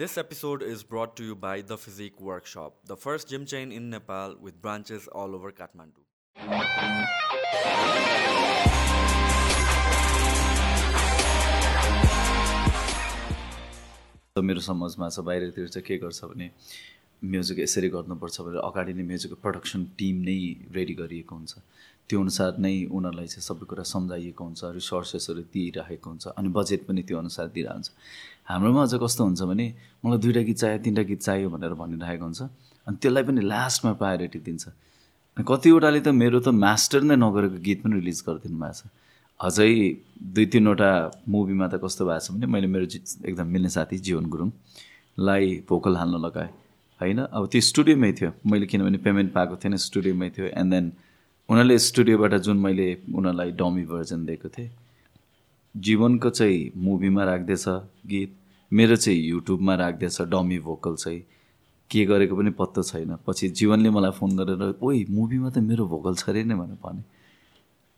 This episode is brought to you by The Physique Workshop, the first gym chain in Nepal with branches all over Kathmandu. त मेरो समाजमा छ बाहिरतिर चाहिँ के गर्छ भने म्युजिक यसरी गर्नुपर्छ भनेर अगाडि नै म्युजिकको प्रडक्सन टिम नै रेडी गरिएको हुन्छ त्यो अनुसार नै उनीहरूलाई चाहिँ सबै कुरा सम्झाइएको हुन्छ रिसोर्सेसहरू दिइराखेको हुन्छ अनि बजेट पनि त्यो अनुसार दिइरहेको हुन्छ हाम्रोमा अझ कस्तो हुन्छ भने मलाई दुइटा गीत चाहियो तिनवटा गीत चाहियो भनेर भनिरहेको हुन्छ अनि त्यसलाई पनि लास्टमा प्रायोरिटी दिन्छ। कतिवटाले त मेरो त मास्टर नै नगरेको गीत पनि रिलिज गरिदिनु भएको छ। अझै दुई तिनवटा मुभीमा त कस्तो भएको छ भने मैले मेरो एकदम मिल्ने साथी जीवन गुरुङलाई भोकल हाल्न लगाएँ। होइन? अब त्यो स्टुडियोमै थियो। मैले किनभने पेमेन्ट पाएको थिएन स्टुडियोमै थियो। एन्ड देन उनीहरूले स्टुडियोबाट जुन मैले उनीहरूलाई डमी भर्जन दिएको थिएँ जीवनको चाहिँ मुभीमा राख्दैछ गीत मेरो चाहिँ युट्युबमा राख्दैछ डमी भोकल चाहिँ। के गरेको पनि पत्तो छैन। पछि जीवनले मलाई फोन गरेर ओइ मुभीमा त मेरो भोकल छ अरे नै भनेर भने।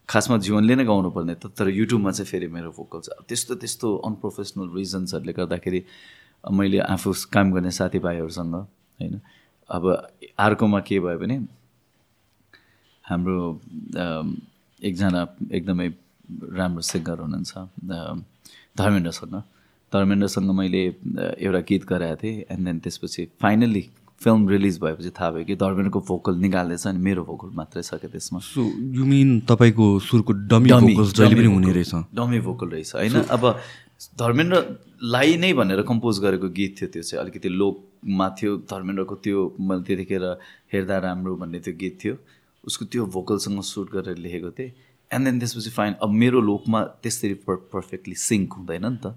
खासमा जीवनले नै गाउनु पर्ने त तर युट्युबमा चाहिँ फेरि मेरो भोकल छ। त्यस्तो त्यस्तो अनप्रोफेसनल रिजन्सहरूले गर्दाखेरि मैले आफू काम गर्ने साथीभाइहरूसँग होइन अब अर्कोमा के भयो भने हाम्रो एकजना एकदमै राम्रो सिङ्गर हुनुहुन्छ अम, धर्मेन्द्रसँग। धर्मेन्द्रसँग मैले एउटा गीत गराएको थिएँ एन्ड देन त्यसपछि फाइनल्ली फिल्म रिलिज भएपछि थाहा भयो कि धर्मेन्द्रको भोकल निकाल्दैछ अनि मेरो भोकल मात्रै छ क्या त्यसमा। सो यु मिन तपाईँको सुरको डमी जहिले पनि हुने रहेछ? डमी भोकल रहेछ होइन? अब धर्मेन्द्रलाई नै भनेर कम्पोज गरेको गीत थियो त्यो चाहिँ अलिकति लोकमा थियो। धर्मेन्द्रको त्यो मैले त्यतिखेर हेर्दा राम्रो भन्ने त्यो गीत थियो। उसको त्यो भोकलसँग सुट गरेर लेखेको थिएँ. एन्ड देन त्यसपछि फाइन अब मेरो लोकमा त्यसरी पर पर्फेक्टली सिङ्क हुँदैन नि त.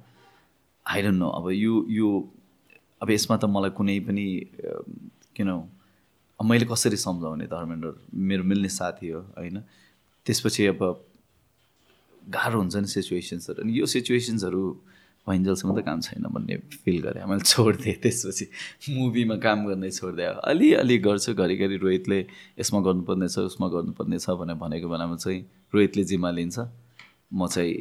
आई डोन्ट नो अब यो यो अब यसमा त मलाई कुनै पनि किन मैले कसरी सम्झाउने धर्मेन्द्र मेरो मिल्ने साथी हो होइन? त्यसपछि अब गाह्रो हुन्छ नि सिचुएसन्सहरू अनि यो सिचुएसन्सहरू भइन्जेलसम्म त काम छैन भन्ने फिल गरेँ। मैले छोडिदिएँ त्यसपछि। मुभीमा काम गर्नै छोडिदिएँ। अलिअलि गर्छु घरिघरि रोहितले यसमा गर्नुपर्ने छ उसमा गर्नुपर्ने छ भनेर भनेको बेलामा चाहिँ रोहितले जिम्मा लिन्छ। म चाहिँ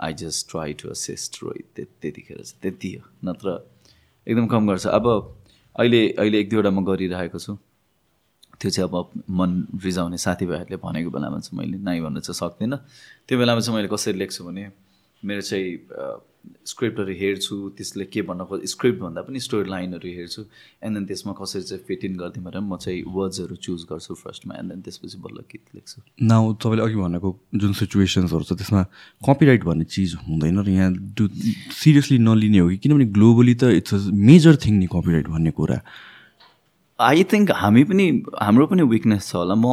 I just try to assist Rohit त्य- त्यतिखेर चाहिँ। त्यति हो। नत्र एकदम कम गर्छ। अब अहिले अहिले एक दुईवटा म गरिरहेको छु। त्यो चाहिँ अब मन रिजाउने साथीभाइहरूले भनेको बेलामा चाहिँ मैले नाइ भन्न चाहिँ सक्दिनँ। त्यो बेलामा चाहिँ मैले कसरी लेख्छु भने मेरो चाहिँ स्क्रिप्टहरू हेर्छु त्यसले के भन्न खोज स्क्रिप्ट भन्दा पनि स्टोरी लाइनहरू हेर्छु एन्ड देन त्यसमा कसरी चाहिँ फिट इन गरिदिउँ भनेर म चाहिँ वर्ड्सहरू चुज गर्छु फर्स्टमा एन्ड देन त्यसपछि बल्ल गीत लेख्छु। नाउ तपाईँले अघि भनेको जुन सिचुएसन्सहरू छ त्यसमा कपिराइट भन्ने चिज हुँदैन र यहाँ डु सिरियसली नलिने हो कि? किनभने ग्लोबली त इट्स अ मेजर थिङ नि कपिराइट भन्ने कुरा। आई थिङ्क हामी पनि हाम्रो पनि विकनेस छ होला। म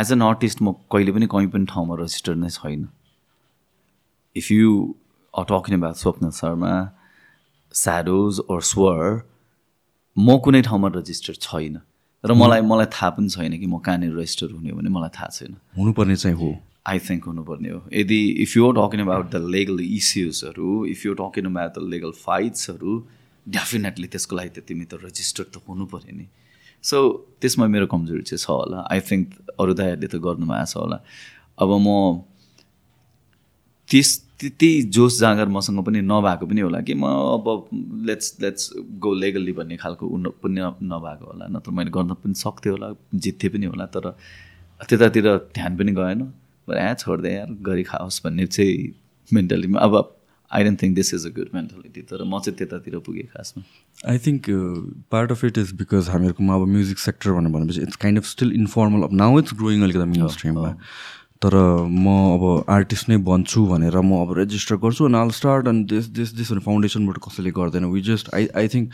एज एन आर्टिस्ट म कहिले पनि कहीँ पनि ठाउँमा रजिस्टर्ड नै छैन। If you are talking about Swapna Sharma shadows or स्वर म कुनै ठाउँमा रजिस्टर्ड छैन र मलाई मलाई थाहा पनि छैन कि म कहाँनिर रजिस्टर हुने हो भने मलाई थाहा छैन हुनुपर्ने चाहिँ हो आई थिङ्क हुनुपर्ने हो यदि if you talking about the legal इस्युजहरू if you talking about the legal फाइट्सहरू definitely त्यसको लागि त तिमी त रजिस्टर्ड त हुनु पऱ्यो नि सो त्यसमा मेरो कमजोरी चाहिँ छ होला आई थिङ्क अरू दाइहरूले त गर्नुभएको छ होला अब म त्यस त्यति जोस जाँगर मसँग पनि नभएको पनि होला कि म अब लेट्स लेट्स गो लेगल्ली भन्ने खालको उन पनि नभएको होला नत्र मैले गर्न पनि सक्थेँ होला जित्थेँ पनि होला तर त्यतातिर ध्यान पनि गएन। ए छोड्दै यार गरी खाओस् भन्ने चाहिँ मेन्टालिटीमा अब I don't think this is a good mentality तर म चाहिँ त्यतातिर पुगेँ खासमा। I think part of it is because हामीहरूकोमा अब म्युजिक सेक्टर भनेर भनेपछि it's kind of still informal अब नाउ इट्स ग्रोइङ अलिकति मेन स्ट्रिममा तर म अब आर्टिस्ट नै बन्छु भनेर म अब रेजिस्टर गर्छु अनि आल स्टार्ट अनि दिस दिस दिस भनेर फाउन्डेसनबाट कसैले गर्दैन। We just I I think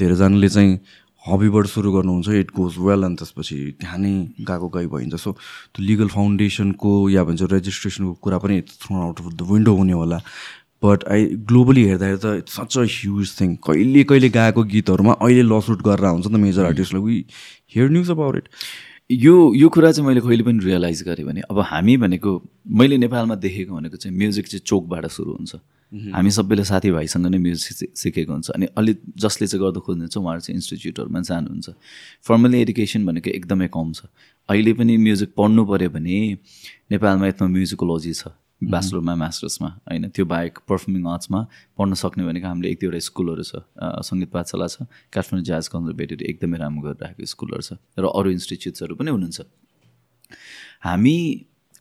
धेरैजनाले चाहिँ हबीबाट सुरु गर्नुहुन्छ इट गोज वेल अनि त्यसपछि त्यहाँ नै गएको गई भइन्छ। सो त्यो लिगल फाउन्डेसनको या भन्छ रेजिस्ट्रेसनको कुरा पनि throw out of the window हुने होला। बट आई ग्लोबली हेर्दाखेरि त it's such a huge thing कहिले कहिले गाएको गीतहरूमा अहिले लसुट गरेर हुन्छ नि त major आर्टिस्टलाई we hear news about it यो यो कुरा चाहिँ मैले कहिले पनि रियलाइज गरेँ भने अब हामी भनेको मैले नेपालमा देखेको भनेको चाहिँ म्युजिक चाहिँ चोकबाट सुरु हुन्छ। हामी सबैले साथीभाइसँग नै म्युजिक सिकेको हुन्छ अनि अलि जसले चाहिँ गर्दा खोज्नुहुन्छ उहाँहरू चाहिँ इन्स्टिच्युटहरूमा जानुहुन्छ। फर्मली एडुकेसन भनेको एकदमै कम छ। अहिले पनि म्युजिक पढ्नु पऱ्यो भने नेपालमा यत्रो म्युजिकोलोजी छ। ब्याचलरमा मास्टर्समा होइन त्यो बाहेक पर्फर्मिङ आर्ट्समा पढ्न सक्ने भनेको हामीले एक दुईवटा स्कुलहरू छ सङ्गीत पाठशाला छ काठमाडौँ ज्याज कन्जर्भेटिभ एकदमै राम्रो गरिरहेको स्कुलहरू छ र अरू इन्स्टिच्युट्सहरू पनि हुनुहुन्छ। हामी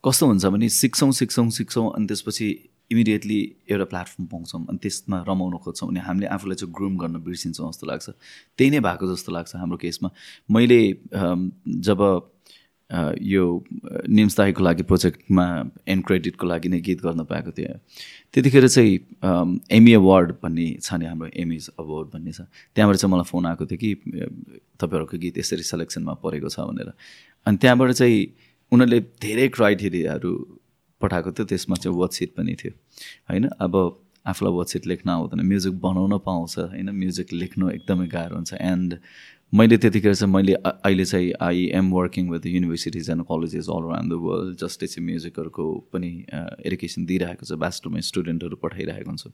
कस्तो हुन्छ भने सिक्छौँ सिक्छौँ सिक्छौँ अनि त्यसपछि इमिडिएटली एउटा प्लेटफर्म पाउँछौँ अनि त्यसमा रमाउन खोज्छौँ अनि हामीले आफूलाई चाहिँ ग्रुम गर्न बिर्सिन्छौँ जस्तो लाग्छ। त्यही नै भएको जस्तो लाग्छ हाम्रो केसमा। मैले जब यो निम्स दाईको लागि प्रोजेक्टमा एन्ड क्रेडिटको लागि नै गीत गर्न पाएको थिएँ त्यतिखेर चाहिँ अम, एमी अवार्ड भन्ने छ नि हाम्रो एमिज अवार्ड भन्ने छ। त्यहाँबाट चाहिँ मलाई फोन आएको थियो कि तपाईँहरूको गीत यसरी सेलेक्सनमा परेको छ भनेर। अनि त्यहाँबाट चाहिँ उनीहरूले धेरै क्राइटेरियाहरू पठाएको थियो। त्यसमा चाहिँ वर्कसिट पनि थियो। होइन अब आफूलाई वर्कसिट लेख्न आउँदैन। म्युजिक बनाउन पाउँछ। होइन म्युजिक लेख्नु एकदमै गाह्रो हुन्छ। एन्ड मैले त्यतिखेर चाहिँ मैले अहिले चाहिँ I am working with universities and colleges all around the world जसले चाहिँ म्युजिकहरूको पनि एडुकेसन दिइरहेको छ ब्याचलरमा स्टुडेन्टहरू पठाइरहेको हुन्छ।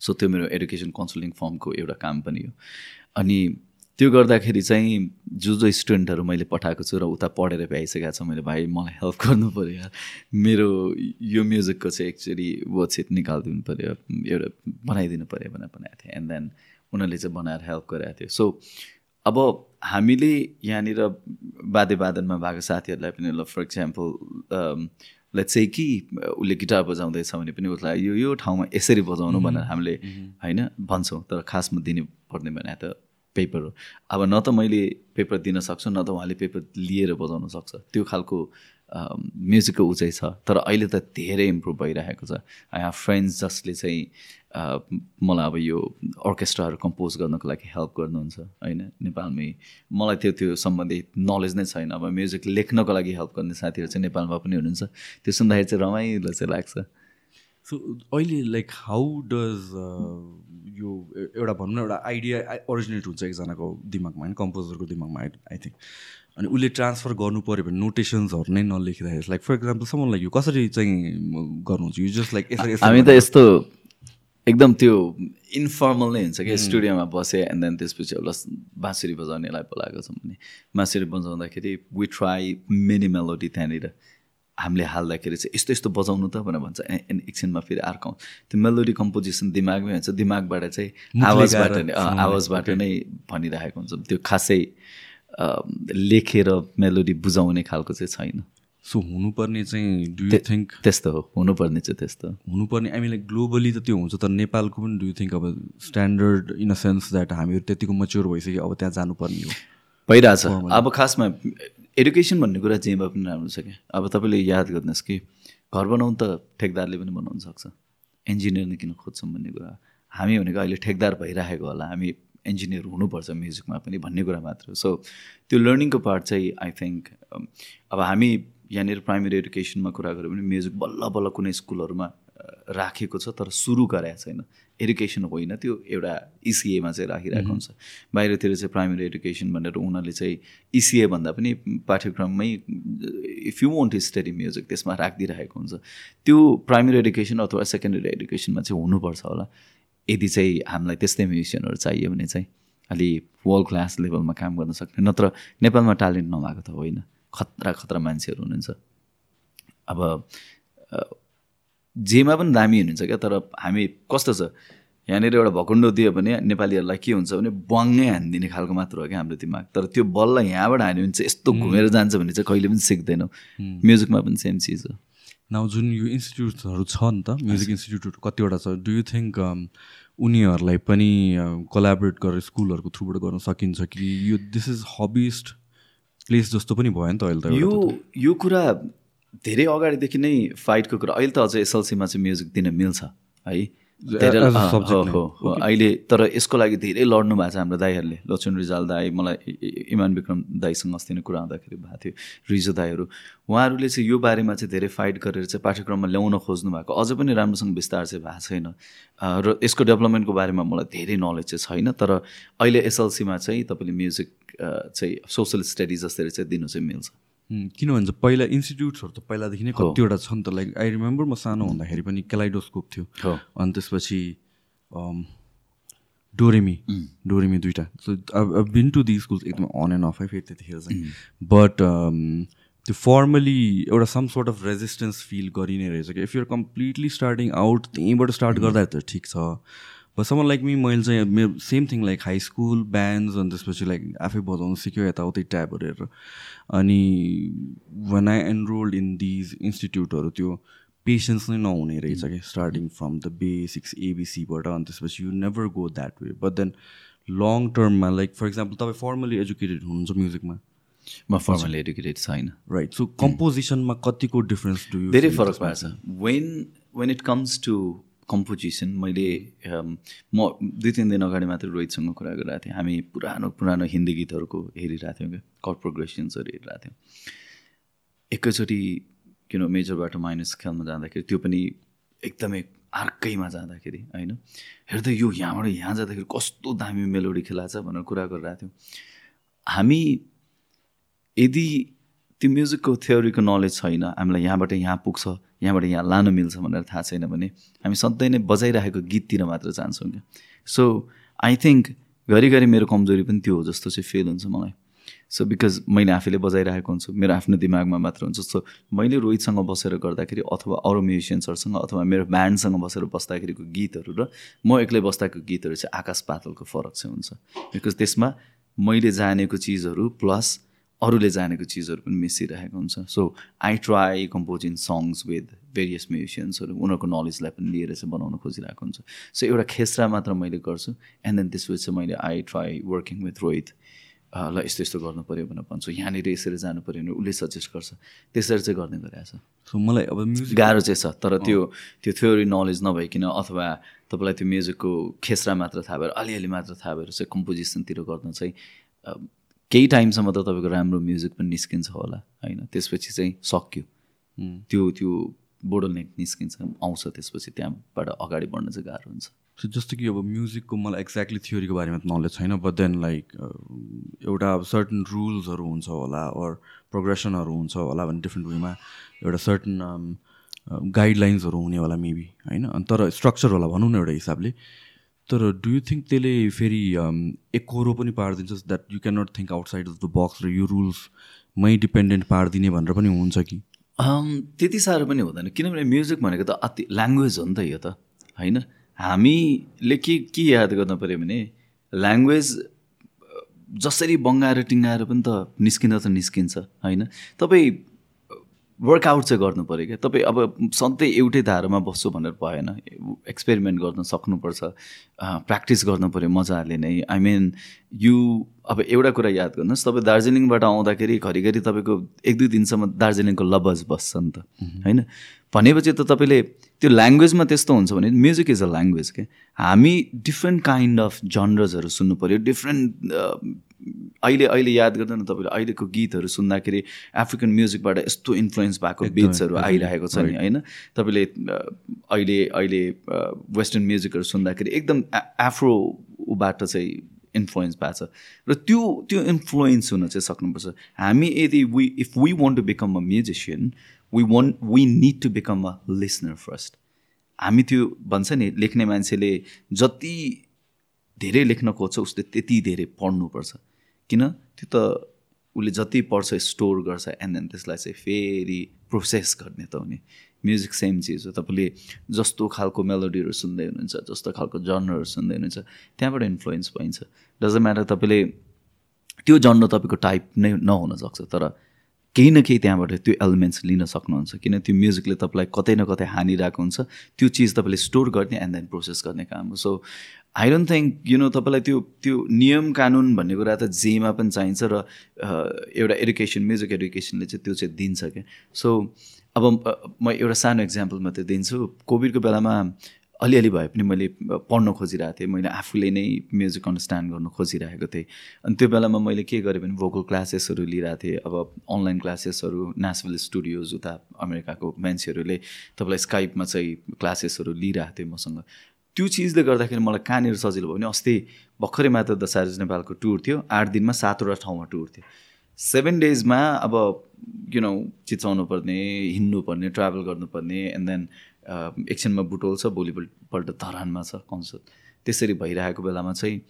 सो त्यो मेरो एडुकेसन काउन्सिलिङ फर्मको एउटा काम पनि हो। अनि त्यो गर्दाखेरि चाहिँ जो जो स्टुडेन्टहरू मैले पठाएको छु र उता पढेर भ्याइसकेको छ मैले भाइ मलाई हेल्प गर्नु पऱ्यो मेरो यो म्युजिकको चाहिँ एक्चुली वर्कसिट निकालिदिनु पऱ्यो एउटा बनाइदिनु पऱ्यो भनेर बनाएको थिएँ। एन्ड देन उनीहरूले चाहिँ बनाएर हेल्प गरेको थियो। सो अब हामीले यहाँनिर वाद्य वादनमा भएको साथीहरूलाई पनि ल फर इक्जाम्पल लेट्स चाहिँ कि उसले गिटार बजाउँदैछ भने पनि उसलाई यो यो ठाउँमा यसरी बजाउनु भनेर हामीले होइन भन्छौँ। तर खासमा दिनु पर्ने भने त पेपर हो अब न त मैले पेपर दिन सक्छु न त उहाँले पेपर लिएर बजाउन सक्छ। त्यो खालको म्युजिकको उचाइ छ। तर अहिले त धेरै इम्प्रुभ भइरहेको छ। आई हेभ फ्रेन्ड्स जसले चाहिँ मलाई अब यो अर्केस्ट्राहरू कम्पोज गर्नको लागि हेल्प गर्नुहुन्छ होइन? नेपालमै मलाई त्यो त्यो सम्बन्धी नलेज नै छैन। अब म्युजिक लेख्नको लागि हेल्प गर्ने साथीहरू चाहिँ नेपालमा पनि हुनुहुन्छ। त्यो सुन्दाखेरि चाहिँ रमाइलो चाहिँ लाग्छ। सो अहिले लाइक हाउ डज यो एउटा भनौँ न एउटा आइडिया ओरिजिनेट हुन्छ एकजनाको दिमागमा होइन? कम्पोजरको दिमागमा आई आई थिङ्क अनि उसले ट्रान्सफर गर्नु पऱ्यो भने नोटेसन्सहरू नै नलेखिँदाखेरि लाइक फर इक्जाम्पल लाइक यो कसरी चाहिँ गर्नुहुन्छ? यो जस्ट लाइक यसरी हामी त यस्तो एकदम त्यो इन्फर्मल नै हुन्छ कि स्टुडियोमा बसेँ एन्ड देन त्यसपछि एउटा बाँसुरी बजाउनेलाई बोलाएको छौँ भने। बाँसुरी बजाउँदाखेरि वी ट्राई मिनी मेलोडी त्यहाँनिर। हामीले हाल्दाखेरि चाहिँ यस्तो यस्तो बजाउनु त भनेर भन्छ। एन्ड एकछिनमा फेरि अर्को। त्यो मेलोडी कम्पोजिसन दिमागमै हुन्छ। दिमागबाट चाहिँ आवाजबाट नै आवाजबाट नै भनिरहेको हुन्छ। त्यो खासै लेखेर मेलोडी बुझाउने खालको चाहिँ छैन। सो हुनुपर्ने चाहिँ डु यु थिङ्क त्यस्तो हो हुनुपर्ने चाहिँ त्यस्तो। हुनुपर्ने आई मिन लाइक ग्लोबली त त्यो हुन्छ तर नेपालको पनि डु यु थिङ्क अब standard in a sense that हामीहरू त्यतिको मच्योर भइसक्यो अब त्यहाँ जानुपर्ने हो? भइरहेछ। अब खासमा एडुकेसन भन्ने कुरा जेमा पनि राम्रो छ क्या। अब तपाईँले याद गर्नुहोस् कि घर बनाउनु त ठेकदारले पनि बनाउन सक्छ। इन्जिनियर नै किन खोज्छौँ भन्ने कुरा। हामी भनेको अहिले ठेकदार भइरहेको होला हामी इन्जिनियर हुनुपर्छ म्युजिकमा पनि भन्ने कुरा मात्र हो। सो त्यो लर्निङको पार्ट चाहिँ आई थिङ्क अब हामी यहाँनिर प्राइमेरी एडुकेसनमा कुरा गऱ्यो भने म्युजिक बल्ल बल्ल कुनै स्कुलहरूमा राखेको छ तर सुरु गराएको छैन। एडुकेसन होइन त्यो एउटा इसिएमा चाहिँ राखिरहेको हुन्छ। बाहिरतिर चाहिँ प्राइमेरी एडुकेसन भनेर उनीहरूले चाहिँ इसिए भन्दा पनि पाठ्यक्रममै if you want study music त्यसमा राखिदिइरहेको हुन्छ। त्यो प्राइमेरी एडुकेसन अथवा सेकेन्डरी एडुकेसनमा चाहिँ हुनुपर्छ होला। यदि चाहिँ हामीलाई त्यस्तै म्युजिसियनहरू चाहियो भने चाहिँ अलि वर्ल्ड क्लास लेभलमा काम गर्न सक्ने नत्र नेपालमा ट्यालेन्ट नभएको त होइन। खतरा खतरा मान्छेहरू हुनुहुन्छ। अब जेमा पनि दामी हुनुहुन्छ क्या तर हामी कस्तो छ? यहाँनिर एउटा भकुन्डो दियो भने नेपालीहरूलाई के हुन्छ भने बङ्गै हानिदिने खालको मात्र हो क्या हाम्रो दिमाग। तर त्यो बल्ल यहाँबाट हान्यो भने चाहिँ यस्तो घुमेर जान्छ भने चाहिँ कहिले पनि सिक्दैनौँ। म्युजिकमा पनि सेम चिज हो। नाउ जुन यो इन्स्टिट्युटहरू छ नि त म्युजिक इन्स्टिट्युट कतिवटा छ डु यु थिङ्क उनीहरूलाई पनि कोलाबरेट गरेर स्कुलहरूको थ्रुबाट गर्न सकिन्छ कि यो दिस इज हबिस्ट प्लेस जस्तो पनि भयो नि त अहिले त यो। यो कुरा धेरै अगाडिदेखि नै फाइटको कुरा अहिले त अझै एसएलसीमा चाहिँ म्युजिक दिन मिल्छ है अहिले तर यसको लागि धेरै लड्नु भएको छ हाम्रो दाईहरूले। लक्ष्मण रिजाल दाई मलाई इमान विक्रम दाईसँग अस्ति नै कुरा आउँदाखेरि भएको थियो रिजो दाईहरू। उहाँहरूले चाहिँ यो बारेमा चाहिँ धेरै फाइट गरेर चाहिँ पाठ्यक्रममा ल्याउन खोज्नु भएको। अझ पनि राम्रोसँग विस्तार चाहिँ भएको छैन। र यसको डेभलपमेन्टको बारेमा मलाई धेरै नलेज चाहिँ छैन तर अहिले एसएलसीमा चाहिँ तपाईँले म्युजिक चाहिँ सोसल स्टडिज जस्तै चाहिँ दिनु चाहिँ मिल्छ। किन भन्छ पहिला इन्स्टिट्युट्सहरू त पहिलादेखि नै कतिवटा छ नि त लाइक आई रिमेम्बर म सानो हुँदाखेरि पनि केलाइडोस्कोप थियो। अनि त्यसपछि डोरेमी। डोरेमी दुइटा so been to the schools एकदम अन एन्ड अफ है फेरि त्यतिखेर चाहिँ। बट त्यो फर्मली एउटा some sort of resistance feel गरि नै रहेछ कि if you're completely starting out त्यहीँबाट स्टार्ट गर्दा त ठिक छ। बट समन लाइक मी मैले चाहिँ मेरो same thing like high school bands अनि त्यसपछि लाइक आफै बजाउनु सिक्यो यताउति ट्याबहरू हेरेर अनि when I enrolled in these इन्स्टिट्युटहरू त्यो पेसेन्स नै नहुने रहेछ कि स्टार्टिङ फ्रम द बेसिक्स एबिसीबाट अनि त्यसपछि you never go that way but then long टर्ममा like for example तपाईँ फर्मली एजुकेटेड हुनुहुन्छ म्युजिकमा म फर्मली एडुकेटेड छैन। राइट सो कम्पोजिसनमा कतिको डिफरेन्स डु धेरै फरक भएको छ। When when it comes to composition मैले म दुई तिन दिन अगाडि मात्रै रोहितसँग कुरा गरिरहेको थिएँ। हामी पुरानो पुरानो हिन्दी गीतहरूको हेरिरहेको थियौँ क्या कर्ड प्रोग्रेसन्सहरू हेरिरहेको थियौँ। एकैचोटि किन मेजरबाट माइनस खेल्न जाँदाखेरि त्यो पनि एकदमै अर्कैमा जाँदाखेरि होइन? हेर्दै यो यहाँबाट यहाँ जाँदाखेरि कस्तो दामी मेलोडी खेलाएको छ भनेर कुरा गरिरहेको थियौँ। हामी यदि त्यो म्युजिकको थ्योरीको नलेज छैन। हामीलाई यहाँबाट यहाँ पुग्छ यहाँबाट यहाँ लानु मिल्छ भनेर थाहा छैन भने हामी सधैँ नै बजाइरहेको गीततिर मात्र जान्छौँ क्या। सो आई थिङ्क घरिघरि मेरो कमजोरी पनि त्यो हो जस्तो चाहिँ फिल हुन्छ मलाई। सो बिकज मैले आफैले बजाइरहेको हुन्छु मेरो आफ्नो दिमागमा मात्र हुन्छ। सो मैले रोहितसँग बसेर गर्दाखेरि अथवा अरू म्युजिसियन्सहरूसँग अथवा मेरो ब्यान्डसँग बसेर बस्दाखेरिको गीतहरू र म एक्लै बस्दाको गीतहरू चाहिँ आकाश पातलको फरक चाहिँ हुन्छ। बिकज त्यसमा मैले जानेको चिजहरू प्लस अरूले जानेको चिजहरू पनि मिसिरहेको हुन्छ। So I try composing songs with various म्युजिसियन्सहरू उनीहरूको नलेजलाई पनि लिएर चाहिँ बनाउन खोजिरहेको हुन्छ। सो एउटा खेसरा मात्र मैले गर्छु। एन्ड देन त्यसपछि चाहिँ मैले I try working with Rohit ल यस्तो यस्तो गर्नु पऱ्यो भनेर भन्छु। यहाँनिर यसरी जानु पऱ्यो भने उसले सजेस्ट गर्छ। त्यसरी चाहिँ गर्ने गरेको छ। सो मलाई अब म्युजिक गाह्रो चाहिँ छ। तर त्यो त्यो थ्योरी नलेज नभइकन अथवा तपाईँलाई त्यो म्युजिकको खेसरा मात्र थाहा भएर अलिअलि मात्र थाहा भएर चाहिँ कम्पोजिसनतिर गर्न चाहिँ केही टाइमसम्म त तपाईँको राम्रो म्युजिक पनि निस्किन्छ होला होइन? त्यसपछि चाहिँ सक्यो। त्यो त्यो बोडल नेक निस्किन्छ आउँछ त्यसपछि त्यहाँबाट अगाडि बढ्न चाहिँ गाह्रो हुन्छ। सो जस्तो कि अब म्युजिकको मलाई एक्ज्याक्टली थ्योरीको बारेमा त नलेज छैन बट देन लाइक एउटा सर्टन रुल्सहरू हुन्छ होला अर प्रोग्रेसनहरू हुन्छ होला भने डिफ्रेन्ट वेमा एउटा सर्टन गाइडलाइन्सहरू हुने होला मेबी होइन? तर स्ट्रक्चर होला भनौँ न एउटा हिसाबले। तर डु यु थिङ्क त्यसले फेरि एकहोरो पनि पारिदिन्छ that you can not think outside of the box र यो रुल्समै डिपेन्डेन्ट पारिदिने भनेर पनि हुन्छ कि? त्यति साह्रो पनि हुँदैन। किनभने म्युजिक भनेको त अति ल्याङ्ग्वेज हो नि त यो त होइन? हामीले के के याद गर्नु पऱ्यो भने ल्याङ्ग्वेज जसरी बङ्गाएर टिङ्गाएर पनि त निस्किँदा त निस्किन्छ होइन? तपाईँ वर्कआउट चाहिँ गर्नु पऱ्यो क्या। तपाईँ अब सधैँ एउटै धारामा बस्छु भनेर भएन। एक्सपेरिमेन्ट गर्न सक्नुपर्छ। प्र्याक्टिस गर्नु पऱ्यो मजाले नै। आई मिन यु अब एउटा कुरा याद गर्नुहोस् तपाईँ दार्जिलिङबाट आउँदाखेरि घरिघरि तपाईँको एक दुई दिनसम्म दार्जिलिङको लबज बस्छ नि त। होइन? भनेपछि त तपाईँले त्यो ल्याङ्ग्वेजमा त्यस्तो हुन्छ भने म्युजिक इज अ ल्याङ्ग्वेज के हामी डिफ्रेन्ट काइन्ड अफ जनरजहरू सुन्नु पऱ्यो। डिफ्रेन्ट अहिले अहिले याद गर्दा न तपाईँले अहिलेको गीतहरू सुन्दाखेरि एफ्रिकन म्युजिकबाट यस्तो इन्फ्लुएन्स भएको बिट्सहरू आइरहेको छ नि होइन? तपाईँले अहिले अहिले वेस्टर्न म्युजिकहरू सुन्दाखेरि एकदम एफ्रो ऊबाट चाहिँ इन्फ्लुएन्स भएको छ। र त्यो त्यो इन्फ्लुएन्स हुन चाहिँ सक्नुपर्छ। हामी यदि we if we want to become a musician we want we need to become a listener first हामी त्यो भन्छ नि लेख्ने मान्छेले जति धेरै लेख्न खोज्छ उसले त्यति धेरै पढ्नुपर्छ। किन? त्यो त उसले जति पढ्छ स्टोर गर्छ एन्ड देन त्यसलाई चाहिँ फेरि प्रोसेस गर्ने त हुने म्युजिक सेम चिज हो। तपाईँले जस्तो खालको मेलोडीहरू सुन्दै हुनुहुन्छ जस्तो खालको जनरहरू सुन्दै हुनुहुन्छ त्यहाँबाट इन्फ्लुएन्स पाइन्छ। डजन्ट म्याटर तपाईँले त्यो जन्र तपाईँको टाइप नै नहुन सक्छ तर केही न केही त्यहाँबाट त्यो एलिमेन्ट्स लिन सक्नुहुन्छ। किन त्यो म्युजिकले तपाईँलाई कतै न कतै हानिरहेको हुन्छ। त्यो चिज तपाईँले स्टोर गर्ने एन्ड देन प्रोसेस गर्ने काम हो। So I don't think you know तपाईँलाई त्यो त्यो नियम कानुन भन्ने कुरा त जेमा पनि चाहिन्छ र एउटा एडुकेसन म्युजिक एडुकेसनले चाहिँ त्यो चाहिँ दिन्छ क्या। सो अब म एउटा सानो इक्जाम्पल मात्रै दिन्छु। कोभिडको बेलामा अलिअलि भए पनि मैले पढ्न खोजिरहेको थिएँ। मैले आफूले नै म्युजिक अन्डरस्ट्यान्ड गर्न खोजिरहेको थिएँ। अनि त्यो बेलामा मैले के गरेँ भने भोकल क्लासेसहरू लिइरहेको थिएँ। अब अनलाइन क्लासेसहरू नेसनल स्टुडियोज उता अमेरिकाको मान्छेहरूले तपाईँलाई स्काइपमा चाहिँ क्लासेसहरू लिइरहेको थिएँ मसँग। त्यो चिजले गर्दाखेरि मलाई कहाँनिर सजिलो भयो भने अस्ति भर्खरै मात्र द सारिज नेपालको टुर थियो। आठ दिनमा सातवटा ठाउँमा टुर थियो। सेभेन डेजमा अब किन चिचाउनु पर्ने हिँड्नु पर्ने ट्राभल गर्नुपर्ने एन्ड देन एकछिनमा बुटोल छ भोलिपल्ट धरानमा छ कन्सर्ट त्यसरी भइरहेको बेलामा चाहिँ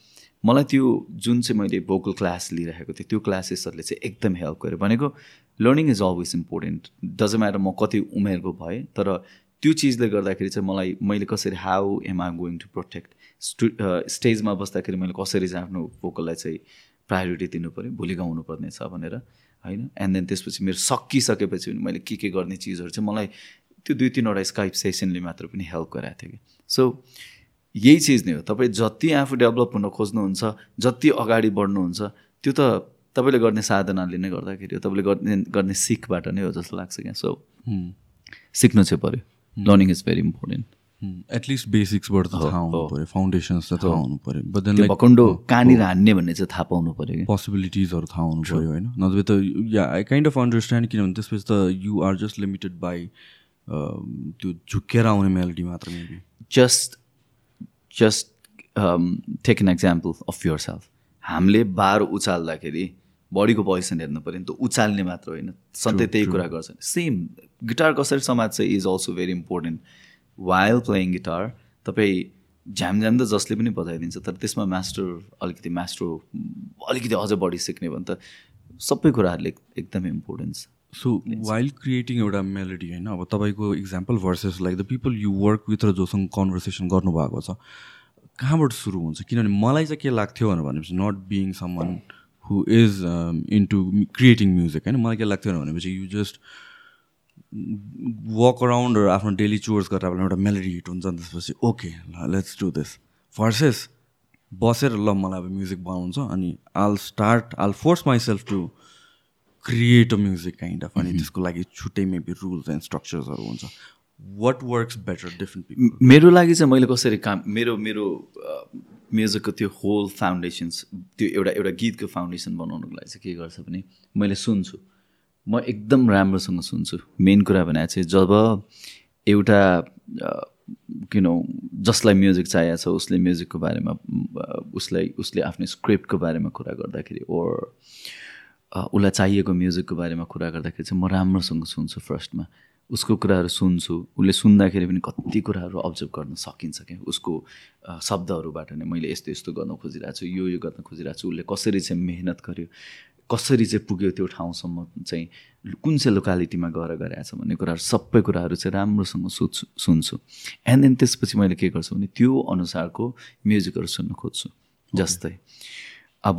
मलाई त्यो जुन चाहिँ मैले भोकल क्लास लिइरहेको थिएँ त्यो क्लासेसहरूले चाहिँ एकदम हेल्प गर्यो। भनेको learning is always important doesn't matter म कति उमेरको भएँ तर त्यो चिजले गर्दाखेरि चाहिँ मलाई मैले कसरी how am I going to protect stew स्टेजमा बस्दाखेरि मैले कसरी चाहिँ आफ्नो भोकललाई चाहिँ प्रायोरिटी दिनु पऱ्यो भोलि गाउनु पर्ने छ भनेर होइन? एन्ड देन त्यसपछि मेरो सकिसकेपछि पनि मैले के के गर्ने चिजहरू चाहिँ मलाई त्यो दुई तिनवटा स्काइप सेसनले मात्र पनि हेल्प गराएको थियो कि। सो यही चिज नै हो। तपाईँ जति आफू डेभलप हुन खोज्नुहुन्छ जति अगाडि बढ्नुहुन्छ त्यो त तपाईँले गर्ने साधनाले नै गर्दाखेरि हो। तपाईँले गर्ने गर्ने सिकबाट नै हो जस्तो लाग्छ क्या। सो सिक्नु चाहिँ पऱ्यो learning is very important at least बेसिक्सबाट त थाहा हुनु पऱ्यो फाउन्डेसन्स त थाहा हुनु पऱ्यो बट देन भकुन्डो कहाँनिर हान्ने भन्ने चाहिँ थाहा पाउनु पऱ्यो कि। पोसिबिलिटिजहरू थाहा हुनु पऱ्यो होइन? नभए त yeah I kind of understand किनभने त्यसपछि त you are just limited by त्यो झुक्केर आउने मेलोडी मात्र maybe just just take an example of yourself हामीले बार उचाल्दाखेरि बडीको पोजिसन हेर्नु पऱ्यो नि त उचाल्ने मात्र होइन। सधैँ त्यही कुरा गर्छ सेम गिटार कसरी समाज चाहिँ is also very important while playing guitar तपाईँ झ्याम झ्याम त जसले पनि बजाइदिन्छ तर त्यसमा मास्टर अलिकति मास्टर अलिकति अझ बढी सिक्ने भने त सबै कुराहरूले एकदमै इम्पोर्टेन्ट छ सो वाइल्ड क्रिएटिङ एउटा मेलोडी होइन अब तपाईँको example versus like the people you work with र जोसँग कन्भर्सेसन गर्नुभएको छ कहाँबाट सुरु हुन्छ? किनभने मलाई चाहिँ के लाग्थ्यो भनेपछि not being some one who is into creating music होइन मलाई के लाग्थ्यो भनेपछि यु जस्ट वक अराउन्ड आफ्नो डेली चोर्स गरेर अब एउटा मेलोडी हिट हुन्छ त्यसपछि ओके ल लेट्स डु दिस भर्सेस बसेर ल मलाई अब म्युजिक बनाउँछ अनि I'll start I'll force myself to create a music kind of अनि त्यसको लागि छुट्टै मेबी रुल्स एन्ड स्ट्रक्चर्सहरू हुन्छ। What works better different people मेरो लागि चाहिँ मैले कसरी काम मेरो मेरो म्युजिकको त्यो होल फाउन्डेसन्स त्यो एउटा एउटा गीतको फाउन्डेसन बनाउनुको लागि चाहिँ के गर्छ भने मैले सुन्छु। म एकदम राम्रोसँग सुन्छु। मेन कुरा भने चाहिँ जब एउटा किन जसलाई म्युजिक चाहिएको छ उसले म्युजिकको बारेमा उसलाई उसले आफ्नो स्क्रिप्टको बारेमा कुरा गर्दाखेरि ओर उसलाई चाहिएको म्युजिकको बारेमा कुरा गर्दाखेरि चाहिँ म राम्रोसँग सुन्छु फर्स्टमा। उसको कुराहरू सुन्छु उसले सुन्दाखेरि पनि कति कुराहरू अब्जर्भ गर्न सकिन्छ क्या? उसको शब्दहरूबाट नै मैले यस्तो यस्तो गर्न खोजिरहेको छु यो यो गर्न खोजिरहेको छु उसले कसरी चाहिँ मेहनत गर्यो कसरी चाहिँ पुग्यो त्यो ठाउँसम्म चाहिँ कुन चाहिँ लोकालिटीमा गएर गइरहेछ भन्ने कुराहरू सबै कुराहरू चाहिँ राम्रोसँग सुन्छु सुन्छु। एन्ड देन त्यसपछि मैले के गर्छु भने त्यो अनुसारको म्युजिकहरू सुन्न खोज्छु जस्तै। अब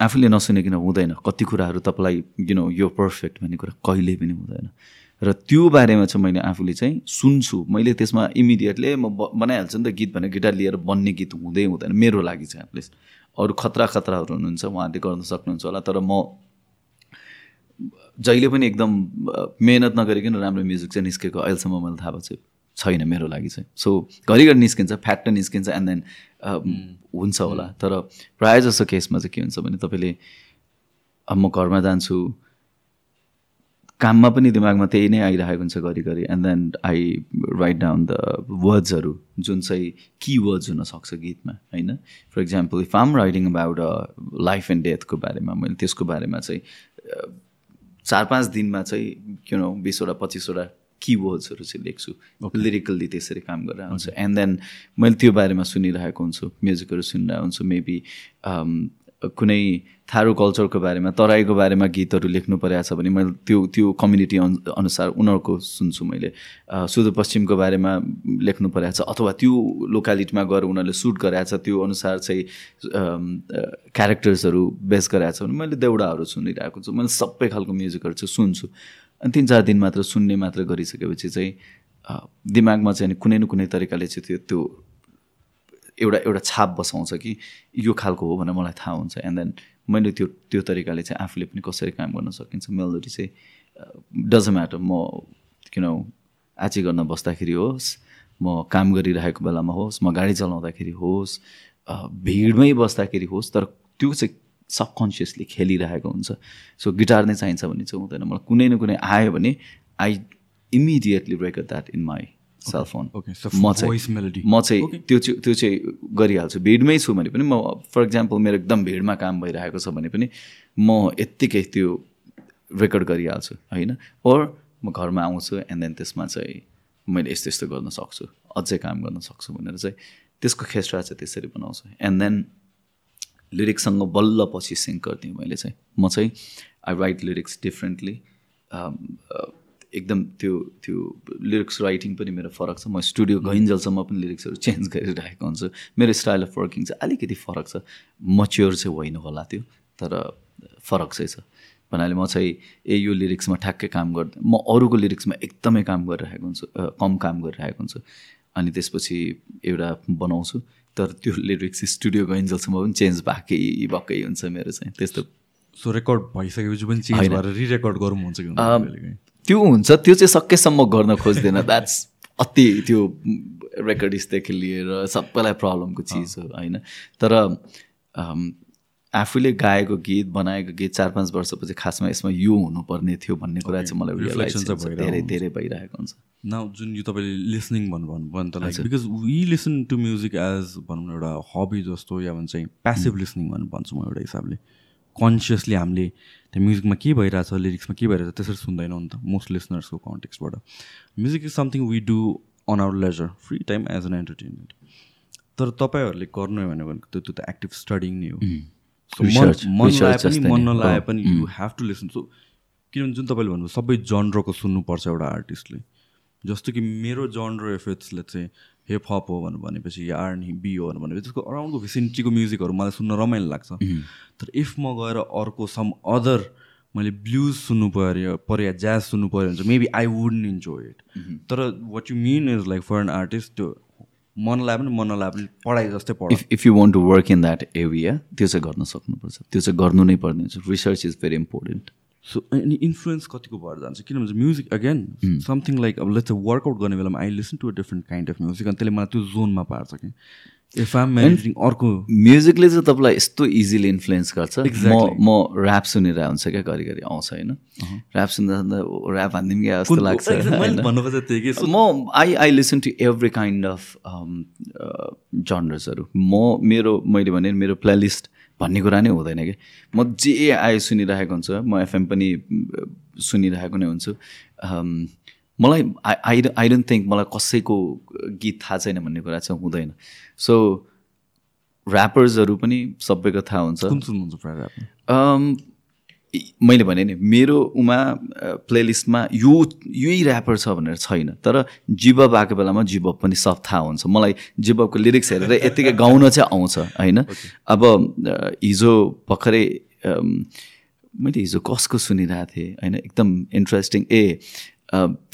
आफूले नसुनिकन हुँदैन? कति कुराहरू तपाईँलाई यु नो यो पर्फेक्ट भन्ने कुरा कहिल्यै पनि हुँदैन। र त्यो बारेमा चाहिँ मैले आफूले चाहिँ सुन्छु। मैले त्यसमा इमिडिएटली म बनाइहाल्छु नि त गीत भने गिटार लिएर बन्ने गीत हुँदै हुँदैन। मेरो लागि चाहिँ एटलिस्ट अरू खतरा खतराहरू हुनुहुन्छ उहाँहरूले गर्न सक्नुहुन्छ होला। तर म जहिले पनि एकदम मेहनत नगरिकन राम्रो म्युजिक चाहिँ निस्केको अहिलेसम्म मैले थाहा भएको छैन मेरो लागि चाहिँ। सो घरिघरि निस्किन्छ फ्याक्ट निस्किन्छ एन्ड देन हुन्छ होला। तर प्रायः जस्तो केसमा चाहिँ के हुन्छ भने तपाईँले अब म घरमा जान्छु काममा पनि दिमागमा त्यही नै आइरहेको हुन्छ घरिघरि। And then I write down the वर्ड्सहरू जुन चाहिँ की वर्ड्स हुनसक्छ गीतमा होइन? For example if I'm writing about a life and डेथको बारेमा मैले त्यसको बारेमा चाहिँ चार पाँच दिनमा चाहिँ किन बिसवटा पच्चिसवटा वर्ड्सहरू चाहिँ लेख्छु लिरिकल्ली त्यसरी काम गरेर आउँछु. एन्ड देन मैले त्यो बारेमा सुनिरहेको हुन्छु म्युजिकहरू सुनिरहेको हुन्छु मेबी कुनै थारू कल्चरको बारेमा तराईको बारेमा गीतहरू लेख्नु परेको छ भने मैले त्यो त्यो कम्युनिटी अनु अनुसार उनीहरूको सुन्छु मैले। सुदूरपश्चिमको बारेमा लेख्नु परेको छ अथवा त्यो लोकालिटीमा गएर उनीहरूले सुट गरेको छ त्यो अनुसार चाहिँ क्यारेक्टर्सहरू बेस गरेको छ भने मैले देउडाहरू सुनिरहेको छु मैले सबै खालको म्युजिकहरू चाहिँ सुन्छु। अनि तिन चार दिन मात्र सुन्ने मात्र गरिसकेपछि चाहिँ दिमागमा चाहिँ कुनै न कुनै तरिकाले चाहिँ त्यो त्यो एउटा एउटा छाप बसाउँछ कि यो खालको हो भनेर मलाई थाहा हुन्छ। एन्ड देन मैले त्यो त्यो तरिकाले चाहिँ आफूले पनि कसरी काम गर्न सकिन्छ मेलोडी चाहिँ डजन्ट म्याटर म किन आची गर्न बस्दाखेरि होस् म काम गरिरहेको बेलामा होस् म गाडी चलाउँदाखेरि होस् भिडमै बस्दाखेरि होस् तर त्यो चाहिँ सबकन्सियसली खेलिरहेको हुन्छ। सो गिटार नै चाहिन्छ भन्ने चाहिँ हुँदैन। मलाई कुनै न कुनै आयो भने I immediately record that in my cellphone म चाहिँ. म चाहिँ त्यो चाहिँ त्यो चाहिँ गरिहाल्छु। भिडमै छु भने पनि म फर इक्जाम्पल मेरो एकदम भिडमा काम भइरहेको छ भने पनि म यत्तिकै त्यो रेकर्ड गरिहाल्छु होइन? ओर म घरमा आउँछु एन्ड देन त्यसमा चाहिँ मैले यस्तो यस्तो गर्न सक्छु। अझै काम गर्न सक्छु भनेर चाहिँ त्यसको खेस्रा चाहिँ त्यसरी बनाउँछु। एन्ड देन लिरिक्ससँग बल्ल पछि सिङ्क गरिदिएँ मैले चाहिँ। म चाहिँ आई राइट लिरिक्स डिफ्रेन्टली एकदम त्यो त्यो लिरिक्स राइटिङ पनि मेरो फरक छ। म स्टुडियो गइन्जेलसम्म पनि लिरिक्सहरू चेन्ज गरिरहेको हुन्छु। मेरो स्टाइल अफ वर्किङ चाहिँ अलिकति फरक छ। मच्योर चाहिँ होइन होला त्यो तर फरक चाहिँ छ। भन्नाले म चाहिँ ए यो लिरिक्समा ठ्याक्कै काम गर्दैन म अरूको लिरिक्समा एकदमै काम गरिरहेको हुन्छु कम काम गरिरहेको हुन्छु। अनि त्यसपछि एउटा बनाउँछु। तर त्यो लिरिक्स स्टुडियो गइन्जेलसम्म पनि चेन्ज भएकै भएकै हुन्छ मेरो चाहिँ त्यस्तो। सो रेकर्ड भइसकेपछि पनि चेन्ज भएर रिरेकर्ड गरौँ हुन्छ कि त्यो हुन्छ त्यो चाहिँ सकेसम्म गर्न खोज्दैन द्याट्स अति त्यो रेकर्डिस्टदेखि लिएर सबैलाई प्रब्लमको चिज हो होइन। तर आफूले गाएको गीत बनाएको गीत चार पाँच वर्षपछि खासमा यसमा यो हुनुपर्ने थियो भन्ने कुरा चाहिँ मलाई धेरै धेरै भइरहेको हुन्छ। न जुन यो तपाईँले लिसनिङ भन्नु भन्नुभयो नि त like because we listen to music as भनौँ न एउटा हबी जस्तो या भन्छ प्यासिभ लिसनिङ भन्नु भन्छु म एउटा हिसाबले। कन्सियसली हामीले त्यो म्युजिकमा के भइरहेछ लिरिक्समा के भइरहेछ त्यसरी सुन्दैनौँ नि त मोस्ट लिसनर्सको कन्टेक्सबाट music is something we do on our leisure free time as an entertainment तर तपाईँहरूले गर्नु भनेको त्यो त्यो त एक्टिभ स्टडिङ नै हो। सो मन पनि मन नलाए पनि you have to listen so किनभने जुन तपाईँले भन्नुभयो सबै जनरको सुन्नुपर्छ एउटा आर्टिस्टले जस्तो कि मेरो जनर इफ इट्सले चाहिँ हिपहप हो भनेर भनेपछि या आर्न बी हो भनेर भनेपछि त्यसको अराउन्डको भिसिनिटीको म्युजिकहरू मलाई सुन्न रमाइलो लाग्छ। तर इफ म गएर अर्को सम अदर मैले ब्लुज सुन्नु पऱ्यो पऱ्यो या ज्याज सुन्नु पऱ्यो भने चाहिँ maybe I wouldn't enjoy it तर what you mean is like for an artist त्यो मन लगाए पनि मन नलाए पनि पढाइ जस्तै पढ। If if you want to work in that area त्यो चाहिँ गर्न सक्नुपर्छ। त्यो चाहिँ गर्नु नै पर्ने हुन्छ। Research is very important so अनि इन्फ्लुएन्स कतिको भएर जान्छ? किनभने म्युजिक अगेन समथिङ लाइक अब लेट्स वर्कआउट गर्ने बेलामा I listen to a different kind of music अनि त्यसले मलाई त्यो जोनमा पार्छ कि। इफ आम म्यानेजिङ अर्को म्युजिकले चाहिँ तपाईँलाई यस्तो इजिली इन्फ्लुएन्स गर्छ। म म ऱ्याप सुनेर हुन्छ क्या घरिघरि आउँछ होइन? ऱ्याप सुन्दा सुन्दा ऱ्याप हानिदिउँ क्या जस्तो लाग्छ। म I I listen to every kind of जनर्सहरू म मेरो मैले भने मेरो प्लेलिस्ट भन्ने कुरा नै हुँदैन कि? म जे आयो सुनिरहेको हुन्छु म एफएम पनि सुनिरहेको नै हुन्छु। मलाई I I I don't think मलाई कसैको गीत थाहा छैन भन्ने कुरा चाहिँ हुँदैन। सो ऱ्यापर्सहरू पनि सबैको थाहा हुन्छ। मैले भने नि मेरो उमा प्लेलिस्टमा यो यही ऱ्यापर छ भनेर छैन तर जिबब आएको बेलामा जिबब पनि सब थाहा हुन्छ। मलाई जिबबको लिरिक्स हेरेर यत्तिकै गाउन चाहिँ आउँछ होइन? अब हिजो भर्खरै मैले हिजो कसको सुनिरहेको थिएँ होइन? एकदम इन्ट्रेस्टिङ ए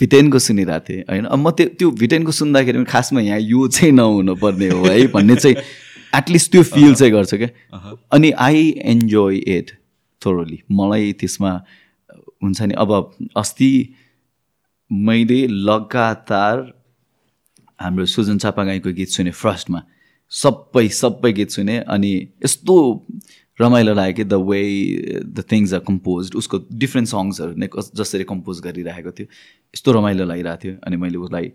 भिटेनको सुनिरहेको थिएँ होइन? अब म त्यो त्यो भिटेनको सुन्दाखेरि पनि खासमा यहाँ यो चाहिँ नहुनुपर्ने हो है भन्ने चाहिँ एटलिस्ट त्यो फिल चाहिँ गर्छ क्या। अनि आई इन्जोय इट थोरली मलाई त्यसमा हुन्छ नि अब अस्ति मैले लगातार हाम्रो सुजन चापागाईको गीत सुने फर्स्टमा सबै सबै गीत सुने अनि यस्तो रमाइलो लाग्यो कि the way the things are compose उसको डिफ्रेन्ट सङ्ग्सहरू नै जसरी कम्पोज गरिरहेको थियो यस्तो रमाइलो लागिरहेको थियो अनि मैले उसलाई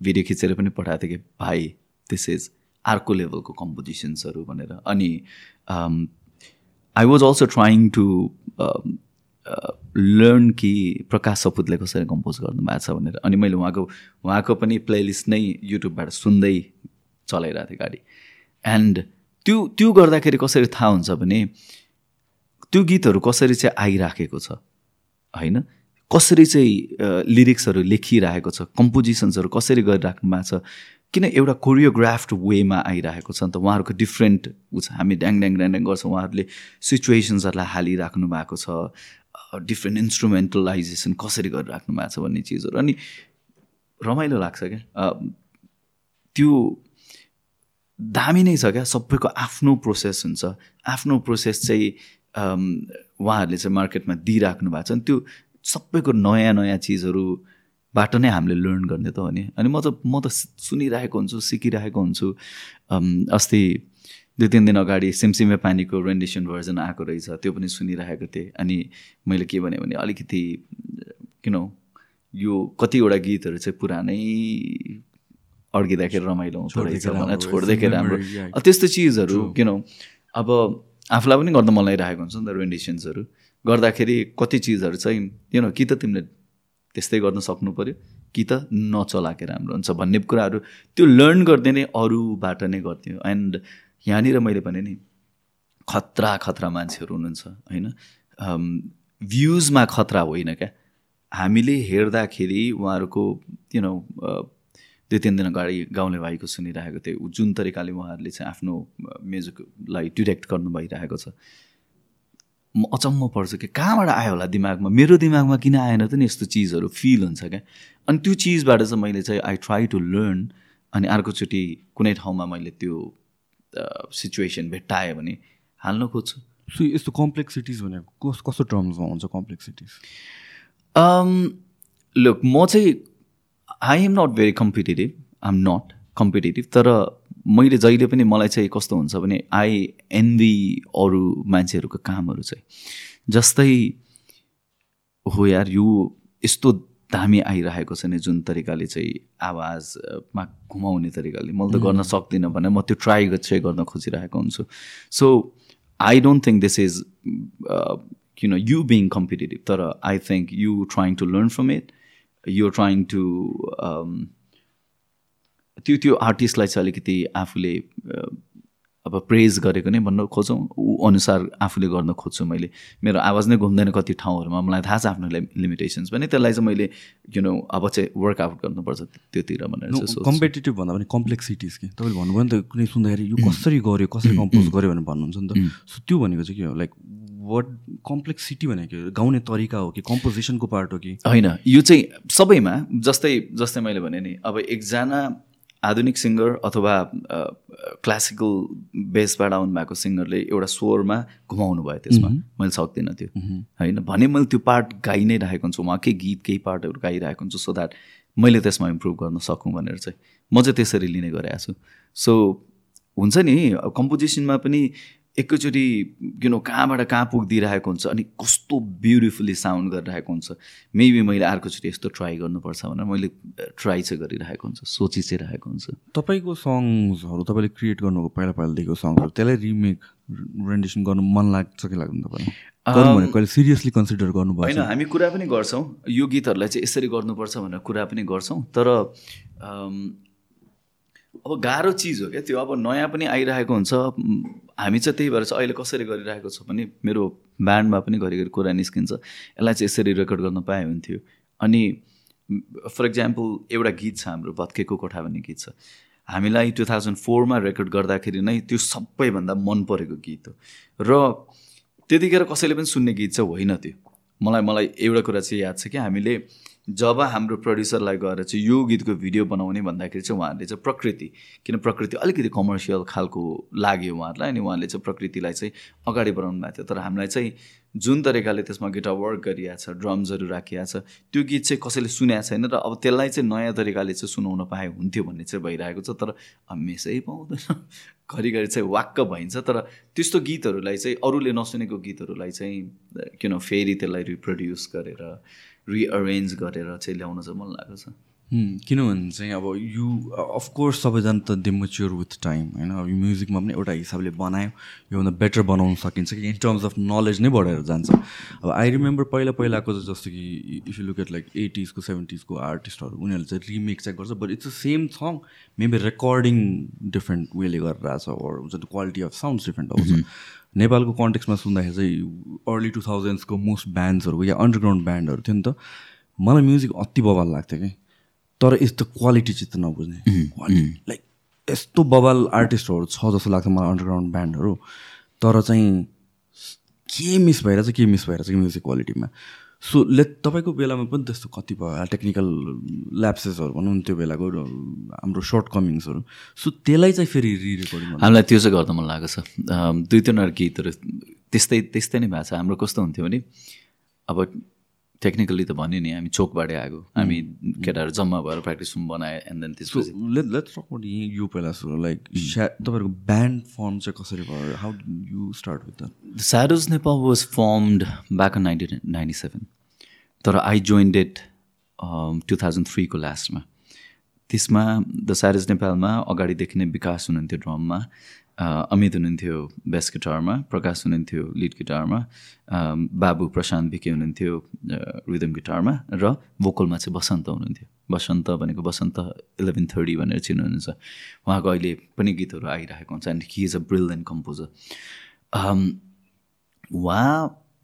भिडियो खिचेर पनि पठाएको थिएँ कि भाइ दिस इज अर्को लेभलको कम्पोजिसन्सहरू भनेर अनि I was also trying to learn कि प्रकाश सपुतले कसरी कम्पोज गर्नुभएको छ भनेर। अनि मैले उहाँको उहाँको पनि प्लेलिस्ट नै युट्युबबाट सुन्दै चलाइरहेको थिएँ गाडी एन्ड त्यो त्यो गर्दाखेरि कसरी थाहा हुन्छ भने त्यो गीतहरू कसरी चाहिँ आइराखेको छ होइन? कसरी चाहिँ लिरिक्सहरू लेखिरहेको छ कम्पोजिसन्सहरू कसरी गरिराख्नु भएको छ किन एउटा कोरियोग्राफ्ड वेमा आइरहेको छ? नि त उहाँहरूको डिफ्रेन्ट ऊ छ। हामी ड्याङ ड्याङ ड्याङ ड्याङ गर्छौँ। उहाँहरूले सिचुएसन्सहरूलाई हालिराख्नु भएको छ डिफ्रेन्ट इन्स्ट्रुमेन्टलाइजेसन कसरी गरिराख्नु भएको छ भन्ने चिजहरू। अनि रमाइलो लाग्छ क्या। त्यो दामी नै छ क्या। सबैको आफ्नो प्रोसेस हुन्छ। आफ्नो प्रोसेस चाहिँ उहाँहरूले चाहिँ मार्केटमा दिइराख्नु भएको छ। अनि त्यो सबैको नयाँ नयाँ चिजहरूबाट नै हामीले लर्न गर्ने त हो नि। अनि म त म त सुनिरहेको हुन्छु सिकिरहेको हुन्छु। अस्ति दुई तिन दिन अगाडि सिमसिमे पानीको रेन्डिसन भर्जन आएको रहेछ त्यो पनि सुनिरहेको थिएँ। अनि मैले के भने अलिकति किन यो कतिवटा गीतहरू चाहिँ पुरानै अड्किँदाखेरि रमाइलो आउँछ रहेछ। भनेर छोड्दैखेरि राम्रो। त्यस्तो चिजहरू किन अब आफूलाई पनि गर्दा मन लगाइरहेको हुन्छ नि त रेन्डिसन्सहरू गर्दाखेरि कति चिजहरू चाहिँ किन कि त तिमीले त्यस्तै गर्न सक्नु पऱ्यो कि त नचलाके राम्रो हुन्छ भन्ने कुराहरू त्यो लर्न गर्दै नै अरूबाट नै गर्थ्यो। एन्ड यहाँनिर मैले भने नि खतरा खतरा मान्छेहरू हुनुहुन्छ होइन? भ्युजमा खतरा होइन क्या? हामीले हेर्दाखेरि उहाँहरूको यु नो दुई तिन दिन अगाडि गाउँले भाइको सुनिरहेको थियो। जुन तरिकाले उहाँहरूले चाहिँ आफ्नो म्युजिकलाई डिरेक्ट गर्नु भइरहेको छ। म अचम्म पर्छु कि कहाँबाट आयो होला दिमागमा? मेरो दिमागमा किन आएन त नि यस्तो चिजहरू? फिल हुन्छ क्या। अनि त्यो चिजबाट चाहिँ मैले चाहिँ आई ट्राई टु लर्न अनि अर्कोचोटि कुनै ठाउँमा मैले त्यो सिचुएसन भेट्टाएँ भने हाल्न खोज्छु। सो यस्तो कम्प्लेक्सिटिज भनेको कस कस्तो टर्म्समा हुन्छ कम्प्लेक्सिटिज लुक म चाहिँ I am not very competitive I am not competitive तर मैले जहिले पनि मलाई चाहिँ कस्तो हुन्छ भने आई एनबी अरू मान्छेहरूको कामहरू चाहिँ। जस्तै हो यार यो यस्तो दामी आइरहेको छ नि जुन तरिकाले चाहिँ आवाजमा घुमाउने तरिकाले। मैले त गर्न सक्दिनँ भने म त्यो ट्राई चाहिँ गर्न खोजिरहेको हुन्छु। So I don't think this is you know you being competitive तर I think you trying to learn from it you trying to त्यो त्यो आर्टिस्टलाई चाहिँ अलिकति आफूले अब प्रेज गरेको नै भन्न खोजौँ। ऊ अनुसार आफूले गर्न खोज्छु मैले। मेरो आवाज नै घुम्दैन कति ठाउँहरूमा। मलाई थाहा छ आफ्नो लिमिटेसन्स भने त्यसलाई चाहिँ मैले यु नो अब चाहिँ वर्कआउट गर्नुपर्छ त्योतिर भनेर कम्पिटेटिभ भन्दा पनि कम्प्लेक्सिटिज कि? तपाईँले भन्नुभयो नि त कुनै सुन्दाखेरि यो कसरी गऱ्यो कसरी कम्पोज गऱ्यो भनेर भन्नुहुन्छ नि त। सो त्यो भनेको चाहिँ के हो? लाइक वर्ड कम्प्लेक्सिटी भनेको गाउने तरिका हो कि कम्पोजिसनको पार्ट हो कि? होइन। यो चाहिँ सबैमा जस्तै जस्तै मैले भने नि अब एकजना आधुनिक सिङ्गर अथवा क्लासिकल बेसबाट आउनु भएको सिङ्गरले एउटा स्वरमा घुमाउनु भयो त्यसमा। मैले सक्दिनँ त्यो। होइन? भने मैले त्यो पार्ट गाइ नै राखेको हुन्छु उहाँकै गीत केही पार्टहरू गाइरहेको हुन्छु सो द्याट मैले त्यसमा इम्प्रुभ गर्न सकौँ भनेर चाहिँ म चाहिँ त्यसरी लिने गरेको छु। सो हुन्छ नि कम्पोजिसनमा पनि एकैचोटि किन कहाँबाट कहाँ पुगिदिइरहेको हुन्छ अनि कस्तो ब्युटिफुल्ली साउन्ड गरिरहेको हुन्छ। मेबी मैले अर्कोचोटि यस्तो ट्राई गर्नुपर्छ भनेर मैले ट्राई चाहिँ गरिरहेको हुन्छ सोची चाहिँ रहेको हुन्छ। तपाईँको सङ्ग्सहरू तपाईँले क्रिएट गर्नुको पहिला पहिलादेखिको सङ्ग्सहरू त्यसलाई रिमेक रेन्डेसन गर्नु मन लाग्छ कि लाग्नु तपाईँलाई? कहिले सिरियसली कन्सिडर गर्नुभयो होइन हामी कुरा पनि गर्छौँ। यो गीतहरूलाई चाहिँ यसरी गर्नुपर्छ भनेर कुरा पनि गर्छौँ। तर अब गाह्रो चिज हो क्या? त्यो अब नयाँ पनि आइरहेको हुन्छ। हामी चाहिँ त्यही भएर चाहिँ अहिले कसरी गरिरहेको छ भने मेरो ब्यान्डमा पनि घरिघरि कुरा निस्किन्छ। यसलाई चाहिँ यसरी रेकर्ड गर्न पाए हुन्थ्यो। अनि फर इक्जाम्पल एउटा गीत छ हाम्रो भत्केको कोठा भन्ने गीत छ। हामीलाई टु थाउजन्ड फोरमा रेकर्ड गर्दाखेरि नै त्यो सबैभन्दा मन परेको गीत हो। र त्यतिखेर कसैले पनि सुन्ने गीत चाहिँ होइन त्यो। मलाई मलाई एउटा कुरा चाहिँ याद छ कि हामीले जब हाम्रो प्रड्युसरलाई गएर चाहिँ यो गीतको भिडियो बनाउने भन्दाखेरि चाहिँ उहाँहरूले चाहिँ प्रकृति किन प्रकृति अलिकति कमर्सियल खालको लाग्यो उहाँहरूलाई अनि उहाँले चाहिँ प्रकृतिलाई चाहिँ अगाडि बढाउनु भएको थियो। तर हामीलाई चाहिँ जुन तरिकाले त्यसमा गिटार वर्क गरिएको छ ड्रम्सहरू राखिएको छ त्यो गीत चाहिँ कसैले सुनेको छैन र अब त्यसलाई चाहिँ नयाँ तरिकाले चाहिँ सुनाउन पाए हुन्थ्यो भन्ने चाहिँ भइरहेको छ। तर हमेसै पाउँदैन। घरिघरि चाहिँ वाक्क भइन्छ। तर त्यस्तो गीतहरूलाई चाहिँ अरूले नसुनेको गीतहरूलाई चाहिँ किन फेरि त्यसलाई रिप्रोड्युस गरेर रिअरेन्ज गरेर चाहिँ ल्याउन चाहिँ मन लागेको छ। किनभने चाहिँ अब यु अफकोर्स सबैजना त दे मच्योर विथ टाइम होइन? अब यो म्युजिकमा पनि एउटा हिसाबले बनायो योभन्दा बेटर बनाउन सकिन्छ कि? इन टर्म्स अफ नलेज नै बढेर जान्छ। अब आई रिमेम्बर पहिला पहिलाको जस्तो कि if you look at like एटिजको सेभेन्टिजको आर्टिस्टहरू उनीहरूले चाहिँ रिमेक चाहिँ गर्छ but it's the same song maybe recording different वेले गरेर आएको छ ओर हुन्छ क्वालिटी अफ साउन्ड डिफ्रेन्ट आउँछ। नेपालको कन्टेक्समा सुन्दाखेरि चाहिँ अर्ली टु थाउजन्ड्सको मोस्ट ब्यान्ड्सहरूको या अन्डरग्राउन्ड ब्यान्डहरू थियो नि त मलाई म्युजिक अति बवाल लाग्थ्यो कि। तर यस्तो क्वालिटी चाहिँ त नबुझ्ने लाइक यस्तो बवाल आर्टिस्टहरू छ जस्तो लाग्छ मलाई अन्डरग्राउन्ड ब्यान्डहरू तर चाहिँ के मिस भइरहेछ के मिस भइरहेछ कि म्युजिक क्वालिटीमा सो ले तपाईँको बेलामा पनि त्यस्तो कतिपय टेक्निकल ल्याप्सेसहरू भनौँ त्यो बेलाको हाम्रो सर्ट कमिङ्सहरू सो त्यसलाई चाहिँ फेरि रिरेकर्डिङ हामीलाई त्यो चाहिँ गर्दा मन लागेको छ। दुई तिनवटा गीतहरू त्यस्तै त्यस्तै नै भएको छ। हाम्रो कस्तो हुन्थ्यो भने अब टेक्निकली त भन्यो नि हामी चोकबाटै आएको। हामी केटाहरू जम्मा भएर प्र्याक्टिस रुम बनायो एन्ड देन त्यसपछि लेट लेट्स टक यो पहिला सुरु लाइक तपाईँहरूको ब्यान्ड फर्म चाहिँ कसरी भयो? How you start with the Shadows Nepal was formed back in nineteen ninety seven तर I joined it two thousand थ्रीको लास्टमा त्यसमा द स्याडोज नेपालमा अगाडिदेखि नै विकास हुनुहुन्थ्यो ड्रममा अमित हुनुहुन्थ्यो बेस गिटारमा प्रकाश हुनुहुन्थ्यो लिड गिटारमा बाबु प्रशान्त विके हुनुहुन्थ्यो रिदम गिटारमा र भोकलमा चाहिँ बसन्त हुनुहुन्थ्यो। बसन्त भनेको बसन्त इलेभेन थर्टी भनेर चिन्नुहुन्छ। उहाँको अहिले पनि गीतहरू आइरहेको हुन्छ and he is a brilliant composer उहाँ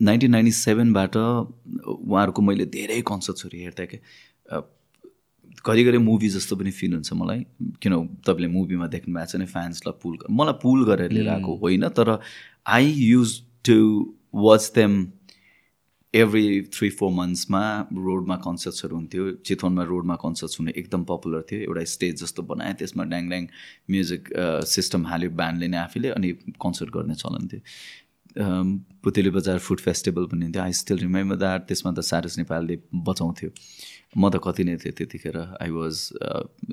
नाइन्टिन नाइन्टी सेभेनबाट उहाँहरूको मैले धेरै कन्सर्ट्सहरू हेर्थेँ कि अ, घरिघरि मुभी जस्तो पनि फिल हुन्छ मलाई। किन तपाईँले मुभीमा देख्नु भएको छ नि फ्यान्सलाई पुल मलाई पुल गरेर लिएर आएको होइन तर I use to watch them every three four मन्थ्समा रोडमा कन्सर्ट्सहरू हुन्थ्यो। चितवनमा रोडमा कन्सर्ट्स हुने एकदम पपुलर थियो। एउटा स्टेज जस्तो बनायो। त्यसमा ड्याङ ड्याङ म्युजिक सिस्टम हाल्यो ब्यान्डले नै आफैले अनि कन्सर्ट गर्ने चलन थियो। पुतेली बजार फुड फेस्टिभल पनि थियो आई स्टिल रिमेम्बर द्याट त्यसमा त सारस नेपालले बचाउँथ्यो। म त कति नै थिएँ त्यतिखेर। I was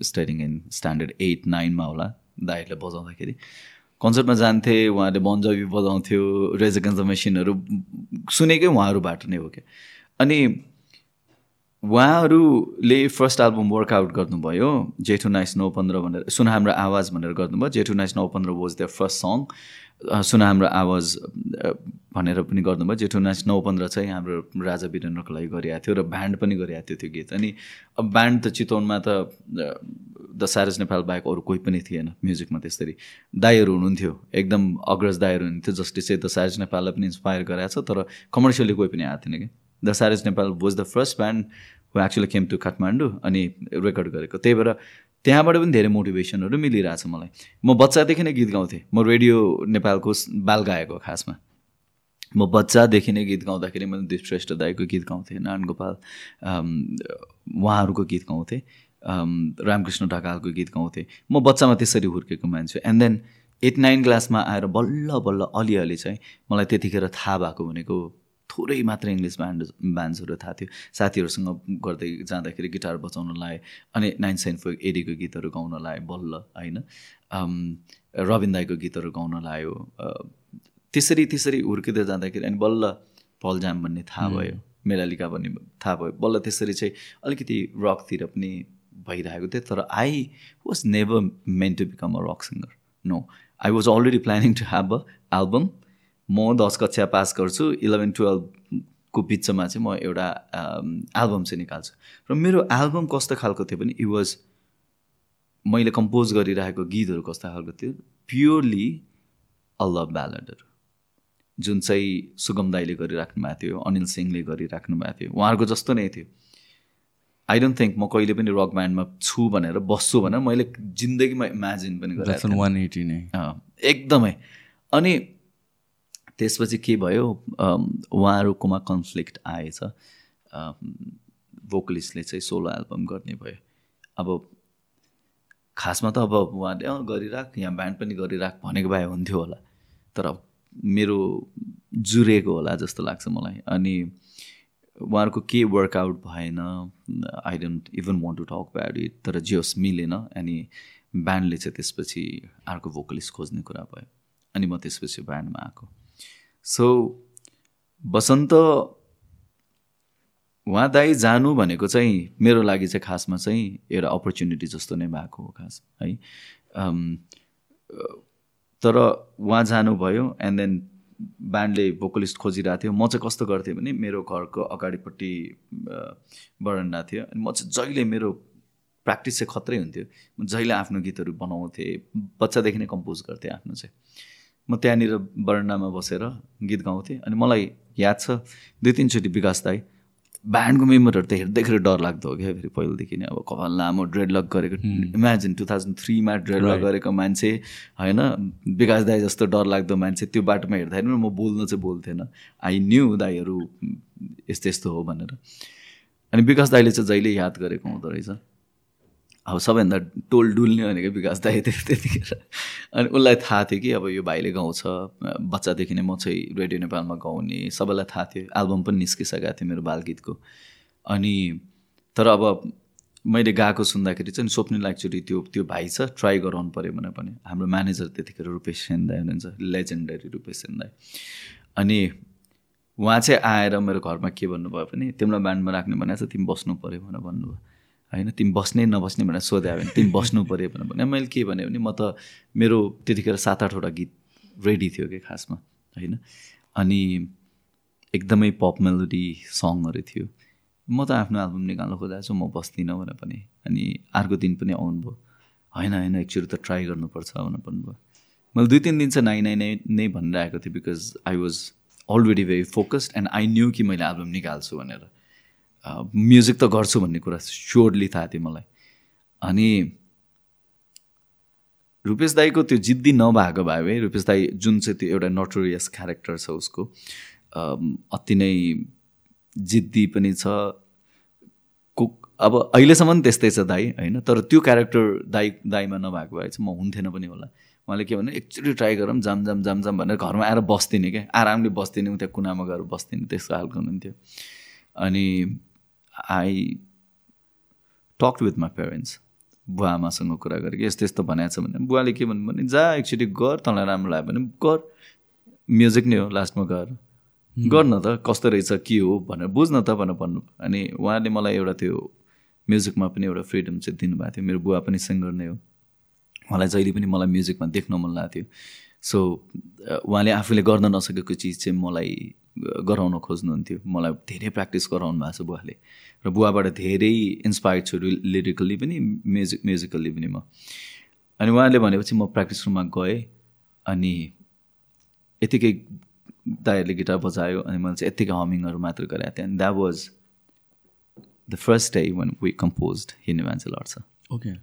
studying in standard eight नाइनमा होला दाइहरूले बजाउँदाखेरि। कन्सर्टमा जान्थेँ उहाँले बन्जबी बजाउँथ्यो रेजकेन्स मेसिनहरू सुनेकै उहाँहरूबाट नै हो क्या। अनि उहाँहरूले फर्स्ट एल्बम वर्कआउट गर्नुभयो जेठु नाइस नौ पन्ध्र भनेर सुन हाम्रो आवाज भनेर गर्नुभयो। जेठु नाइस नौ पन्ध्र वाज द फर्स्ट सङ सुन हाम्रो आवाज भनेर पनि गर्नुभयो। जेठु नाइस नौ पन्ध्र चाहिँ हाम्रो राजा वीरेन्द्रको लागि गरिएको थियो र ब्यान्ड पनि गरिएको थियो त्यो गीत। अनि अब ब्यान्ड त चितवनमा त द सारस नेपाल बाहेक अरू कोही पनि थिएन म्युजिकमा त्यसरी। दाईहरू हुनुहुन्थ्यो एकदम अग्रज दाईहरू हुनुहुन्थ्यो जसले चाहिँ द सारस नेपाललाई पनि इन्सपायर गराएको छ तर कमर्सियली कोही पनि आएको थिएन कि। The Shadows Nepal was the first band who actually came to Kathmandu अनि रेकर्ड गरेको। त्यही भएर त्यहाँबाट पनि धेरै मोटिभेसनहरू मिलिरहेछ मलाई। म बच्चादेखि नै गीत गाउँथेँ। म रेडियो नेपालको बाल गाएको खासमा। म बच्चादेखि नै गीत गाउँदाखेरि मैले दिप श्रेष्ठ दाईको गीत गाउँथेँ नारायण गोपाल उहाँहरूको गीत गाउँथेँ रामकृष्ण ढकालको गीत गाउँथेँ। म बच्चामा त्यसरी हुर्केको मान्छे एन्ड देन एट नाइन क्लासमा आएर बल्ल बल्ल अलिअलि चाहिँ मलाई त्यतिखेर थाहा भएको भनेको थोरै मात्र इङ्ग्लिस ब्यान्ड ब्यान्ड्सहरू थाहा थियो। साथीहरूसँग गर्दै जाँदाखेरि गिटार बजाउन लाएँ अनि नाइन साइन फोर एडीको गीतहरू गाउन लाएँ बल्ल होइन? रविन दाईको गीतहरू गाउन लायो त्यसरी त्यसरी हुर्किँदै जाँदाखेरि अनि बल्ल पल जाम भन्ने थाहा भयो मेलालिका भन्ने थाहा भयो। बल्ल त्यसरी चाहिँ अलिकति रकतिर पनि भइरहेको थियो तर I was never meant to become a rock singer no I was already planning to have a album म दस कक्षा पास गर्छु इलेभेन टुवेल्भको बिचमा चाहिँ म एउटा एल्बम चाहिँ निकाल्छु। र मेरो एल्बम कस्तो खालको थियो भने इट वाज मैले कम्पोज गरिरहेको गीतहरू कस्तो खालको थियो प्योरली अ लभ ब्यालडहरू जुन चाहिँ सुगम दाईले गरिराख्नु भएको थियो अनिल सिंहले गरिराख्नु भएको थियो उहाँहरूको जस्तो नै थियो। आई डोन्ट थिङ्क म कहिले पनि रक ब्यान्डमा छु भनेर बस्छु भनेर मैले जिन्दगीमा इमेजिन पनि गरेको द्याट्स वान एटी नै। एकदमै। अनि त्यसपछि के भयो? उहाँहरूकोमा कन्फ्लिक्ट आएछ। भोकलिस्टले चाहिँ सोलो एल्बम गर्ने भयो। अब खासमा त अब उहाँले अँ गरिराख यहाँ ब्यान्ड पनि गरिराख भनेको भए हुन्थ्यो होला। तर मेरो जुरेको होला जस्तो लाग्छ मलाई। अनि उहाँहरूको के वर्कआउट भएन? I don't even want to talk bad it तर जे होस् मिलेन। अनि ब्यान्डले चाहिँ त्यसपछि अर्को भोकलिस्ट खोज्ने कुरा भयो। अनि म त्यसपछि ब्यान्डमा आएको। सो बसन्त उहाँ दाई जानु भनेको चाहिँ मेरो लागि चाहिँ खासमा चाहिँ एउटा अपर्च्युनिटी जस्तो नै भएको हो खास है। तर उहाँ जानुभयो एन्ड देन ब्यान्डले भोकलिस्ट खोजिरहेको थियो। म चाहिँ कस्तो गर्थेँ भने मेरो घरको अगाडिपट्टि बरन्डा थियो। अनि म चाहिँ जहिले मेरो प्र्याक्टिस चाहिँ खत्रै हुन्थ्यो। जहिले आफ्नो गीतहरू बनाउँथेँ बच्चादेखि नै कम्पोज गर्थेँ आफ्नो चाहिँ। म त्यहाँनिर बरन्डामा बसेर गीत गाउँथेँ अनि मलाई याद छ दुई तिनचोटि विकास दाई ब्यान्डको मेम्बरहरू त हेर्दैखेरि डर लाग्दो हो क्या फेरि पहिलेदेखि नै। अब कपाल लामो ड्रेड लक गरेको इमेजिन टु थाउजन्ड थ्रीमा ड्रेड लक गरेको मान्छे होइन? विकास दाई जस्तो डर लाग्दो मान्छे त्यो बाटोमा हेर्दाखेरि पनि म बोल्न चाहिँ बोल्थेन। आई न्यू दाईहरू यस्तो यस्तो हो भनेर। अनि विकास दाईले चाहिँ जहिले याद गरेको हुँदो रहेछ। अब सबैभन्दा टोल डुल्ने भनेको विकास दाई थियो त्यतिखेर। अनि उसलाई थाहा थियो कि अब यो भाइले गाउँछ बच्चादेखि नै म चाहिँ रेडियो नेपालमा गाउने। सबैलाई थाहा थियो। एल्बम पनि निस्किसकेको थियो मेरो बालगीतको। अनि तर अब मैले गाएको सुन्दाखेरि चाहिँ स्वप्निल एक्चुली त्यो त्यो भाइ छ ट्राई गराउनु पऱ्यो भनेर पनि। हाम्रो म्यानेजर त्यतिखेर रूपेश सेन दाई हुनुहुन्छ लेजेन्डरी रूपेश सेन दाई। अनि उहाँ चाहिँ आएर मेरो घरमा के भन्नुभयो भने तिमीलाई ब्यान्डमा राख्ने भनेको छ तिमी बस्नु पऱ्यो भनेर भन्नुभयो। होइन तिमी बस्ने नबस्ने भनेर सोध्यो भने तिमी बस्नु पऱ्यो भनेर भने मैले के भने म त मेरो त्यतिखेर सात आठवटा गीत रेडी थियो कि खासमा होइन। अनि एकदमै पप मेलोडी सङहरू थियो। म त आफ्नो एल्बम निकाल्नु खोजेको छु म बस्दिनँ भनेर पनि। अनि अर्को दिन पनि आउनुभयो। होइन होइन एकचोटि त ट्राई गर्नुपर्छ भनेर भन्नुभयो। मैले दुई तिन दिन चाहिँ नाइ नाइ नै नै भनेर आएको थिएँ because I was already very focused and I knew कि मैले एल्बम निकाल्छु भनेर। म्युजिक त गर्छु भन्ने कुरा स्योरली थाहा थियो मलाई। अनि रुपेश दाईको त्यो जिद्दी नभएको भए है रुपेश दाई जुन चाहिँ त्यो एउटा नोटोरियस क्यारेक्टर छ उसको अति नै जिद्दी पनि छ। कुक अब अहिलेसम्म त्यस्तै छ दाई होइन? तर त्यो क्यारेक्टर दाई दाईमा नभएको भए चाहिँ म हुन्थेन पनि होला। उहाँले के भने एकचोटि ट्राई गरौँ जाम जाम जाम जाम भनेर घरमा आएर बस्दिनँ क्या आरामले बस्दिनँ त्यहाँ कुनामा गएर बस्दिनँ त्यस्तो खालको हुनुहुन्थ्यो। अनि I talk with my parents बुवा आमासँग कुरा गरेँ कि यस्तो यस्तो भनेको छ भने बुवाले के भन्नु भने जा एकचोटि गर तँलाई राम्रो लाग्यो भने गर। म्युजिक नै हो लास्टमा गएर गर्न त कस्तो रहेछ के हो भनेर। बुझ्न त भनेर भन्नु। अनि उहाँले मलाई एउटा त्यो म्युजिकमा पनि एउटा फ्रिडम चाहिँ दिनुभएको थियो। मेरो बुवा पनि सिङ्गर नै हो। उहाँलाई जहिले पनि मलाई म्युजिकमा देख्न मन लागेको थियो सो उहाँले आफूले गर्न नसकेको चिज चाहिँ मलाई गराउन खोज्नुहुन्थ्यो। मलाई धेरै प्र्याक्टिस गराउनु भएको छ बुवाले। र बुवाबाट धेरै इन्सपायर्ड छु लिरिकल्ली पनि म्युजिक म्युजिकल्ली पनि म। अनि उहाँले भनेपछि म प्र्याक्टिस रुममा गएँ अनि यतिकै दाईहरूले गिटार बजायो अनि मैले चाहिँ यत्तिकै हमिङहरू मात्र गरेको थिएँ अनि that was the first day when we compose हिँड्ने मान्छे लड्छ ओके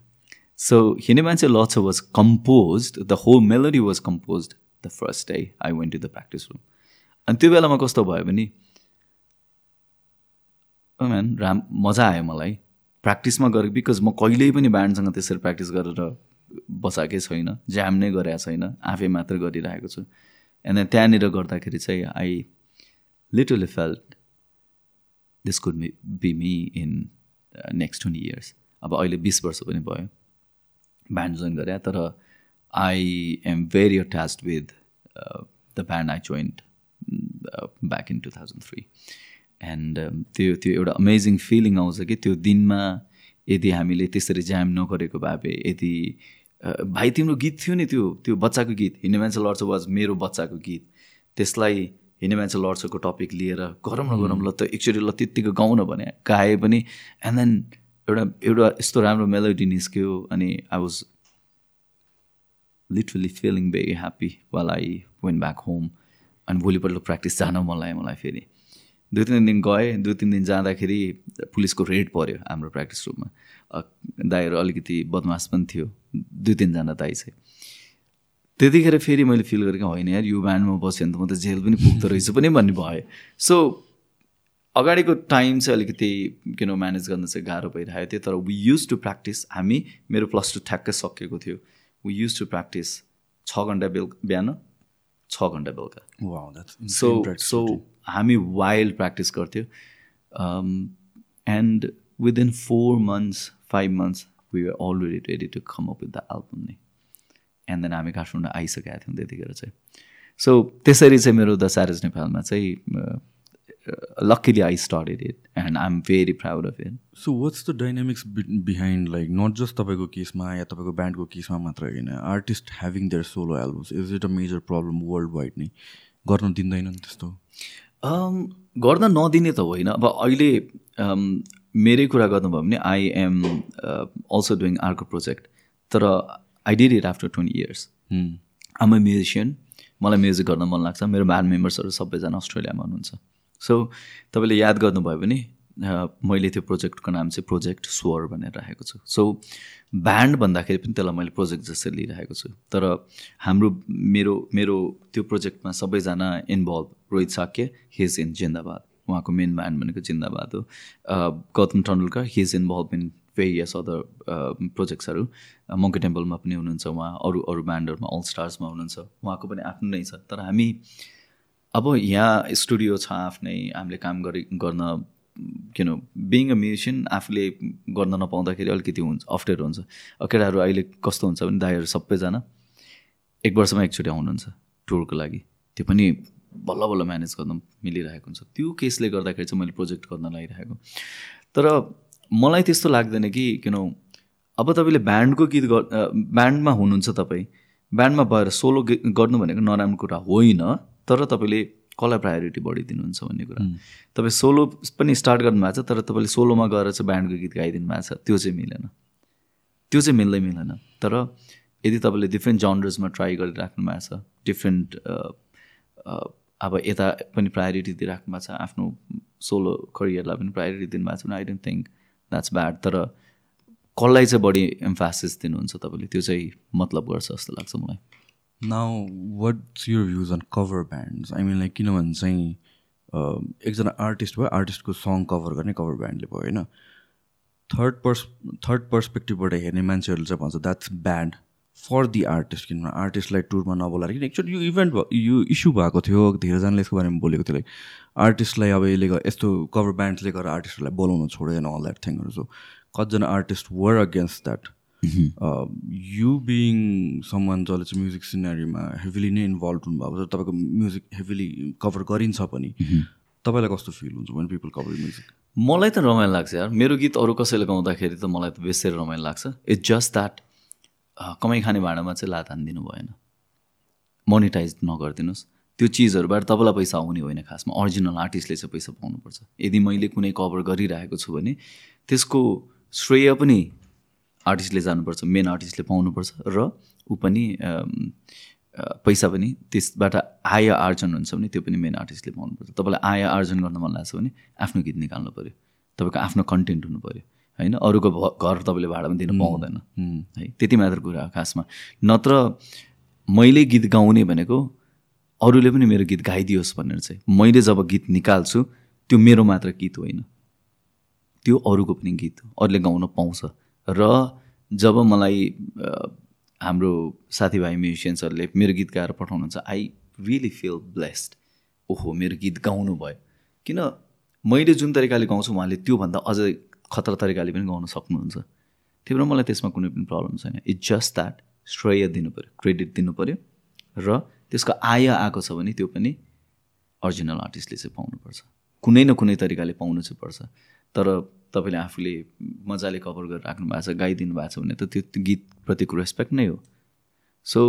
सो हिँड्ने मान्छे लड्छ was compose the whole melody was compose the first day I went to the practice room अनि त्यो बेलामा कस्तो भयो भने म्यान राम मजा आयो मलाई। प्र्याक्टिसमा गरेँ बिकज म कहिल्यै पनि ब्यान्डसँग त्यसरी प्र्याक्टिस गरेर बसाएकै छैन ज्याम नै गरेको छैन आफै मात्र गरिरहेको छु। एन्ड त्यहाँनिर गर्दाखेरि चाहिँ I literally felt this could be me in next twenty years अब अहिले बिस वर्ष पनि भयो ब्यान्ड जोइन गरेँ तर I am very attached with the band I joined back in two thousand three and त्यो त्यो एउटा अमेजिङ फिलिङ आउँछ कि त्यो दिनमा यदि हामीले त्यसरी ज्याम नगरेको भए यदि भाइ तिम्रो गीत थियो नि त्यो त्यो बच्चाको गीत हिँड्ने मान्छे लड्छ वाज मेरो बच्चाको गीत। त्यसलाई हिँड्ने मान्छे लड्छको टपिक लिएर गरौँ न गरौँ ल त एकचोटि ल त्यत्तिको गाउँ न भने गाएँ पनि। एन्ड देन एउटा एउटा यस्तो राम्रो मेलोडी निस्क्यो अनि I was literally feeling very happy while I went back home अनि भोलिपल्ट प्र्याक्टिस जान मन लाग्यो मलाई फेरि। दुई तिन दिन गएँ दुई तिन दिन जाँदाखेरि पुलिसको रेड पऱ्यो हाम्रो प्र्याक्टिस रुममा दाईहरू अलिकति बदमास पनि थियो। दुई तिनजना दाई चाहिँ। त्यतिखेर फेरि मैले फिल गरेँ कि होइन यार यो ब्यान्डमा बस्यो भने त म त जेल पनि पुग्दो रहेछु पनि भन्ने भयो। सो अगाडिको टाइम चाहिँ अलिकति किन म्यानेज गर्न चाहिँ गाह्रो भइरहेको थियो तर वी युज टु प्र्याक्टिस हामी मेरो प्लस टू ठ्याक्कै सकेको थियो। वी युज टु प्र्याक्टिस छ घन्टा बेलुका बिहान छ घन्टा बेलुका। सो सो हामी वाइल्ड प्र्याक्टिस गर्थ्यौँ। And within four months five months we were already ready to come up with the album नै एन्ड देन हामी काठमाडौँ आइसकेका थियौँ त्यतिखेर चाहिँ। सो त्यसरी चाहिँ मेरो द सारेज नेपालमा चाहिँ I started it and I am very proud of it so what's the dynamics behind like not just तपाईँको केसमा या तपाईँको ब्यान्डको केसमा मात्र होइन artist having their solo albums is it a major problem world wide नै? गर्न दिँदैनन् त्यस्तो? गर्न नदिने त होइन अब अहिले मेरै कुरा गर्नुभयो भने आई एम अल्सो डुइङ अर्को प्रोजेक्ट तर I did it after twenty years I'm a musician मलाई म्युजिक गर्न मन लाग्छ मेरो ब्यान्ड मेम्बर्सहरू सबैजना अस्ट्रेलियामा हुनुहुन्छ। सो तपाईँले याद गर्नुभयो भने मैले त्यो प्रोजेक्टको नाम चाहिँ प्रोजेक्ट स्वर भनेर राखेको छु। सो ब्यान्ड भन्दाखेरि पनि त्यसलाई मैले प्रोजेक्ट जस्तै लिइरहेको छु। तर हाम्रो मेरो मेरो त्यो प्रोजेक्टमा सबैजना involve. Rohit Shakya he's in Zindabad. उहाँको मेन ब्यान्ड भनेको जिन्दाबाद हो। Gautam Tendulkar he's involve in various other प्रोजेक्ट्सहरू Monkey टेम्पलमा पनि हुनुहुन्छ उहाँ। अरू अरू ब्यान्डहरूमा अल स्टार्समा हुनुहुन्छ। उहाँको पनि आफ्नो नै छ। तर हामी अब यहाँ स्टुडियो छ आफ्नै हामीले काम गरि गर्न किन बिङ अ म्युजिसियन आफूले गर्न नपाउँदाखेरि अलिकति हुन्छ अप्ठ्यारो हुन्छ। केटाहरू अहिले कस्तो हुन्छ भने दाईहरू सबैजना एक वर्षमा एकचोटि आउनुहुन्छ टुरको लागि। त्यो पनि बल्ल बल्ल म्यानेज गर्न मिलिरहेको हुन्छ। त्यो केसले गर्दाखेरि चाहिँ मैले प्रोजेक्ट गर्न लागिरहेको। तर मलाई त्यस्तो लाग्दैन कि किन अब तपाईँले ब्यान्डको गीत ग ब्यान्डमा हुनुहुन्छ तपाईँ। ब्यान्डमा भएर सोलो गर्नु भनेको नराम्रो कुरा होइन। तर तपाईँले कसलाई प्रायोरिटी बढी दिनुहुन्छ भन्ने कुरा। तपाईँ सोलो पनि स्टार्ट गर्नुभएको छ तर तपाईँले सोलोमा गएर चाहिँ ब्यान्डको गीत गाइदिनु भएको छ त्यो चाहिँ मिलेन। त्यो चाहिँ मिल्दै मिलेन। तर यदि तपाईँले डिफ्रेन्ट जन्डर्समा ट्राई गरिराख्नु भएको छ डिफ्रेन्ट अब यता पनि प्रायोरिटी दिइराख्नु भएको छ आफ्नो सोलो करियरलाई पनि प्रायोरिटी दिनुभएको छ भने I don't think that's bad तर कसलाई चाहिँ बढी एम्फासिस दिनुहुन्छ तपाईँले त्यो चाहिँ मतलब गर्छ जस्तो लाग्छ मलाई। Now what's your views on cover bands I mean like किनभने चाहिँ एकजना आर्टिस्ट भयो आर्टिस्टको सङ कभर गर्ने कभर ब्यान्डले भयो होइन? थर्ड पर्स थर्ड पर्सपेक्टिभबाट हेर्ने मान्छेहरूले चाहिँ भन्छ that's band for the artist किनभने आर्टिस्टलाई टुरमा नबोलाएर किन एक्चुअली यो इभेन्ट यो इस्यु भएको थियो धेरैजनाले यसको बारेमा बोलेको थियो लाइक आर्टिस्टलाई अब यसले यस्तो कभर ब्यान्ड्सले गरेर आर्टिस्टहरूलाई बोलाउनु छोडेन अल द्याट थिङहरू सो कतिजना artist were against that you being summon जसले चाहिँ म्युजिक सिनेरीमा हेभिली नै इन्भल्भ हुनुभएको छ तपाईँको म्युजिक हेभिली कभर गरिन्छ पनि तपाईँलाई कस्तो फिल हुन्छ वेन पिपल कभर म्युजिक मलाई त रमाइलो लाग्छ यार। मेरो गीत अरू कसैले गाउँदाखेरि त मलाई त बेसरी रमाइलो लाग्छ। इट्स जस्ट द्याट कमाइ खाने भाँडामा चाहिँ लात हानिदिनु भएन। मोनिटाइज नगरिदिनुहोस्। त्यो चिजहरूबाट तपाईँलाई पैसा आउने होइन खासमा। अरिजिनल आर्टिस्टले चाहिँ पैसा पाउनुपर्छ। यदि मैले कुनै कभर गरिरहेको छु भने त्यसको श्रेय पनि आर्टिस्टले जानुपर्छ मेन आर्टिस्टले पाउनुपर्छ र ऊ पनि पैसा पनि त्यसबाट आय आर्जन हुन्छ भने त्यो पनि मेन आर्टिस्टले पाउनुपर्छ। तपाईँलाई आय आर्जन गर्न मन लाग्छ भने आफ्नो गीत निकाल्नु पऱ्यो तपाईँको आफ्नो कन्टेन्ट हुनु पऱ्यो होइन? अरूको घर तपाईँले भाडामा दिनु पाउँदैन है? त्यति मात्र कुरा हो खासमा। नत्र मैले गीत गाउने भनेको अरूले पनि मेरो गीत गाइदियोस् भनेर चाहिँ। मैले जब गीत निकाल्छु त्यो मेरो मात्र गीत होइन। त्यो अरूको पनि गीत हो। अरूले गाउन पाउँछ। र जब मलाई हाम्रो साथीभाइ म्युजिसियन्सहरूले मेरो गीत गाएर पठाउनुहुन्छ आई रियली फिल ब्लेस्ड ओहो मेरो गीत गाउनु भयो। किन मैले जुन तरिकाले गाउँछु उहाँले त्योभन्दा अझै खतरा तरिकाले पनि गाउन सक्नुहुन्छ। त्यही भएर मलाई त्यसमा कुनै पनि प्रब्लम छैन। इट्स जस्ट द्याट श्रेय दिनु पऱ्यो क्रेडिट दिनु पऱ्यो र त्यसको आय आएको छ भने त्यो पनि अरिजिनल आर्टिस्टले चाहिँ पाउनुपर्छ। कुनै न कुनै तरिकाले पाउनु चाहिँ पर्छ। तर तपाईँले आफूले मजाले कभर गरेर राख्नु भएको छ गाइदिनु भएको छ भने त त्यो गीतप्रतिको रेस्पेक्ट नै हो। सो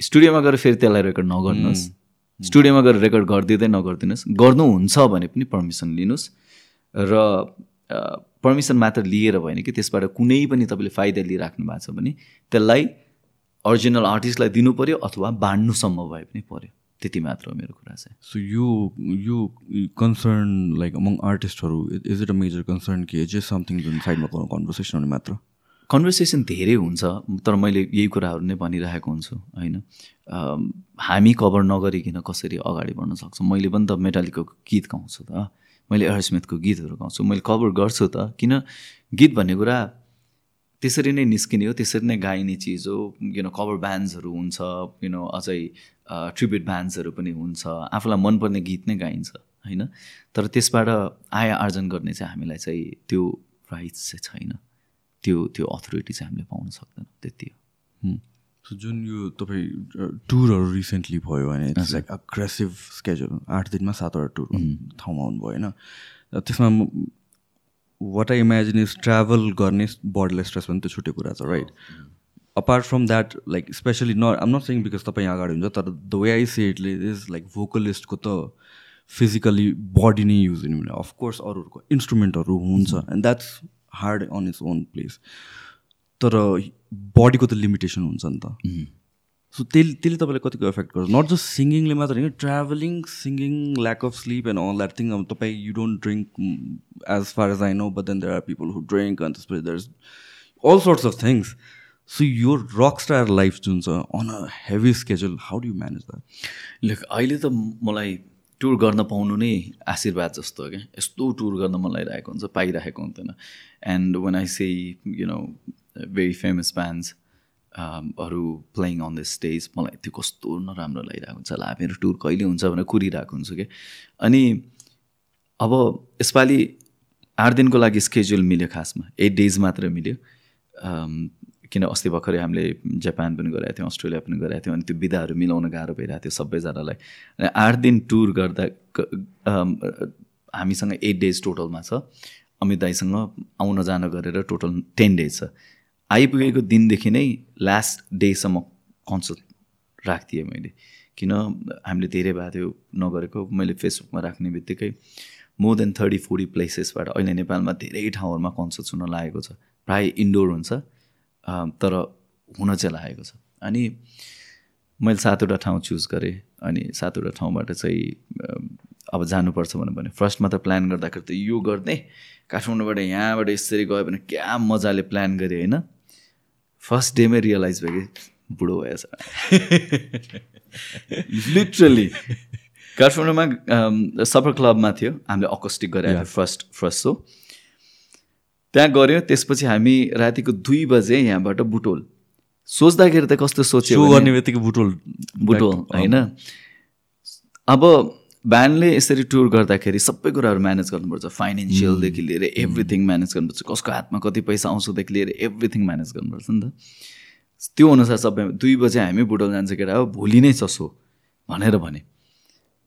स्टुडियोमा गएर फेरि त्यसलाई रेकर्ड नगर्नुहोस्। स्टुडियोमा गएर रेकर्ड गरिदिँदै नगरिदिनुहोस्। गर्नुहुन्छ भने पनि पर्मिसन लिनुहोस्। र पर्मिसन मात्र लिएर भएन कि त्यसबाट कुनै पनि तपाईँले फाइदा लिइराख्नु भएको छ भने त्यसलाई अरिजिनल आर्टिस्टलाई दिनु पऱ्यो अथवा बाँड्नुसम्म भए पनि पऱ्यो त्यति मात्र हो मेरो कुरा चाहिँ। सो यो यो concern like among आर्टिस्टहरू is it a major concern कि इज समथिङ जुन साइडमा कन्भर्सेसन हुने मात्र? कन्भर्सेसन धेरै हुन्छ तर मैले यही कुराहरू नै भनिरहेको हुन्छु होइन? हामी कभर नगरिकन कसरी अगाडि बढ्न सक्छौँ? मैले पनि त मेटालिको गीत गाउँछु त। मैले एयरस्मिथको गीतहरू गाउँछु। मैले कभर गर्छु त। किन? गीत भन्ने कुरा त्यसरी नै निस्किने हो त्यसरी नै गाइने चिज हो। किन कभर ब्यान्ड्सहरू हुन्छ किन अझै ट्रिब्युट ब्यान्ड्सहरू पनि हुन्छ। आफूलाई मनपर्ने गीत नै गाइन्छ होइन? तर त्यसबाट आय आर्जन गर्ने चाहिँ हामीलाई चाहिँ त्यो राइट्स चाहिँ छैन। त्यो त्यो अथोरिटी चाहिँ हामीले पाउन सक्दैनौँ त्यति हो। सो जुन यो तपाईँ टुरहरू रिसेन्टली भयो भने इट्स लाइक अग्रेसिभ स्केड्युल आठ दिनमा सातवटा टुर ठाउँमा हुनुभयो होइन। त्यसमा what I imagine is travel गर्ने बडीलाई स्ट्रेस पनि त्यो छुट्टै कुरा छ right apart from that like especially न आम नट सेङ बिकज तपाईँ अगाडि हुन्छ तर द वे आई से इटले इज लाइक भोकलिस्टको त फिजिकली बडी नै युज हुने भने अफकोर्स अरूहरूको इन्स्ट्रुमेन्टहरू हुन्छ and that's hard on its own place तर बडीको त लिमिटेसन हुन्छ नि त। सो त्यसले त्यसले तपाईँलाई कतिको एफेक्ट गर्छ नट जस्ट सिङ्गिङले मात्र होइन travelling singing lack of sleep and all that thing अब तपाईँ you don't drink as far as I know but then there are people who drink अनि त्यसपछि there is all sorts of things so यो rock star life जुन छ on a heavy schedule how do manage that लेख अहिले त मलाई tour गर्न पाउनु नै आशीर्वाद जस्तो क्या। यस्तो टुर गर्न मन लागिरहेको हुन्छ पाइरहेको हुँदैन। And when I say you know very famous bands हरू प्लेइङ अन द स्टेज मलाई त्यो कस्तो नराम्रो लागिरहेको हुन्छ ला मेरो टुर कहिले हुन्छ भनेर कुरिरहेको हुन्छु कि। अनि अब यसपालि आठ दिनको लागि स्केड्युल मिल्यो खासमा एट डेज मात्र मिल्यो। किन अस्ति भर्खरै हामीले जापान पनि गराएको थियौँ अस्ट्रेलिया पनि गराएको थियौँ अनि त्यो विधाहरू मिलाउन गाह्रो भइरहेको थियो सबैजनालाई। अनि आठ दिन टुर गर्दा हामीसँग एट डेज टोटलमा छ। अमित दाईसँग आउन जान गरेर टोटल टेन डेज छ। आइपुगेको दिनदेखि नै लास्ट डेसम्म कन्सर्ट राख्दिएँ मैले। किन? हामीले धेरै भएको थियो नगरेको। मैले फेसबुकमा राख्ने बित्तिकै मोर देन थर्टी फोर्टी प्लेसेसबाट अहिले नेपालमा धेरै ठाउँहरूमा कन्सर्ट हुन लागेको छ। प्रायः इन्डोर हुन्छ तर हुन चाहिँ लागेको छ। अनि मैले सातवटा ठाउँ चुज गरेँ अनि सातवटा ठाउँबाट चाहिँ अब जानुपर्छ भनेर भने। फर्स्टमा त प्लान गर्दाखेरि त यो गर्ने काठमाडौँबाट यहाँबाट यसरी गयो भने क्या मजाले प्लान गरेँ होइन? फर्स्ट डेमै रियलाइज भयो कि बुढो भएछ लिटरली काठमाडौँमा सफर क्लबमा थियो। हामीले अकस्टिक थियो फर्स्ट फर्स्ट सो त्यहाँ गऱ्यो त्यसपछि हामी रातिको दुई बजे यहाँबाट बुटोल। सोच्दाखेरि त कस्तो सोच्यो गर्ने बित्तिकै बुटोल बुटोल होइन। अब ब्यान्डले यसरी टुर गर्दाखेरि सबै कुराहरू म्यानेज गर्नुपर्छ। फाइनेन्सियलदेखि लिएर एभ्रिथिङ म्यानेज गर्नुपर्छ। कसको हातमा कति पैसा आउँछदेखि लिएर एभ्रिथिङ म्यानेज गर्नुपर्छ नि त। त्यो अनुसार सबै दुई बजे हामी बुटोल जान्छ केटा हो भोलि नै छ सो भनेर भने।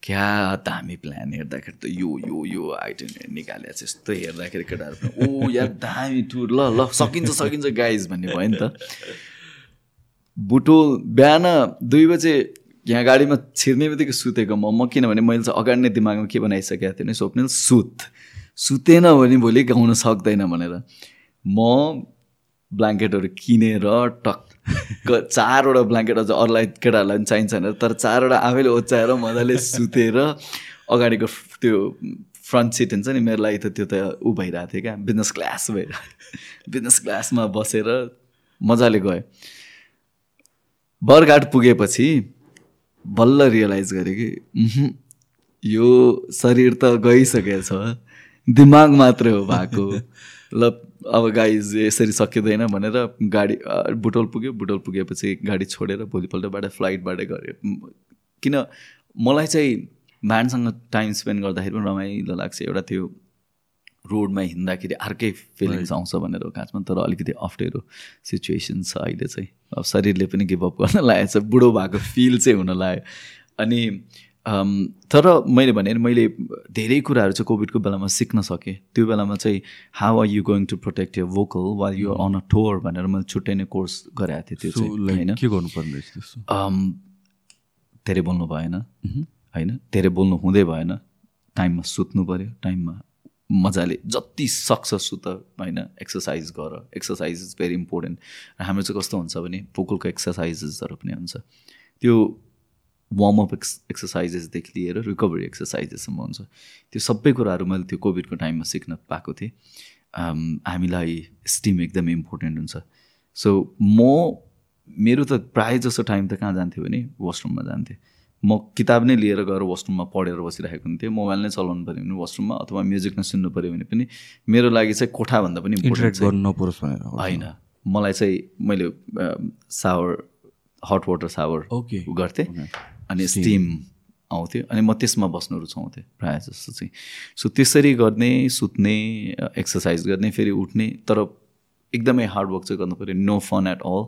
क्या दामी प्लान हेर्दाखेरि त यो यो यो आइटम निकालेको छ। यस्तो हेर्दाखेरि केटाहरू ओ यार दामी टुर। ल ल सकिन्छ सकिन्छ गाइज भन्ने भयो नि त। बुटोल बिहान दुई बजे यहाँ गाडीमा छिर्ने बित्तिकै सुतेको म म किनभने मैले चाहिँ अगाडि नै दिमागमा के बनाइसकेको थिएँ भने स्वप्निल सुत। सुतेन भने भोलि गाउन सक्दैन भनेर। म ब्ल्याङ्केटहरू किनेर टक्क चारवटा ब्ल्याङ्केट अझ अरूलाई केटाहरूलाई पनि चाहिन्छ भनेर तर चारवटा आफैले ओछ्याएर मजाले सुतेर अगाडिको त्यो फ्रन्ट सिट हुन्छ नि मेरो लागि त त्यो त ऊ भइरहेको थियो क्या बिजनेस क्लास भएर। बिजनेस क्लासमा बसेर मजाले गयो बरघाट पुगेपछि बल्ल रियलाइज गरेँ कि यो शरीर त गइसकेछ दिमाग मात्रै हो भएको। ल अब गाइज यसरी सकिँदैन भनेर गाडी बुटोल पुग्यो। बुटोल पुगेपछि गाडी छोडेर भोलिपल्टबाट फ्लाइटबाटै गऱ्यो। किन मलाई चाहिँ ब्यान्डसँग टाइम स्पेन्ड गर्दाखेरि पनि रमाइलो लाग्छ। एउटा त्यो रोडमा हिँड्दाखेरि अर्कै फिलिङ्स आउँछ भनेर खासमा तर अलिकति अप्ठ्यारो सिचुएसन छ अहिले चाहिँ। अब शरीरले पनि गिभअप गर्न लागेको छ बुढो भएको फिल चाहिँ हुन लाग्यो। अनि तर मैले भने मैले धेरै कुराहरू चाहिँ कोभिडको बेलामा सिक्न सकेँ। त्यो बेलामा चाहिँ how are you going to protect your vocal while you on a tour भनेर मैले छुट्टै नै कोर्स गराएको थिएँ त्यो चाहिँ होइन? के गर्नुपर्ने धेरै बोल्नु भएन होइन? धेरै बोल्नु हुँदै भएन। टाइममा सुत्नु पऱ्यो टाइममा मजाले जति सक्छ सुत होइन एक्सर्साइज गर। एक्सर्साइज इज भेरी इम्पोर्टेन्ट हाम्रो चाहिँ कस्तो हुन्छ भने भोकलको एक्सर्साइजेसहरू पनि हुन्छ। त्यो वार्मअप एक्स एक्सर्साइजेसदेखि लिएर रिकभरी एक्सर्साइजेससम्म हुन्छ। त्यो सबै कुराहरू मैले त्यो कोभिडको टाइममा सिक्न पाएको थिएँ। हामीलाई स्टिम एकदमै इम्पोर्टेन्ट हुन्छ। सो म मेरो त प्रायः जसो टाइम त कहाँ जान्थ्यो भने वासरुममा जान्थेँ। म किताब नै लिएर गएर वासरुममा पढेर बसिरहेको हुन्थेँ। मोबाइल नै चलाउनु पऱ्यो भने वासरुममा अथवा म्युजिक नै सुन्नु पऱ्यो भने पनि मेरो लागि चाहिँ कोठाभन्दा पनि नपरोस् भनेर होइन। मलाई चाहिँ मैले shower hot water shower okay गर्थेँ अनि स्टिम आउँथ्यो अनि म त्यसमा बस्नु रुचाउँथेँ प्रायः जस्तो चाहिँ। सो त्यसरी गर्ने सुत्ने एक्सर्साइज गर्ने फेरि उठ्ने तर एकदमै हार्डवर्क चाहिँ गर्नु पऱ्यो no fun at all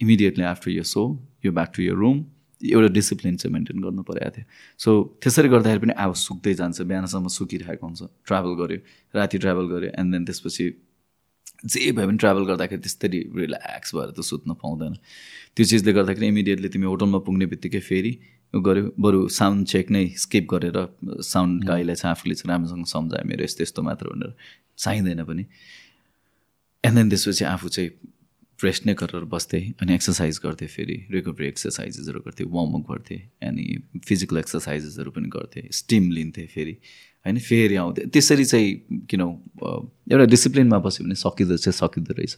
immediately after यो सो यो ब्याक टु यर रुम एउटा डिसिप्लिन चाहिँ मेन्टेन गर्नु परेको थियो। सो त्यसरी गर्दाखेरि पनि अब सुक्दै जान्छ बिहानसम्म सुकिरहेको हुन्छ। ट्राभल गऱ्यो राति ट्राभल गऱ्यो एन्ड देन त्यसपछि जे भए पनि ट्राभल गर्दाखेरि त्यसरी रिल्याक्स भएर त सुत्न पाउँदैन। त्यो चिजले गर्दाखेरि इमिडिएटली तिमी होटलमा पुग्ने बित्तिकै फेरि गऱ्यो बरु साउन्ड चेक नै स्किप गरेर साउन्ड गाईलाई चाहिँ आफूले चाहिँ राम्रोसँग सम्झायो मेरो यस्तो यस्तो मात्र भनेर। चाहिँदैन पनि। एन्ड देन त्यसपछि आफू चाहिँ रेस्ट नै गरेर बस्थेँ अनि एक्सर्साइज गर्थेँ फेरि रिकभरी एक्सर्साइजेसहरू गर्थेँ वार्मअप गर्थेँ अनि फिजिकल एक्सर्साइजेसहरू पनि गर्थेँ स्टिम लिन्थेँ फेरि। होइन फेरि आउँथेँ। त्यसरी चाहिँ किन एउटा डिसिप्लिनमा बस्यो भने सकिँदो चाहिँ सकिँदो रहेछ।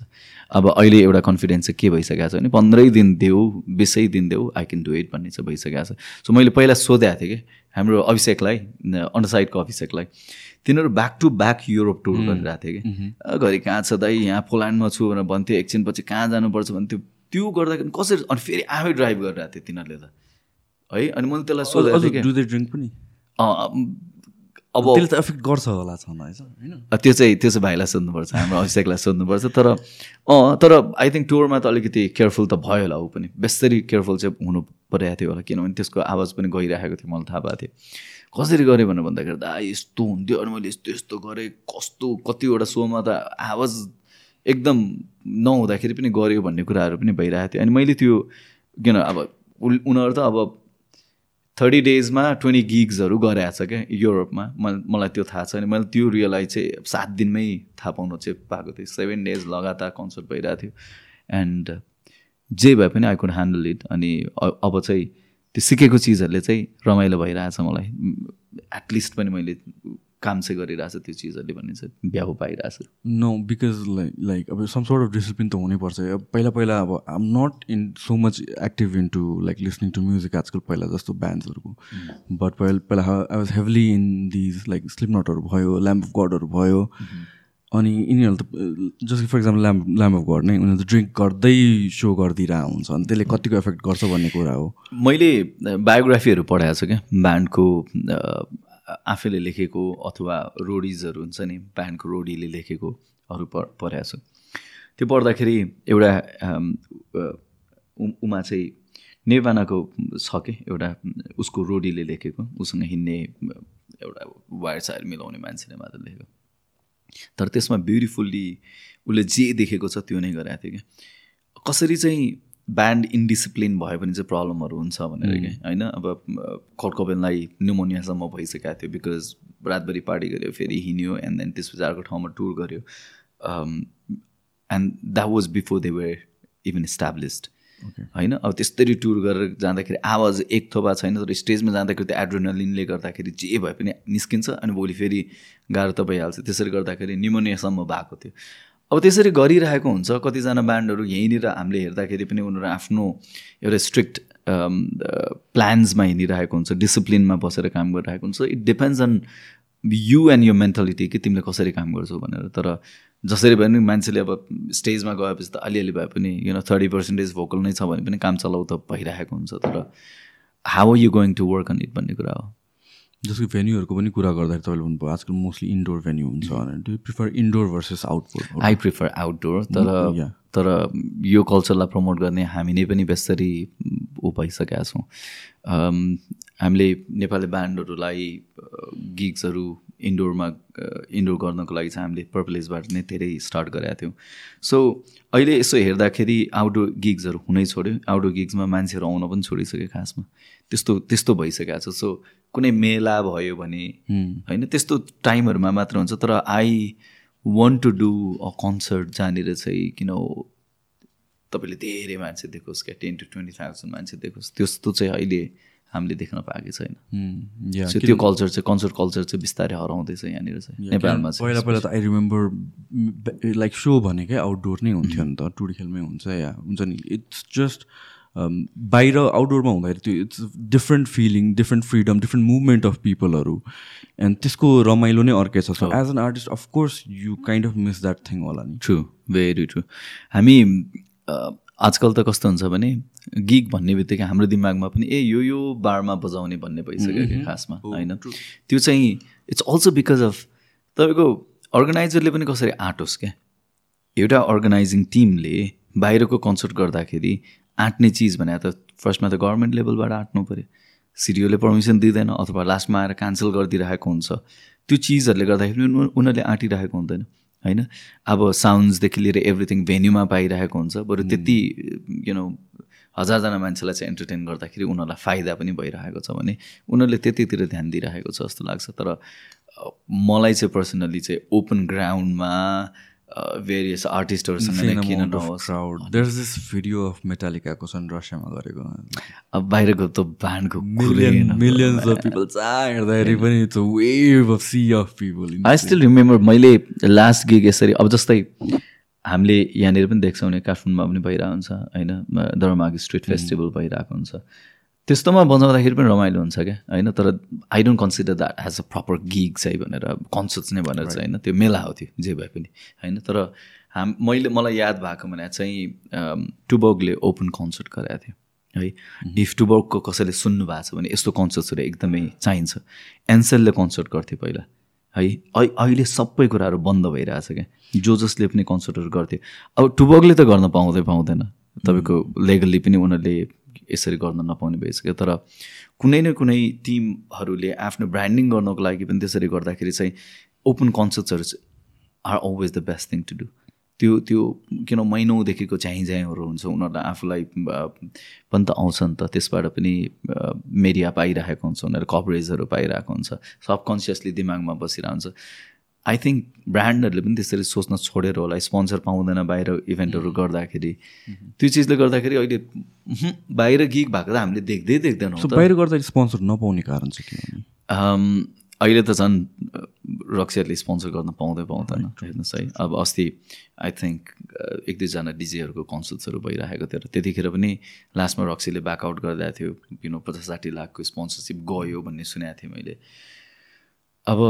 अब अहिले एउटा कन्फिडेन्स चाहिँ के भइसकेको छ भने पन्ध्रै दिन देऊ बिसै दिन देऊ आई क्यान डु इट भन्ने चाहिँ भइसकेको छ। सो मैले पहिला सोधेको थिएँ कि हाम्रो अभिषेकलाई अन्डरसाइडको अभिषेकलाई। तिनीहरू back to back Europe tour गरिरहेको थियो कि। घरि कहाँ छ दाइ यहाँ पोल्यान्डमा छु भनेर भन्थ्यो एकछिनपछि कहाँ जानुपर्छ भन्थ्यो। त्यो गर्दाखेरि कसरी अनि फेरि आफै ड्राइभ गरिरहेको थियो तिनीहरूले त। है अनि मैले त्यसलाई सोधेको ड्रिङ्क पनि? अब त्यसले त एफेक्ट गर्छ होला छ होइन? अ, त्यो चाहिँ त्यो चाहिँ भाइलाई सोध्नुपर्छ हाम्रो अभिषेकलाई सोध्नुपर्छ। तर अँ तर आई थिङ्क टुरमा त अलिकति केयरफुल त भयो होला ऊ पनि। बेसरी केयरफुल चाहिँ हुनु परेको थियो होला किनभने त्यसको आवाज पनि गइरहेको थियो मलाई थाहा भएको थियो। कसरी गरेँ भनेर भन्दाखेरि आ यस्तो हुन्थ्यो अनि मैले यस्तो यस्तो गरेँ कस्तो कतिवटा सोमा त आवाज एकदम नहुँदाखेरि पनि गऱ्यो भन्ने कुराहरू पनि भइरहेको थियो। अनि मैले त्यो किन अब उनीहरू त अब थर्टी डेजमा ट्वेन्टी गिग्सहरू गरेको छ क्या युरोपमा। मलाई त्यो थाहा छ अनि मैले त्यो रियलाइज चाहिँ सात दिनमै थाहा पाउनु चाहिँ पाएको थिएँ। सेभेन डेज लगातार कन्सर्ट भइरहेको थियो। एन्ड जे भए पनि आई कुड ह्यान्डल इट अनि अब चाहिँ त्यो सिकेको चिजहरूले चाहिँ रमाइलो भइरहेछ मलाई। एटलिस्ट पनि मैले काम चाहिँ गरिरहेछ त्यो चिजहरूले भन्ने चाहिँ भ्याउ पाइरहेछ। नो बिकज लाइक लाइक अब सम सोर्ट अफ डिसिप्लिन त हुनैपर्छ। अब पहिला पहिला अब I'm not in so much active in to like listening to music आजकल पहिला जस्तो ब्यान्ड्सहरूको बट पहिला पहिला I was heavily in these like sleep नटहरू भयो ल्याम्प अफ गडहरू भयो। अनि यिनीहरू त जस्तो for example Lamb Lamb of God नै उनीहरू त ड्रिङ्क गर्दै सो गरिदिरहेको हुन्छ अनि त्यसले कतिको एफेक्ट गर्छ भन्ने कुरा हो। मैले बायोग्राफीहरू पढाएको छु क्या। ब्यान्डको आफैले लेखेको अथवा रोडिजहरू हुन्छ नि ब्यान्डको रोडीले लेखेकोहरू प पढाएको छु। त्यो पढ्दाखेरि एउटा उमा चाहिँ निर्वाणाको छ कि एउटा उसको रोडीले लेखेको उसँग हिँड्ने एउटा वायर सायर मिलाउने मान्छेले मात्र लेखेको। तर त्यसमा ब्युटिफुल्ली उसले जे देखेको छ त्यो नै गरेको थियो क्या कसरी चाहिँ ब्यान्ड इन्डिसिप्लिन भयो भने चाहिँ प्रब्लमहरू हुन्छ भनेर क्या होइन? अब कटकबेनलाई न्युमोनियासम्म भइसकेको थियो बिकज रातभरि पार्टी गऱ्यो फेरि हिँड्यो एन्ड देन त्यसपछि अर्को ठाउँमा टुर गऱ्यो and that was before they were even established होइन? अब त्यस्तरी टुर गरेर जाँदाखेरि आवाज एक थोपा छैन तर स्टेजमा जाँदाखेरि त्यो एड्रोनलिनले गर्दाखेरि जे भए पनि निस्किन्छ अनि भोलि फेरि गाह्रो त भइहाल्छ त्यसरी गर्दाखेरि निमोनियासम्म भएको थियो। अब त्यसरी गरिरहेको हुन्छ। कतिजना ब्यान्डहरू यहीँनिर हामीले हेर्दाखेरि पनि उनीहरू आफ्नो एउटा स्ट्रिक्ट प्लान्समा हिँडिरहेको हुन्छ डिसिप्लिनमा बसेर काम गरिरहेको हुन्छ। It depends on you and यो मेन्टालिटी कि तिमीले कसरी काम गर्छौ भनेर। तर जसरी भए पनि मान्छेले अब स्टेजमा गएपछि त अलिअलि भए पनि you know thirty percentage vocal नै छ भने पनि काम चलाउ त भइरहेको हुन्छ तर how are you going to work on it भन्ने कुरा हो। जस्तो भेन्यूहरूको पनि कुरा गर्दाखेरि तपाईँले भन्नुभयो आजकल मोस्टली इन्डोर भेन्यू हुन्छ do prefer indoor versus outdoor I prefer outdoor तर yeah. तर यो कल्चरलाई प्रमोट गर्ने हामी नै पनि बेसरी ऊ भइसकेका छौँ। अम, हामीले नेपाली ब्यान्डहरूलाई गिग्सहरू इन्डोरमा इन्डोर गर्नको लागि चाहिँ हामीले पर्पलेसबाट नै धेरै स्टार्ट गरेका थियौँ। सो अहिले यसो हेर्दाखेरि आउटडोर गिग्सहरू हुनै छोड्यो। आउटडोर गिग्समा मान्छेहरू आउन पनि छोडिसक्यो खासमा। त्यस्तो त्यस्तो भइसकेको छ। सो कुनै मेला भयो भने होइन त्यस्तो टाइमहरूमा मात्र हुन्छ। तर I want to do a concert जहाँनिर चाहिँ किन तपाईँले धेरै मान्छे देखोस् क्या। टेन टु ट्वेन्टी थाउजन्ड मान्छे देखोस्। त्यस्तो चाहिँ अहिले हामीले देख्न पाएकै छैन। त्यो कल्चर चाहिँ कन्सर्ट कल्चर चाहिँ बिस्तारै हराउँदैछ यहाँनिर चाहिँ नेपालमा चाहिँ। पहिला पहिला त आई रिमेम्बर लाइक सो भनेकै आउटडोर नै हुन्थ्यो नि त टुडी खेलमै हुन्छ या हुन्छ नि। इट्स जस्ट बाहिर आउटडोरमा हुँदाखेरि त्यो it's different feeling different freedom different movement of पिपलहरू and त्यसको रमाइलो नै अर्कै छ। So as an artist of course you kind of miss that thing होला नि। ट्रु भेरी ट्रु हामी अ, आजकल त कस्तो हुन्छ भने गिग भन्ने बित्तिकै हाम्रो दिमागमा पनि ए यो यो बारमा बजाउने भन्ने भइसक्यो कि खासमा होइन? त्यो चाहिँ इट्स अल्सो बिकज अफ तपाईँको अर्गनाइजरले पनि कसरी आँटोस् क्या? एउटा अर्गनाइजिङ टिमले बाहिरको कन्सर्ट गर्दाखेरि आँट्ने चिज भने त फर्स्टमा त गभर्मेन्ट लेभलबाट आँट्नु पऱ्यो। सिडिओले पर्मिसन दिँदैन अथवा लास्टमा आएर क्यान्सल गरिदिइरहेको हुन्छ। त्यो चिजहरूले गर्दाखेरि पनि उनी- उनीहरूले आँटिरहेको हुँदैन। होइन? अब साउन्ड्सदेखि लिएर एभ्रिथिङ भेन्यूमा पाइरहेको हुन्छ बरु त्यति यु नो हजारजना मान्छेलाई चाहिँ एन्टरटेन गर्दाखेरि उनीहरूलाई फाइदा पनि भइरहेको छ भने उनीहरूले त्यतितिर ध्यान दिइरहेको छ जस्तो लाग्छ। तर मलाई चाहिँ पर्सनली चाहिँ ओपन ग्राउन्डमा भेरियस आर्टिस्टहरूसँग किन नहोस्। Crowd there is this video of मेटालिकाको छन् रसियामा गरेको। अब बाहिरको त ब्यान्डको मिलियन मिलियन्स अफ पिपल हेर्दाखेरि पनि it's wave of sea of people I still remember मैले लास्ट गिग यसरी अब जस्तै हामीले यहाँनिर पनि देख्छौँ नि काठमाडौँमा पनि भइरहेको हुन्छ होइन दरमाग स्ट्रिट फेस्टिभल भइरहेको हुन्छ। त्यस्तोमा बजाउँदाखेरि पनि रमाइलो हुन्छ क्या होइन? तर I don't consider that as a proper gig चाहिँ भनेर कन्सर्ट्स नै भनेर चाहिँ होइन? त्यो मेला हो त्यो जे भए पनि होइन? तर हाम मैले मलाई याद भएको भने चाहिँ टुबोगले ओपन कन्सर्ट गराएको थियो है? इफ टुबर्कको कसैले सुन्नु भएको छ भने यस्तो कन्सर्ट्सहरू एकदमै चाहिन्छ। एन्सेलले कन्सर्ट गर्थ्यो पहिला है? अहिले सबै कुराहरू बन्द भइरहेछ क्या। जो जसले पनि कन्सर्टहरू गर्थ्यो। अब टुबर्गले त गर्न पाउँदै पाउँदैन। तपाईँको लेगल्ली पनि उनीहरूले यसरी गर्न नपाउने भइसक्यो। तर कुनै न कुनै टिमहरूले आफ्नो ब्रान्डिङ गर्नको लागि पनि त्यसरी गर्दाखेरि चाहिँ open कन्सर्ट्सहरू are always the best thing to do त्यो त्यो किन महिनौदेखिको चाहिँ झ्याङहरू हुन्छ उनीहरूलाई आफूलाई पनि त आउँछ नि त त्यसबाट पनि मेडिया पाइरहेको हुन्छ उनीहरू कभरेजहरू पाइरहेको हुन्छ सबकन्सियसली दिमागमा बसिरहेको हुन्छ आई थिङ्क ब्रान्डहरूले पनि त्यसरी सोच्न छोडेर होला स्पोन्सर पाउँदैन बाहिर इभेन्टहरू गर्दाखेरि। त्यो चिजले गर्दाखेरि अहिले बाहिर गिग भएको त हामीले देख्दै देख्दैनौँ। बाहिर गर्दा स्पोन्सर नपाउने कारण चाहिँ के अम, अहिले त झन् रक्सीहरूले स्पोन्सर गर्न पाउँदै पाउँदैन हेर्नुहोस् है। अब अस्ति आई थिङ्क एक दुईजना डिजेहरूको कन्सर्ट्सहरू भइरहेको थियो र त्यतिखेर पनि लास्टमा रक्सीले ब्याकआउट गरिरहेको थियो यु नो पचास साठी लाखको स्पोन्सरसिप गयो भन्ने सुनेको थिएँ मैले। अब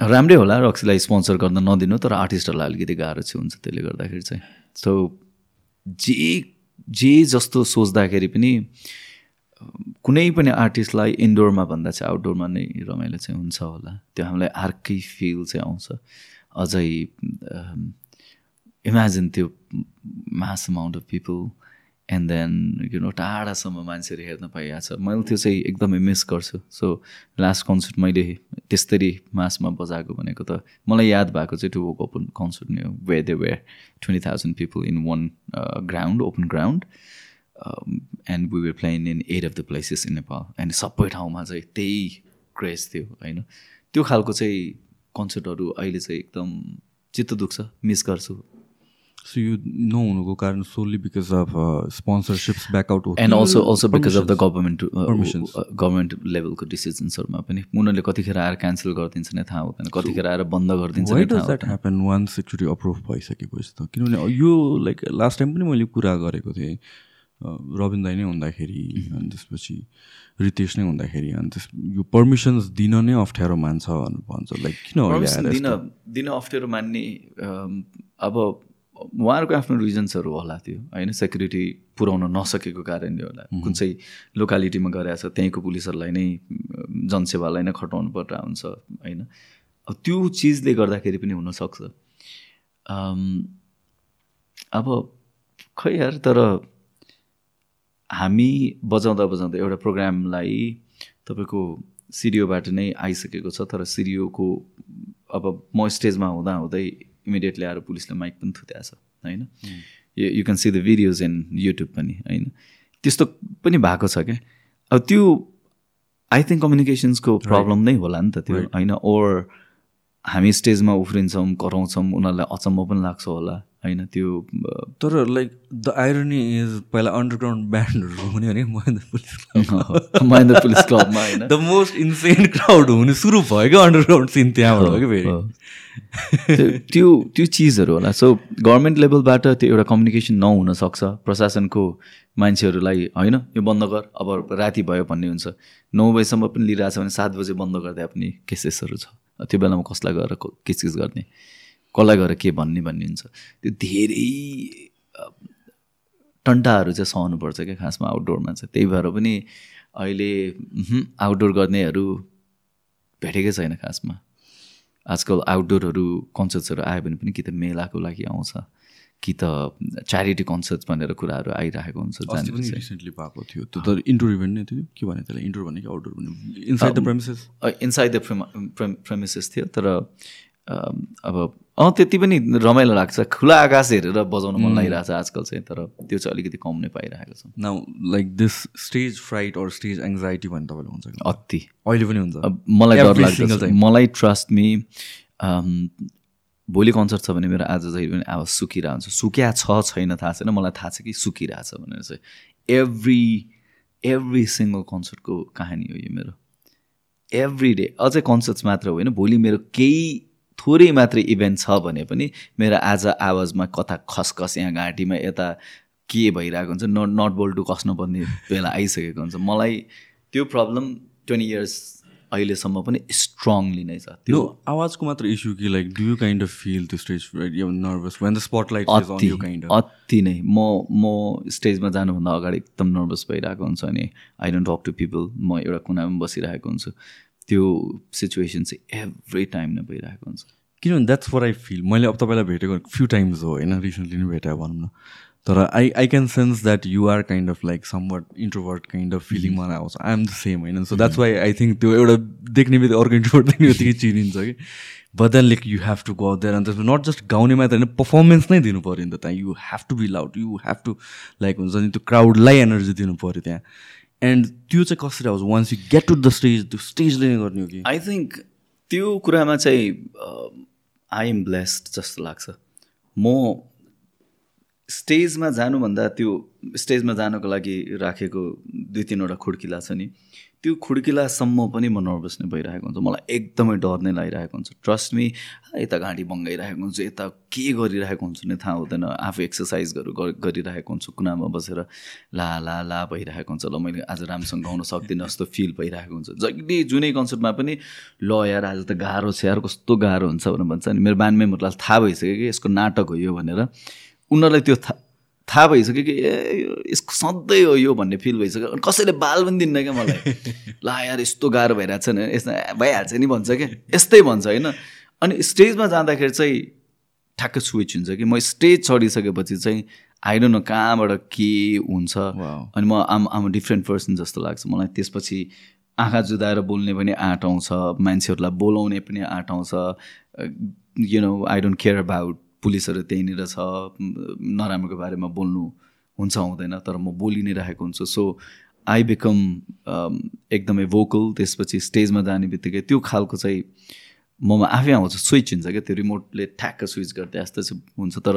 राम्रै होला रक्सीलाई स्पोन्सर गर्न नदिनु तर आर्टिस्टहरूलाई अलिकति गाह्रो चाहिँ हुन्छ त्यसले गर्दाखेरि चाहिँ। सो जे जे जस्तो सोच्दाखेरि पनि कुनै पनि आर्टिस्टलाई इन्डोरमा भन्दा चाहिँ आउटडोरमा नै रमाइलो चाहिँ हुन्छ होला। त्यो हामीलाई अर्कै फिल चाहिँ आउँछ। अझै इमेजिन त्यो mass amount of people and then you know टाढासम्म मान्छेहरू हेर्न पाइरहेको छ मैले त्यो चाहिँ एकदमै मिस गर्छु। सो लास्ट कन्सर्ट मैले त्यस्तरी मासमा बजाएको भनेको त मलाई याद भएको चाहिँ टु ओपन कन्सर्ट नै हो way they were twenty thousand people in one ground open ground and we were playing in eight of the places in Nepal and सबै ठाउँमा चाहिँ त्यही क्रेज थियो होइन? त्यो खालको चाहिँ कन्सर्टहरू अहिले चाहिँ एकदम चित्त दुख्छ मिस गर्छु। सो यो नहुनुको कारण solely because of sponsorships backout हो and also also because of the government Permissions. Government लेभलको डिसिजन्सहरूमा पनि उनीहरूले कतिखेर आएर क्यान्सल गरिदिन्छ नै थाहा हुँदैन कतिखेर आएर बन्द गरिदिन्छ वाइ नै थाहा does that happen once actually approve भइसकेपछि त किनभने यो लाइक लास्ट टाइम पनि मैले कुरा गरेको थिएँ। रविन दाई नै हुँदाखेरि अनि त्यसपछि रितेश नै हुँदाखेरि अनि त्यस यो पर्मिसन्स दिन नै अप्ठ्यारो मान्छ भनेर भन्छ लाइक किन दिन दिन अप्ठ्यारो मान्ने अब उहाँहरूको आफ्नो रिजन्सहरू होला त्यो होइन? सेक्युरिटी पुऱ्याउन नसकेको कारणले होला। कुन चाहिँ लोकालिटीमा गइरहेको छ त्यहीँको पुलिसहरूलाई नै जनसेवालाई नै खटाउनु पर्दा हुन्छ होइन? अब त्यो चिजले गर्दाखेरि पनि हुनसक्छ। अब खै यार तर हामी बजाउँदा बजाउँदा एउटा प्रोग्रामलाई तपाईँको सिडिओबाट नै आइसकेको छ तर सिडिओको अब म स्टेजमा हुँदा हुँदै इमिडिएटली आएर पुलिसले माइक पनि थुत्या छ होइन? You can see the videos in YouTube पनि होइन? त्यस्तो पनि भएको छ क्या? अब त्यो आई थिङ्क कम्युनिकेसन्सको प्रब्लम नै होला नि त त्यो होइन? ओर हामी स्टेजमा उफ्रिन्छौँ कराउँछौँ उनीहरूलाई अचम्म पनि लाग्छ होला होइन? त्यो तर लाइक द आइरोनी इज पहिला अन्डरग्राउन्ड ब्यान्डहरू हुने भने महेन्द्र पुलिस महेन्द्र पुलिस क्लबमा होइन? द मोस्ट इन्सेन क्राउड हुने सुरु भयो क्या अन्डरग्राउन्ड सिन त्यहाँबाट हो कि फेरि? त्यो- त्यो चिजहरू होला। सो गभर्मेन्ट लेभलबाट त्यो एउटा कम्युनिकेसन नहुन सक्छ प्रशासनको मान्छेहरूलाई होइन यो बन्द गर अब राति भयो भन्ने हुन्छ। नौ बजीसम्म पनि लिइरहेछ भने सात बजे बन्द गर्दा पनि केसेसहरू छ। त्यो बेलामा कसलाई गएर को- किचकिच गर्ने? कसलाई गएर के भन्ने भन्ने हुन्छ। त्यो धेरै टन्टाहरू चाहिँ सहनुपर्छ क्या खासमा आउटडोरमा चाहिँ। त्यही भएर पनि अहिले आउटडोर गर्नेहरू भेटेकै छैन खासमा। आजकल आउटडोरहरू कन्सर्ट्सहरू आयो भने पनि कि त मेलाको लागि आउँछ कि त च्यारिटी कन्सर्ट्स भनेर कुराहरू आइरहेको हुन्छ रिसेन्टली भएको थियो। त्यो त इन्डोर इभेन्ट नै थियो। के भने त्यसलाई इन्डोर भने कि आउटडोर भने inside the premises inside the premises थियो तर अब अँ त्यति पनि रमाइलो लाग्छ। खुला आकाश हेरेर बजाउन मन लागिरहेको छ आजकल चाहिँ तर त्यो चाहिँ अलिकति कम नै पाइरहेको छ। Now like this stage fright or stage anxiety भन्ने तपाईँलाई हुन्छ? अति। अहिले पनि हुन्छ? मलाई डर लाग्छ. मलाई ट्रस्ट मी भोलि कन्सर्ट छ भने मेरो आज जहिले पनि आवाज सुकिरहेको हुन्छ सुकिया छ छैन थाहा छैन। मलाई थाहा छ कि सुकिरहेछ भनेर चाहिँ। एभ्री एभ्री सिङ्गल कन्सर्टको कहानी हो यो मेरो। एभ्री डे अझै कन्सर्ट्स मात्र होइन। भोलि मेरो केही थोरै मात्रै इभेन्ट छ भने पनि मेरो आज आवाजमा कता खसखस यहाँ घाँटीमा यता के भइरहेको हुन्छ नट नट बोल्टु कस्नुपर्ने बेला आइसकेको हुन्छ। मलाई त्यो प्रब्लम ट्वेन्टी इयर्स अहिलेसम्म पनि स्ट्रङली नै छ। त्यो आवाजको मात्र इस्यु कि like do you kind of feel त्यो stage nervous when the spotlight kind अति नै। म म स्टेजमा जानुभन्दा अगाडि एकदम नर्भस भइरहेको हुन्छ अनि I don't talk to people म एउटा कुनामा बसिरहेको हुन्छु। त्यो सिचुएसन चाहिँ एभ्री टाइम नै भइरहेको हुन्छ। किनभने द्याट्स फर आई फिल मैले अब तपाईँलाई भेटेको फ्यु टाइम्स हो होइन? रिसेन्टली नै भेटायो भनौँ न। तर I I can sense that you are kind of like somewhat introvert kind of feeling मलाई आउँछ। आई एम द सेम होइन? So that's why I think त्यो एउटा देख्ने बित्तिकै अर्को इन्ट्रोभर्ट देख्ने बित्तिकै चिनिन्छ कि। But then like you have to go there अन्त नट जस्ट गाउने मात्र होइन पर्फर्मेन्स नै दिनु पऱ्यो नि त त्यहाँ। You have to be loud you have to like हुन्छ नि त्यो क्राउडलाई एनर्जी दिनु पऱ्यो त्यहाँ। एन्ड त्यो चाहिँ कसरी आउँछ? Once you get to the stage त्यो स्टेजले नै गर्ने हो कि? आई थिङ्क त्यो कुरामा चाहिँ आई एम ब्लेस्ड जस्तो लाग्छ। म स्टेजमा जानुभन्दा त्यो स्टेजमा जानको लागि राखेको दुई तिनवटा खुड्किला छ नि। त्यो खुड्किलासम्म पनि म नर्भस नै भइरहेको हुन्छ। मलाई एकदमै डर नै लागिरहेको हुन्छ। ट्रस्ट मी यता घाँटी बङ्गाइरहेको हुन्छु यता के गरिरहेको हुन्छु नै थाहा हुँदैन। आफू एक्सर्साइजहरू गरिरहेको हुन्छु कुनामा बसेर ला ला ला भइरहेको हुन्छ। ल मैले आज राम्रोसँग गाउन सक्दिनँ जस्तो फिल भइरहेको हुन्छ। जहिले जुनै कन्सर्टमा पनि ल यार आज त गाह्रो छ यार कस्तो गाह्रो हुन्छ भनेर भन्छ। अनि मेरो बान थाहा भइसक्यो कि यसको नाटक हो यो भनेर। उनीहरूलाई त्यो थाहा थाहा भइसक्यो कि ए यो यसको सधैँ हो यो भन्ने फिल भइसक्यो। अनि कसैले बाल पनि दिन्न क्या मलाई? ला यार यस्तो गाह्रो भइरहेको छ नि। यस्तो भइहाल्छ नि भन्छ क्या। यस्तै भन्छ होइन? अनि स्टेजमा जाँदाखेरि चाहिँ ठ्याक्क स्विच हुन्छ कि। म स्टेज चढिसकेपछि चाहिँ आइडोन्ट नो कहाँबाट के हुन्छ. अनि म आम आम डिफ्रेन्ट पर्सन जस्तो लाग्छ मलाई। त्यसपछि आँखा जुदाएर बोल्ने पनि आँट आउँछ। मान्छेहरूलाई बोलाउने पनि आँट आउँछ। You know I don't care about पुलिसहरू त्यहीँनिर छ नराम्रोको बारेमा बोल्नु हुन्छ हुँदैन तर म बोलि नै राखेको हुन्छु। सो आई बिकम एकदमै भोकल त्यसपछि स्टेजमा जाने बित्तिकै त्यो खालको चाहिँ ममा आफै आउँछ स्विच हुन्छ क्या। त्यो रिमोटले ठ्याक्क स्विच गर्दै जस्तो चाहिँ हुन्छ तर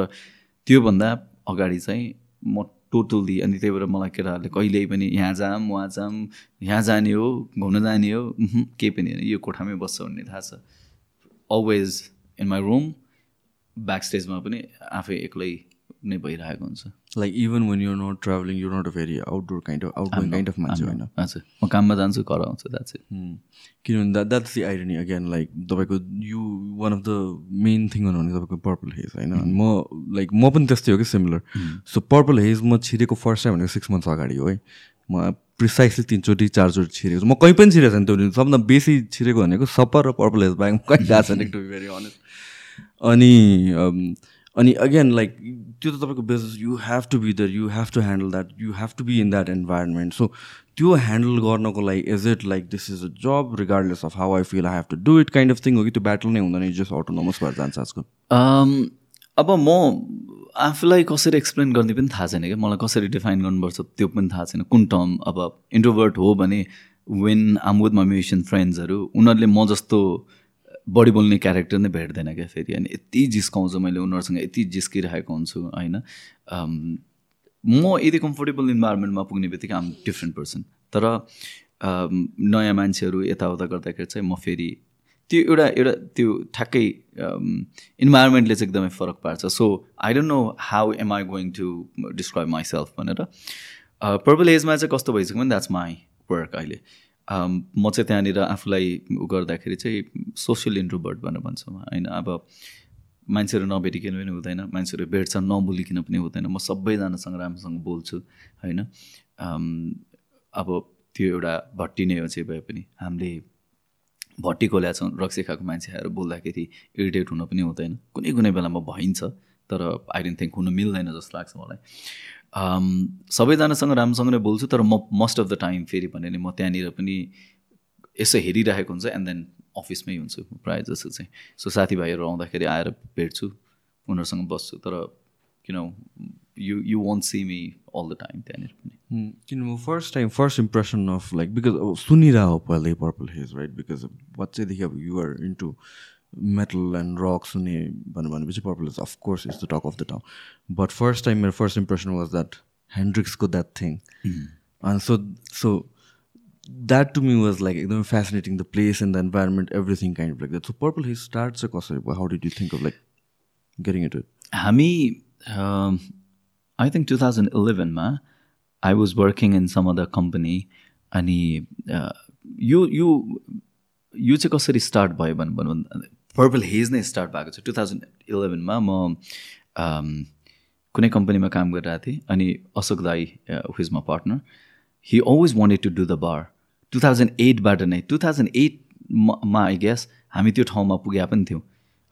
त्योभन्दा अगाडि चाहिँ म टोटल्ली अनि त्यही भएर मलाई केटाहरूले कहिल्यै पनि यहाँ जाम उहाँ जाम यहाँ जाने हो घुम्न जाने हो केही पनि होइन यो कोठामै बस्छ भन्ने थाहा छ। Always in my room back स्टेजमा पनि आफै एक्लै नै भइरहेको हुन्छ। Like even when you're not travelling you're not a very outdoor kind of outdoor kind of मान्छे होइन हजुर म काममा जान्छु घर आउँछु द्याट्स Hmm. किनभने that that's the identity again like तपाईँको you one of the main thing भने तपाईँको पर्पल हेज होइन? अनि म लाइक म पनि त्यस्तै हो कि सिमिलर सो पर्पल हेज म छिरेको फर्स्ट टाइम भनेको सिक्स मन्थ्स अगाडि हो है। म प्रिसाइसली तिनचोटि चारचोटि छिरेको छु। म कहीँ पनि छिरेको छैन त्यो। सबभन्दा बेसी छिरेको भनेको सपर र पर्पल हेज बाहेक कहीँ गएको छैन टु बी भेरी अनेस्ट अनि um, अनि अगेन लाइक त्यो त तपाईँको business you have to be there you have to handle that you have to be in that environment so त्यो ह्यान्डल गर्नको लागि is it like this is a job regardless of how I feel I have to do it kind of thing हो कि त्यो battle नै हुँदैन just autonomous भएर जान्छ आजकल? Um, अब म आफूलाई कसरी एक्सप्लेन गर्ने पनि थाहा छैन क्या। मलाई कसरी डिफाइन गर्नुपर्छ त्यो पनि थाहा छैन। कुन टर्म अब इन्ट्रोभर्ट हो भने when I'm with my musician फ्रेन्ड्सहरू उनीहरूले म जस्तो बढी बोल्ने क्यारेक्टर नै भेट्दैन क्या फेरि। अनि यति जिस्काउँछु मैले उनीहरूसँग यति जिस्किरहेको हुन्छु होइन। म यदि कम्फोर्टेबल इन्भाइरोमेन्टमा पुग्ने बित्तिकै आम डिफ्रेन्ट पर्सन तर नयाँ मान्छेहरू यताउता गर्दाखेरि चाहिँ म फेरि त्यो एउटा एउटा त्यो ठ्याक्कै इन्भाइरोमेन्टले चाहिँ एकदमै फरक पार्छ। So I don't know how am I going to describe myself भनेर। पर्पल एजमा चाहिँ कस्तो भइसक्यो भने द्याट्स माई वर्क अहिले। म चाहिँ त्यहाँनिर आफूलाई उ गर्दाखेरि चाहिँ सोसियल इन्ट्रोभर्ट भनेर भन्छ होइन अब मान्छेहरू नभेटिकन पनि हुँदैन मान्छेहरू भेट्छ नबोलिकन पनि हुँदैन। म सबैजनासँग राम्रोसँग बोल्छु होइन। अब त्यो एउटा भट्टी नै हो जे भए पनि। हामीले भट्टी खोल्याएको छौँ रक्सी खाएको मान्छे आएर बोल्दाखेरि इरिटेट हुन पनि हुँदैन। कुनै कुनै बेलामा भइन्छ तर आई डोन्ट थिङ्क हुन मिल्दैन जस्तो लाग्छ मलाई। सबैजनासँग राम्रोसँग नै बोल्छु तर म मोस्ट अफ द टाइम फेरि भने म त्यहाँनिर पनि यसो हेरिरहेको हुन्छ एन्ड देन अफिसमै हुन्छु प्रायः जस्तो चाहिँ। सो साथीभाइहरू आउँदाखेरि आएर भेट्छु उनीहरूसँग बस्छु तर किन you you want see me all the time त्यहाँनिर पनि। किन म first time first impression of like because अब सुनिरह पहिल्यै पर्पल हेज राइट बिकज बच्चैदेखि अब you're into metal and rock सुन्ने भनेर भनेपछि Purple Haze of course is the talk of the town but first time मेरो फर्स्ट इम्प्रेसन वाज द्याट ह्यान्ड्रिक्सको द्याट थिङ अनि so so that to me was like एकदमै fascinating the place and the environment everything kind like that so Purple Haze start चाहिँ कसरी भयो? How did you think of like getting it हामी I think two thousand इलेभेनमा I was working in some other company अनि यो यो यो चाहिँ कसरी स्टार्ट भयो भने भनौँ पर्पल हेज नै स्टार्ट भएको छ। टु थाउजन्ड इलेभेनमा म um, कुनै कम्पनीमा काम गरिरहेको थिएँ अनि अशोक दाई who is my partner he always wanted to do the bar two thousand एटबाट नै टु थाउजन्ड एटमा आई गेस हामी त्यो ठाउँमा पुगे पनि थियौँ।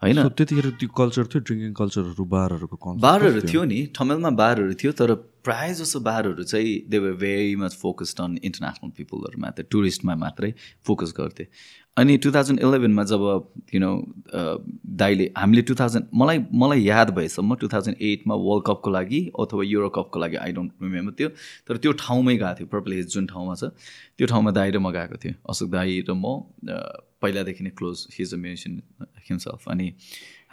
होइन? त्यतिखेर त्यो कल्चर थियो ड्रिङ्किङ कल्चरहरू बारहरूको बारहरू थियो नि ठमेलमा बारहरू थियो तर प्रायः जसो बारहरू चाहिँ they were very much focused on international पिपलहरू मात्रै टुरिस्टमा मात्रै फोकस गर्थे। अनि टु थाउजन्ड इलेभेनमा जब यु नो दाइले हामीले टु थाउजन्ड मलाई मलाई याद भएसम्म टु थाउजन्ड एटमा वर्ल्ड कपको लागि अथवा युरो कपको लागि आई डोन्ट रिमेम्बर त्यो तर त्यो ठाउँमै गएको थियो पर्पल हिज जुन ठाउँमा छ त्यो ठाउँमा दाइ र म गएको थियो। अशोक दाई र म पहिलादेखि नै close his a musician himself अनि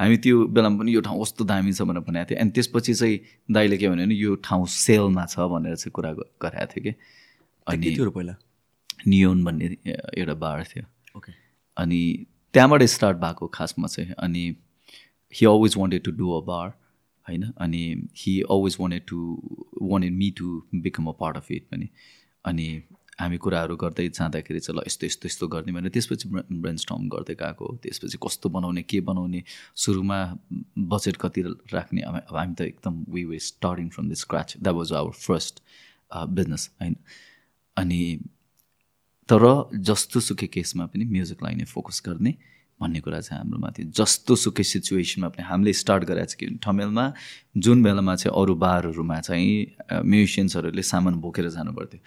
हामी त्यो बेलामा पनि यो ठाउँ कस्तो दामी छ भनेर भनेको थियो। अनि त्यसपछि चाहिँ दाइले के भन्यो भने यो ठाउँ सेलमा छ भनेर चाहिँ कुरा गराएको थियो कि। अनि पहिला? नियोन भन्ने एउटा बार थियो। अनि त्यहाँबाट स्टार्ट भएको खासमा चाहिँ अनि he always wanted to do a bar होइन? अनि he always wanted to wanted me to become a part of it पनि। अनि हामी कुराहरू गर्दै जाँदाखेरि चाहिँ ल यस्तो यस्तो यस्तो गर्ने भनेर त्यसपछि ब्रेन स्टर्म गर्दै गएको त्यसपछि कस्तो बनाउने के बनाउने सुरुमा बजेट कति राख्ने अब हामी त एकदम we were starting from the scratch that was our first business होइन? अनि तर जस्तो सुकै केसमा पनि म्युजिकलाई नै फोकस गर्ने भन्ने कुरा चाहिँ हाम्रोमा थियो जस्तो सुकै सिचुएसनमा पनि हामीले स्टार्ट गरेको छ कि ठमेलमा। जुन बेलामा चाहिँ अरू बारहरूमा चाहिँ म्युजिसियन्सहरूले सामान बोकेर जानु पर्थ्यो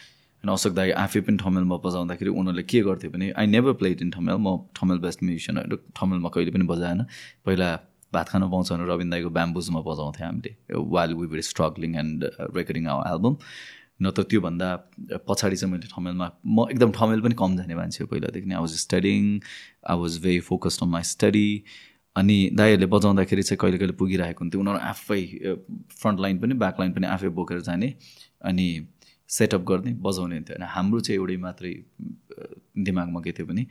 अनि अशोक दाई आफै पनि ठमेलमा बजाउँदाखेरि उनीहरूले के गर्थ्यो भने I never played in Thamel म ठमेल बेस्ट म्युजिसियनहरू ठमेलमा कहिले पनि बजाएन। पहिला भात खान पाउँछ भने रविन दाईको ब्याम्बुजमा बजाउँथ्यो हामीले while we were struggling and recording our album न त त्योभन्दा पछाडि चाहिँ मैले ठमेलमा म एकदम ठमेल पनि कम जाने मान्छे हो पहिलादेखि नै। I was studying I was very focused on my study अनि दाईहरूले बजाउँदाखेरि चाहिँ कहिले कहिले पुगिरहेको हुन्थ्यो। उनीहरू आफै फ्रन्ट लाइन पनि ब्याक लाइन पनि आफै बोकेर जाने अनि सेटअप गर्ने बजाउने हुन्थ्यो। अनि हाम्रो चाहिँ एउटै मात्रै दिमागमा के थियो भने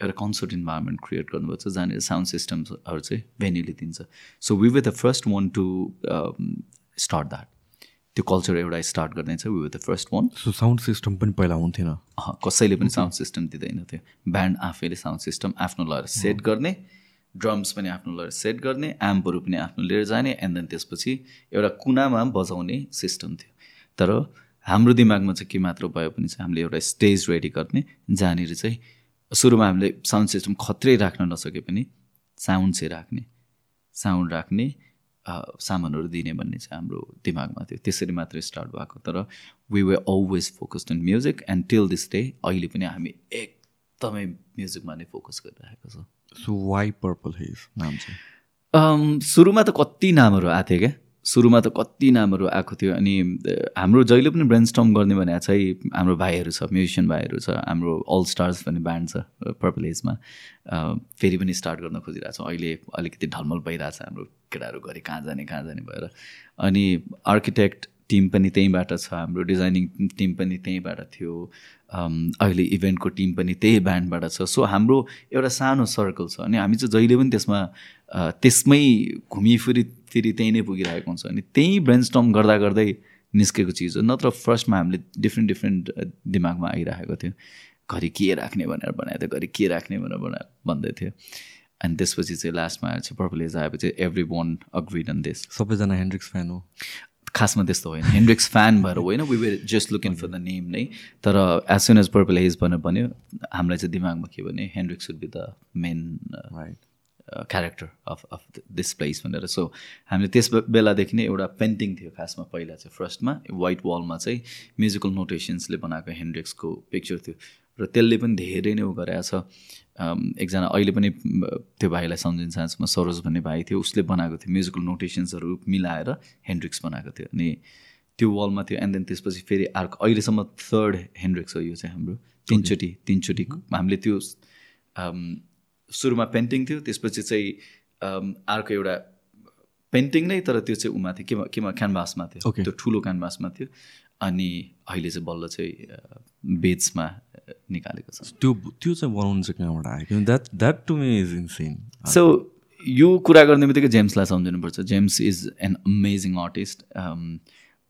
एउटा कन्सर्ट इन्भाइरोमेन्ट क्रिएट गर्नुपर्छ जहाँनिर साउन्ड सिस्टम्सहरू चाहिँ भेन्यूले दिन्छ। So we were the first one to start that त्यो कल्चर एउटा स्टार्ट गर्ने we were the first one so sound system पनि पहिला हुन्थेन। कसैले पनि साउन्ड सिस्टम दिँदैन थियो। ब्यान्ड आफैले साउन्ड सिस्टम आफ्नो लगेर सेट गर्ने ड्रम्स पनि आफ्नो लगेर सेट गर्ने एम्पहरू पनि आफ्नो लिएर जाने एन्ड देन त्यसपछि एउटा कुनामा बजाउने सिस्टम थियो। तर हाम्रो दिमागमा चाहिँ के मात्र भयो भने चाहिँ हामीले एउटा स्टेज रेडी गर्ने जहाँनिर चाहिँ सुरुमा हामीले साउन्ड सिस्टम खत्रै राख्न नसके पनि साउन्ड चाहिँ राख्ने। साउन्ड राख्ने सामानहरू दिने भन्ने चाहिँ हाम्रो दिमागमा थियो। त्यसरी मात्रै स्टार्ट भएको। तर we were always focused on music and till this day अहिले पनि हामी एकदमै म्युजिकमा नै फोकस गरिरहेको छ। सो वाइ पर्पल हेज नाम चाहिँ? सुरुमा त कति नामहरू आएको थियो क्या? सुरुमा त कति नामहरू आएको थियो अनि हाम्रो जहिले पनि ब्रेन स्टर्म गर्ने भने चाहिँ हाम्रो भाइहरू छ म्युजिसियन भाइहरू छ हाम्रो अल स्टार्स भन्ने ब्यान्ड छ पर्पल एजमा फेरि पनि स्टार्ट गर्न खोजिरहेको छौँ। अहिले अलिकति ढलमल भइरहेछ हाम्रो केटाहरू घरि कहाँ जाने कहाँ जाने भएर। अनि आर्किटेक्ट टिम पनि त्यहीँबाट छ हाम्रो डिजाइनिङ टिम पनि त्यहीँबाट थियो अहिले इभेन्टको टिम पनि त्यही ब्यान्डबाट छ। सो हाम्रो एउटा सानो सर्कल छ। अनि हामी चाहिँ जहिले पनि त्यसमा त्यसमै घुमिफिरी फेरि त्यहीँ नै पुगिरहेको हुन्छ अनि त्यहीँ ब्रेनस्टर्म गर्दा गर्दै निस्केको चिज हो। नत्र फर्स्टमा हामीले डिफ्रेन्ट डिफ्रेन्ट दिमागमा आइरहेको थियो। घरि के राख्ने भनेर बनाएको थियो घरि के राख्ने भनेर बना भन्दै थियो। अनि त्यसपछि चाहिँ लास्टमा आएर चाहिँ पर्पलेज आएपछि every one agreed on this सबैजना हेन्ड्रिक्स फ्यान हो। खासमा त्यस्तो होइन। हेन्ड्रिक्स फ्यान भएर होइन we were just looking for the name नै। तर as soon as Purple Haze भनेर भन्यो हामीलाई चाहिँ दिमागमा के भने Hendrix would be the main right character of of this place भनेर। सो हामीले त्यस बेलादेखि नै एउटा पेन्टिङ थियो खासमा पहिला चाहिँ फर्स्टमा वाइट वालमा चाहिँ म्युजिकल नोटेसन्सले बनाएको हेन्ड्रिक्सको पिक्चर थियो। र त्यसले पनि धेरै नै उ गरेको छ। अम, एकजना अहिले पनि त्यो भाइलाई सम्झिन्छ म सरोज भन्ने भाइ थियो उसले बनाएको थियो म्युजिकल नोटेसन्सहरू मिलाएर हेन्ड्रिक्स बनाएको थियो। अनि त्यो वालमा थियो एन्ड देन त्यसपछि फेरि अर्को अहिलेसम्म थर्ड हेन्ड्रिक्स हो यो चाहिँ हाम्रो। तिनचोटि तिनचोटि हामीले त्यो अम, सुरुमा पेन्टिङ थियो त्यसपछि चाहिँ अर्को एउटा पेन्टिङ नै तर त्यो चाहिँ उमा थियो केमा केमा क्यानभासमा थियो। Okay. त्यो ठुलो क्यानभासमा थियो। अनि अहिले चाहिँ बल्ल चाहिँ अ, निकालेको छ। त्यो त्यो चाहिँ बनाउनु चाहिँ कहाँबाट आयो that that to me is insane so यो कुरा गर्ने बित्तिकै जेम्सलाई सम्झिनुपर्छ। James is an amazing artist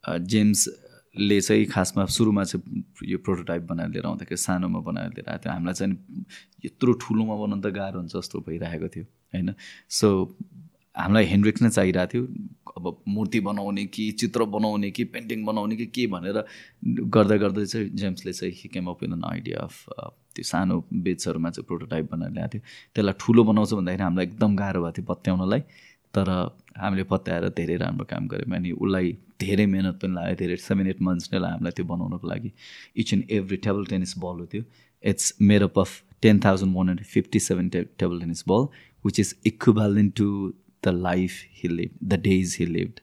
James ले चाहिँ खासमा सुरुमा चाहिँ यो प्रोटोटाइप बनाएर लिएर आउँदाखेरि सानोमा बनाएर लिएर आएको थियो। हामीलाई चाहिँ यत्रो ठुलोमा बनाउनु त गाह्रो हुन्छ जस्तो भइरहेको थियो होइन? सो हामीलाई हेन्ड्रिक्स नै चाहिरहेको थियो। अब मूर्ति बनाउने कि चित्र बनाउने कि पेन्टिङ बनाउने कि के भनेर गर्दा गर्दै चाहिँ जेम्सले चाहिँ he came up with an idea of त्यो सानो बेचहरूमा चाहिँ प्रोटोटाइप बनाएर ल्याएको थियो। त्यसलाई ठुलो बनाउँछ भन्दाखेरि हामीलाई एकदम गाह्रो भएको थियो पत्याउनलाई तर हामीले पत्याएर धेरै राम्रो काम गऱ्यौँ। अनि उसलाई धेरै मिहिनेत पनि लाग्यो धेरै सेभेन एट मन्थ्स नै लाग्यो हामीलाई त्यो बनाउनको लागि। Each and every table tennis ball हो त्यो। It's made up of ten thousand one hundred fifty seven ta table tennis ball which is equivalent to the life he live the days he lived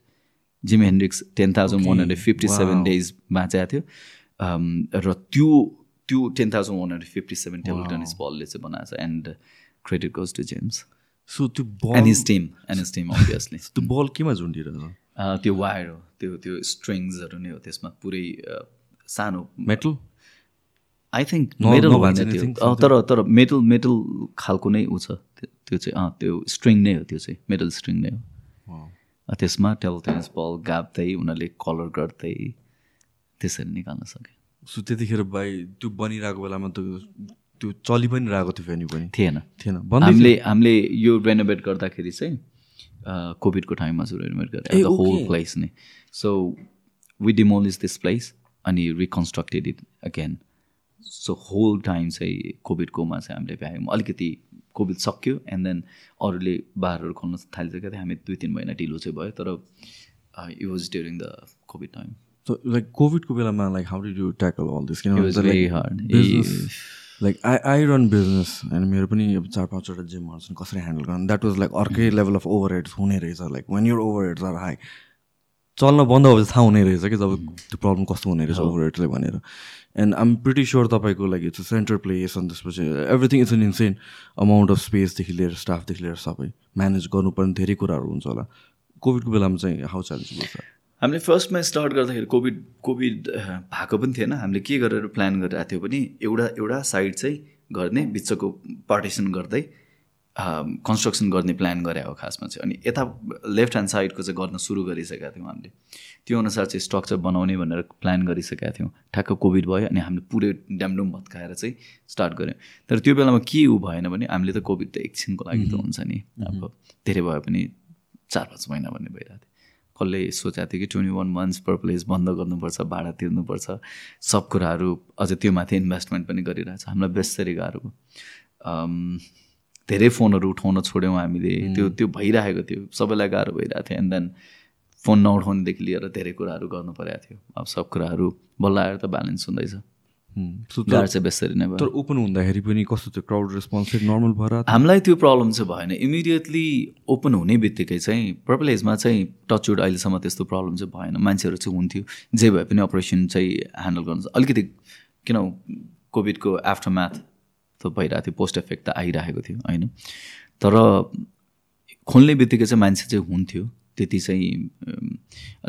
Jim Hendrix ten thousand one hundred fifty seven days बाँचेको थियो। Um, र त्यो त्यो ten thousand one hundred fifty seven table tennis बलले चाहिँ बनाएको छ। And credit goes to James so त्यो and ball his team and his team obviously त्यो बल केमा झुन्डिरहेछ त्यो वायर हो त्यो त्यो स्ट्रिङ्सहरू नै हो त्यसमा पुरै सानो। मेटल आई थिङ्क मेटल होइन त्यो। तर तर मेटल मेटल खालको नै ऊ छ। त्यो- चाहिँ अँ त्यो स्ट्रिङ नै हो त्यो चाहिँ मेटल स्ट्रिङ नै हो। त्यसमा टेबल टेनिस बल गाप्दै उनीहरूले कलर गर्दै त्यसरी निकाल्न सके सो त्यतिखेर भाइ त्यो बनिरहेको बेलामा त त्यो चलि पनि रहेको थियो भेन्यू पनि। थिएन। थिएन। हामीले हामीले यो रेनोभेट गर्दाखेरि चाहिँ कोभिडको टाइममा चाहिँ रेनोभेट द होल. प्लेस नै। So we demolish this place अनि reconstructed it again so whole time चाहिँ कोभिडकोमा चाहिँ हामीले भ्यायौँ। अलिकति कोभिड सक्यो एन्ड देन अरूले बारहरू खोल्न थालिसकेको थियो। हामी दुई तिन महिना ढिलो चाहिँ भयो तर it was during the covid time like कोभिडको बेलामा like how did you tackle all this hard. Like I I run business होइन मेरो पनि अब चार पाँचवटा जिमहरू छन् कसरी ह्यान्डल गर्नु? द्याट वाज लाइक अर्कै लेभल अफ ओभर हेड्स हुने रहेछ। Like one your overheads are high चल्न बन्द भएपछि थाहा हुने रहेछ कि जब त्यो प्रब्लम कस्तो हुने रहेछ ओभर हेड्सले भनेर। एन्ड आइम प्रिटी स्योर तपाईँको लागि इट्स सेन्टर प्लेस अनि त्यसपछि everything is an insane amount of स्पेसदेखि लिएर स्टाफदेखि लिएर सबै म्यानेज गर्नुपर्ने धेरै कुराहरू हुन्छ होला। कोभिडको बेलामा चाहिँ हाउ च्यालेन्ज हामीले फर्स्टमा स्टार्ट गर्दाखेरि कोभिड कोभिड भएको पनि थिएन। हामीले के गरेर प्लान गरिरहेको थियो भने एउटा एउटा साइड चाहिँ गर्ने बिचको पार्टिसन गर्दै कन्स्ट्रक्सन गर्ने प्लान गरे हो खासमा चाहिँ। अनि यता लेफ्ट ह्यान्ड साइडको चाहिँ गर्न सुरु गरिसकेका थियौँ हामीले। त्यो अनुसार चाहिँ स्ट्रक्चर बनाउने भनेर प्लान गरिसकेका थियौँ। ठ्याक्क कोभिड भयो अनि हामीले पुरै ड्यामडुम भत्काएर चाहिँ स्टार्ट गऱ्यौँ। तर त्यो बेलामा के ऊ भएन भने हामीले त कोभिड त एकछिनको लागि त हुन्छ नि। अब धेरै भयो पनि चार पाँच महिना भन्ने भइरहेको थियो। कसले सोचेको थियो कि ट्वेन्टी वान मन्थ्स पर प्लेस बन्द गर्नुपर्छ भाडा तिर्नुपर्छ। सब कुराहरू अझ त्यो माथि इन्भेस्टमेन्ट पनि गरिरहेछ। हामीलाई बेसरी गाह्रो धेरै फोनहरू उठाउन छोड्यौँ हामीले। त्यो त्यो भइरहेको थियो। सबैलाई गाह्रो भइरहेको थियो। एन्ड देन फोन नउठाउनेदेखि लिएर धेरै कुराहरू गर्नु परेको थियो। अब सब कुराहरू बल्ल आएर त ब्यालेन्स हुँदैछ। बेसरी नै भयो। तर ओपन हुँदाखेरि पनि कस्तो क्राउड रेस्पोन्स नर्मल भएर हामीलाई त्यो प्रब्लम चाहिँ भएन। इमिडिएटली ओपन हुने बित्तिकै चाहिँ पर्पल एजमा चाहिँ टचवुड अहिलेसम्म त्यस्तो प्रब्लम चाहिँ भएन। मान्छेहरू चाहिँ हुन्थ्यो। जे भए पनि अपरेसन चाहिँ ह्यान्डल गर्नु अलिकति किन कोभिडको आफ्टर म्याथ त भइरहेको थियो पोस्ट इफेक्ट त आइरहेको थियो होइन? तर खोल्ने बित्तिकै चाहिँ मान्छे चाहिँ हुन्थ्यो। त्यति चाहिँ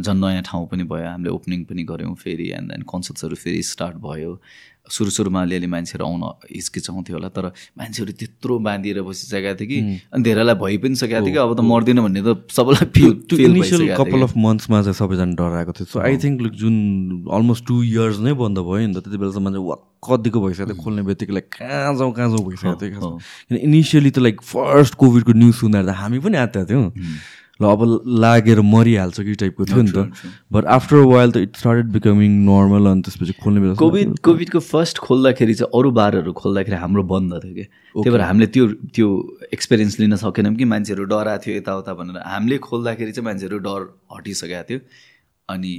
झन् नयाँ ठाउँ पनि भयो। हामीले ओपनिङ पनि गऱ्यौँ फेरि एन्ड देन कन्सर्ट्सहरू फेरि स्टार्ट भयो। सुरु सुरुमा अलिअलि मान्छेहरू आउन हिचकिचाउँथ्यो होला तर मान्छेहरू त्यत्रो बाँधिएर बसिसकेको थियो कि। अनि धेरैलाई भइ पनि सकेको थियो कि। अब त मर्दिनँ भन्ने त सबैलाई फिल इनिसियल कपाल अफ मन्थ्समा चाहिँ सबैजना डराएको थियो। सो आई थिङ्क लाइक जुन अलमोस्ट टु इयर्स नै बन्द भयो नि त। त्यति बेलासम्म चाहिँ वाक्क दिएको भइसकेको थियो। खोल्ने बित्तिकै लाइक कहाँ जाउँ कहाँ जाउँ भइसकेको थियो किन इनिसियली त लाइक फर्स्ट कोभिडको न्युज सुन्दा त हामी पनि आएको थियौँ। ल अब लागेर मरिहाल्छ कि टाइपको थियो नि त। बट आफ्टर वाइल त इट स्टार्टेड बिकमिङ नर्मल अनि त्यसपछि खोल्ने बेला कोभिड कोभिडको फर्स्ट खोल्दाखेरि चाहिँ अरू बारहरू खोल्दाखेरि हाम्रो बन्द थियो कि। त्यही भएर हामीले त्यो त्यो एक्सपिरियन्स लिन सकेनौँ कि मान्छेहरू डराएको थियो यताउता भनेर। हामीले खोल्दाखेरि चाहिँ मान्छेहरू डर हटिसकेको थियो अनि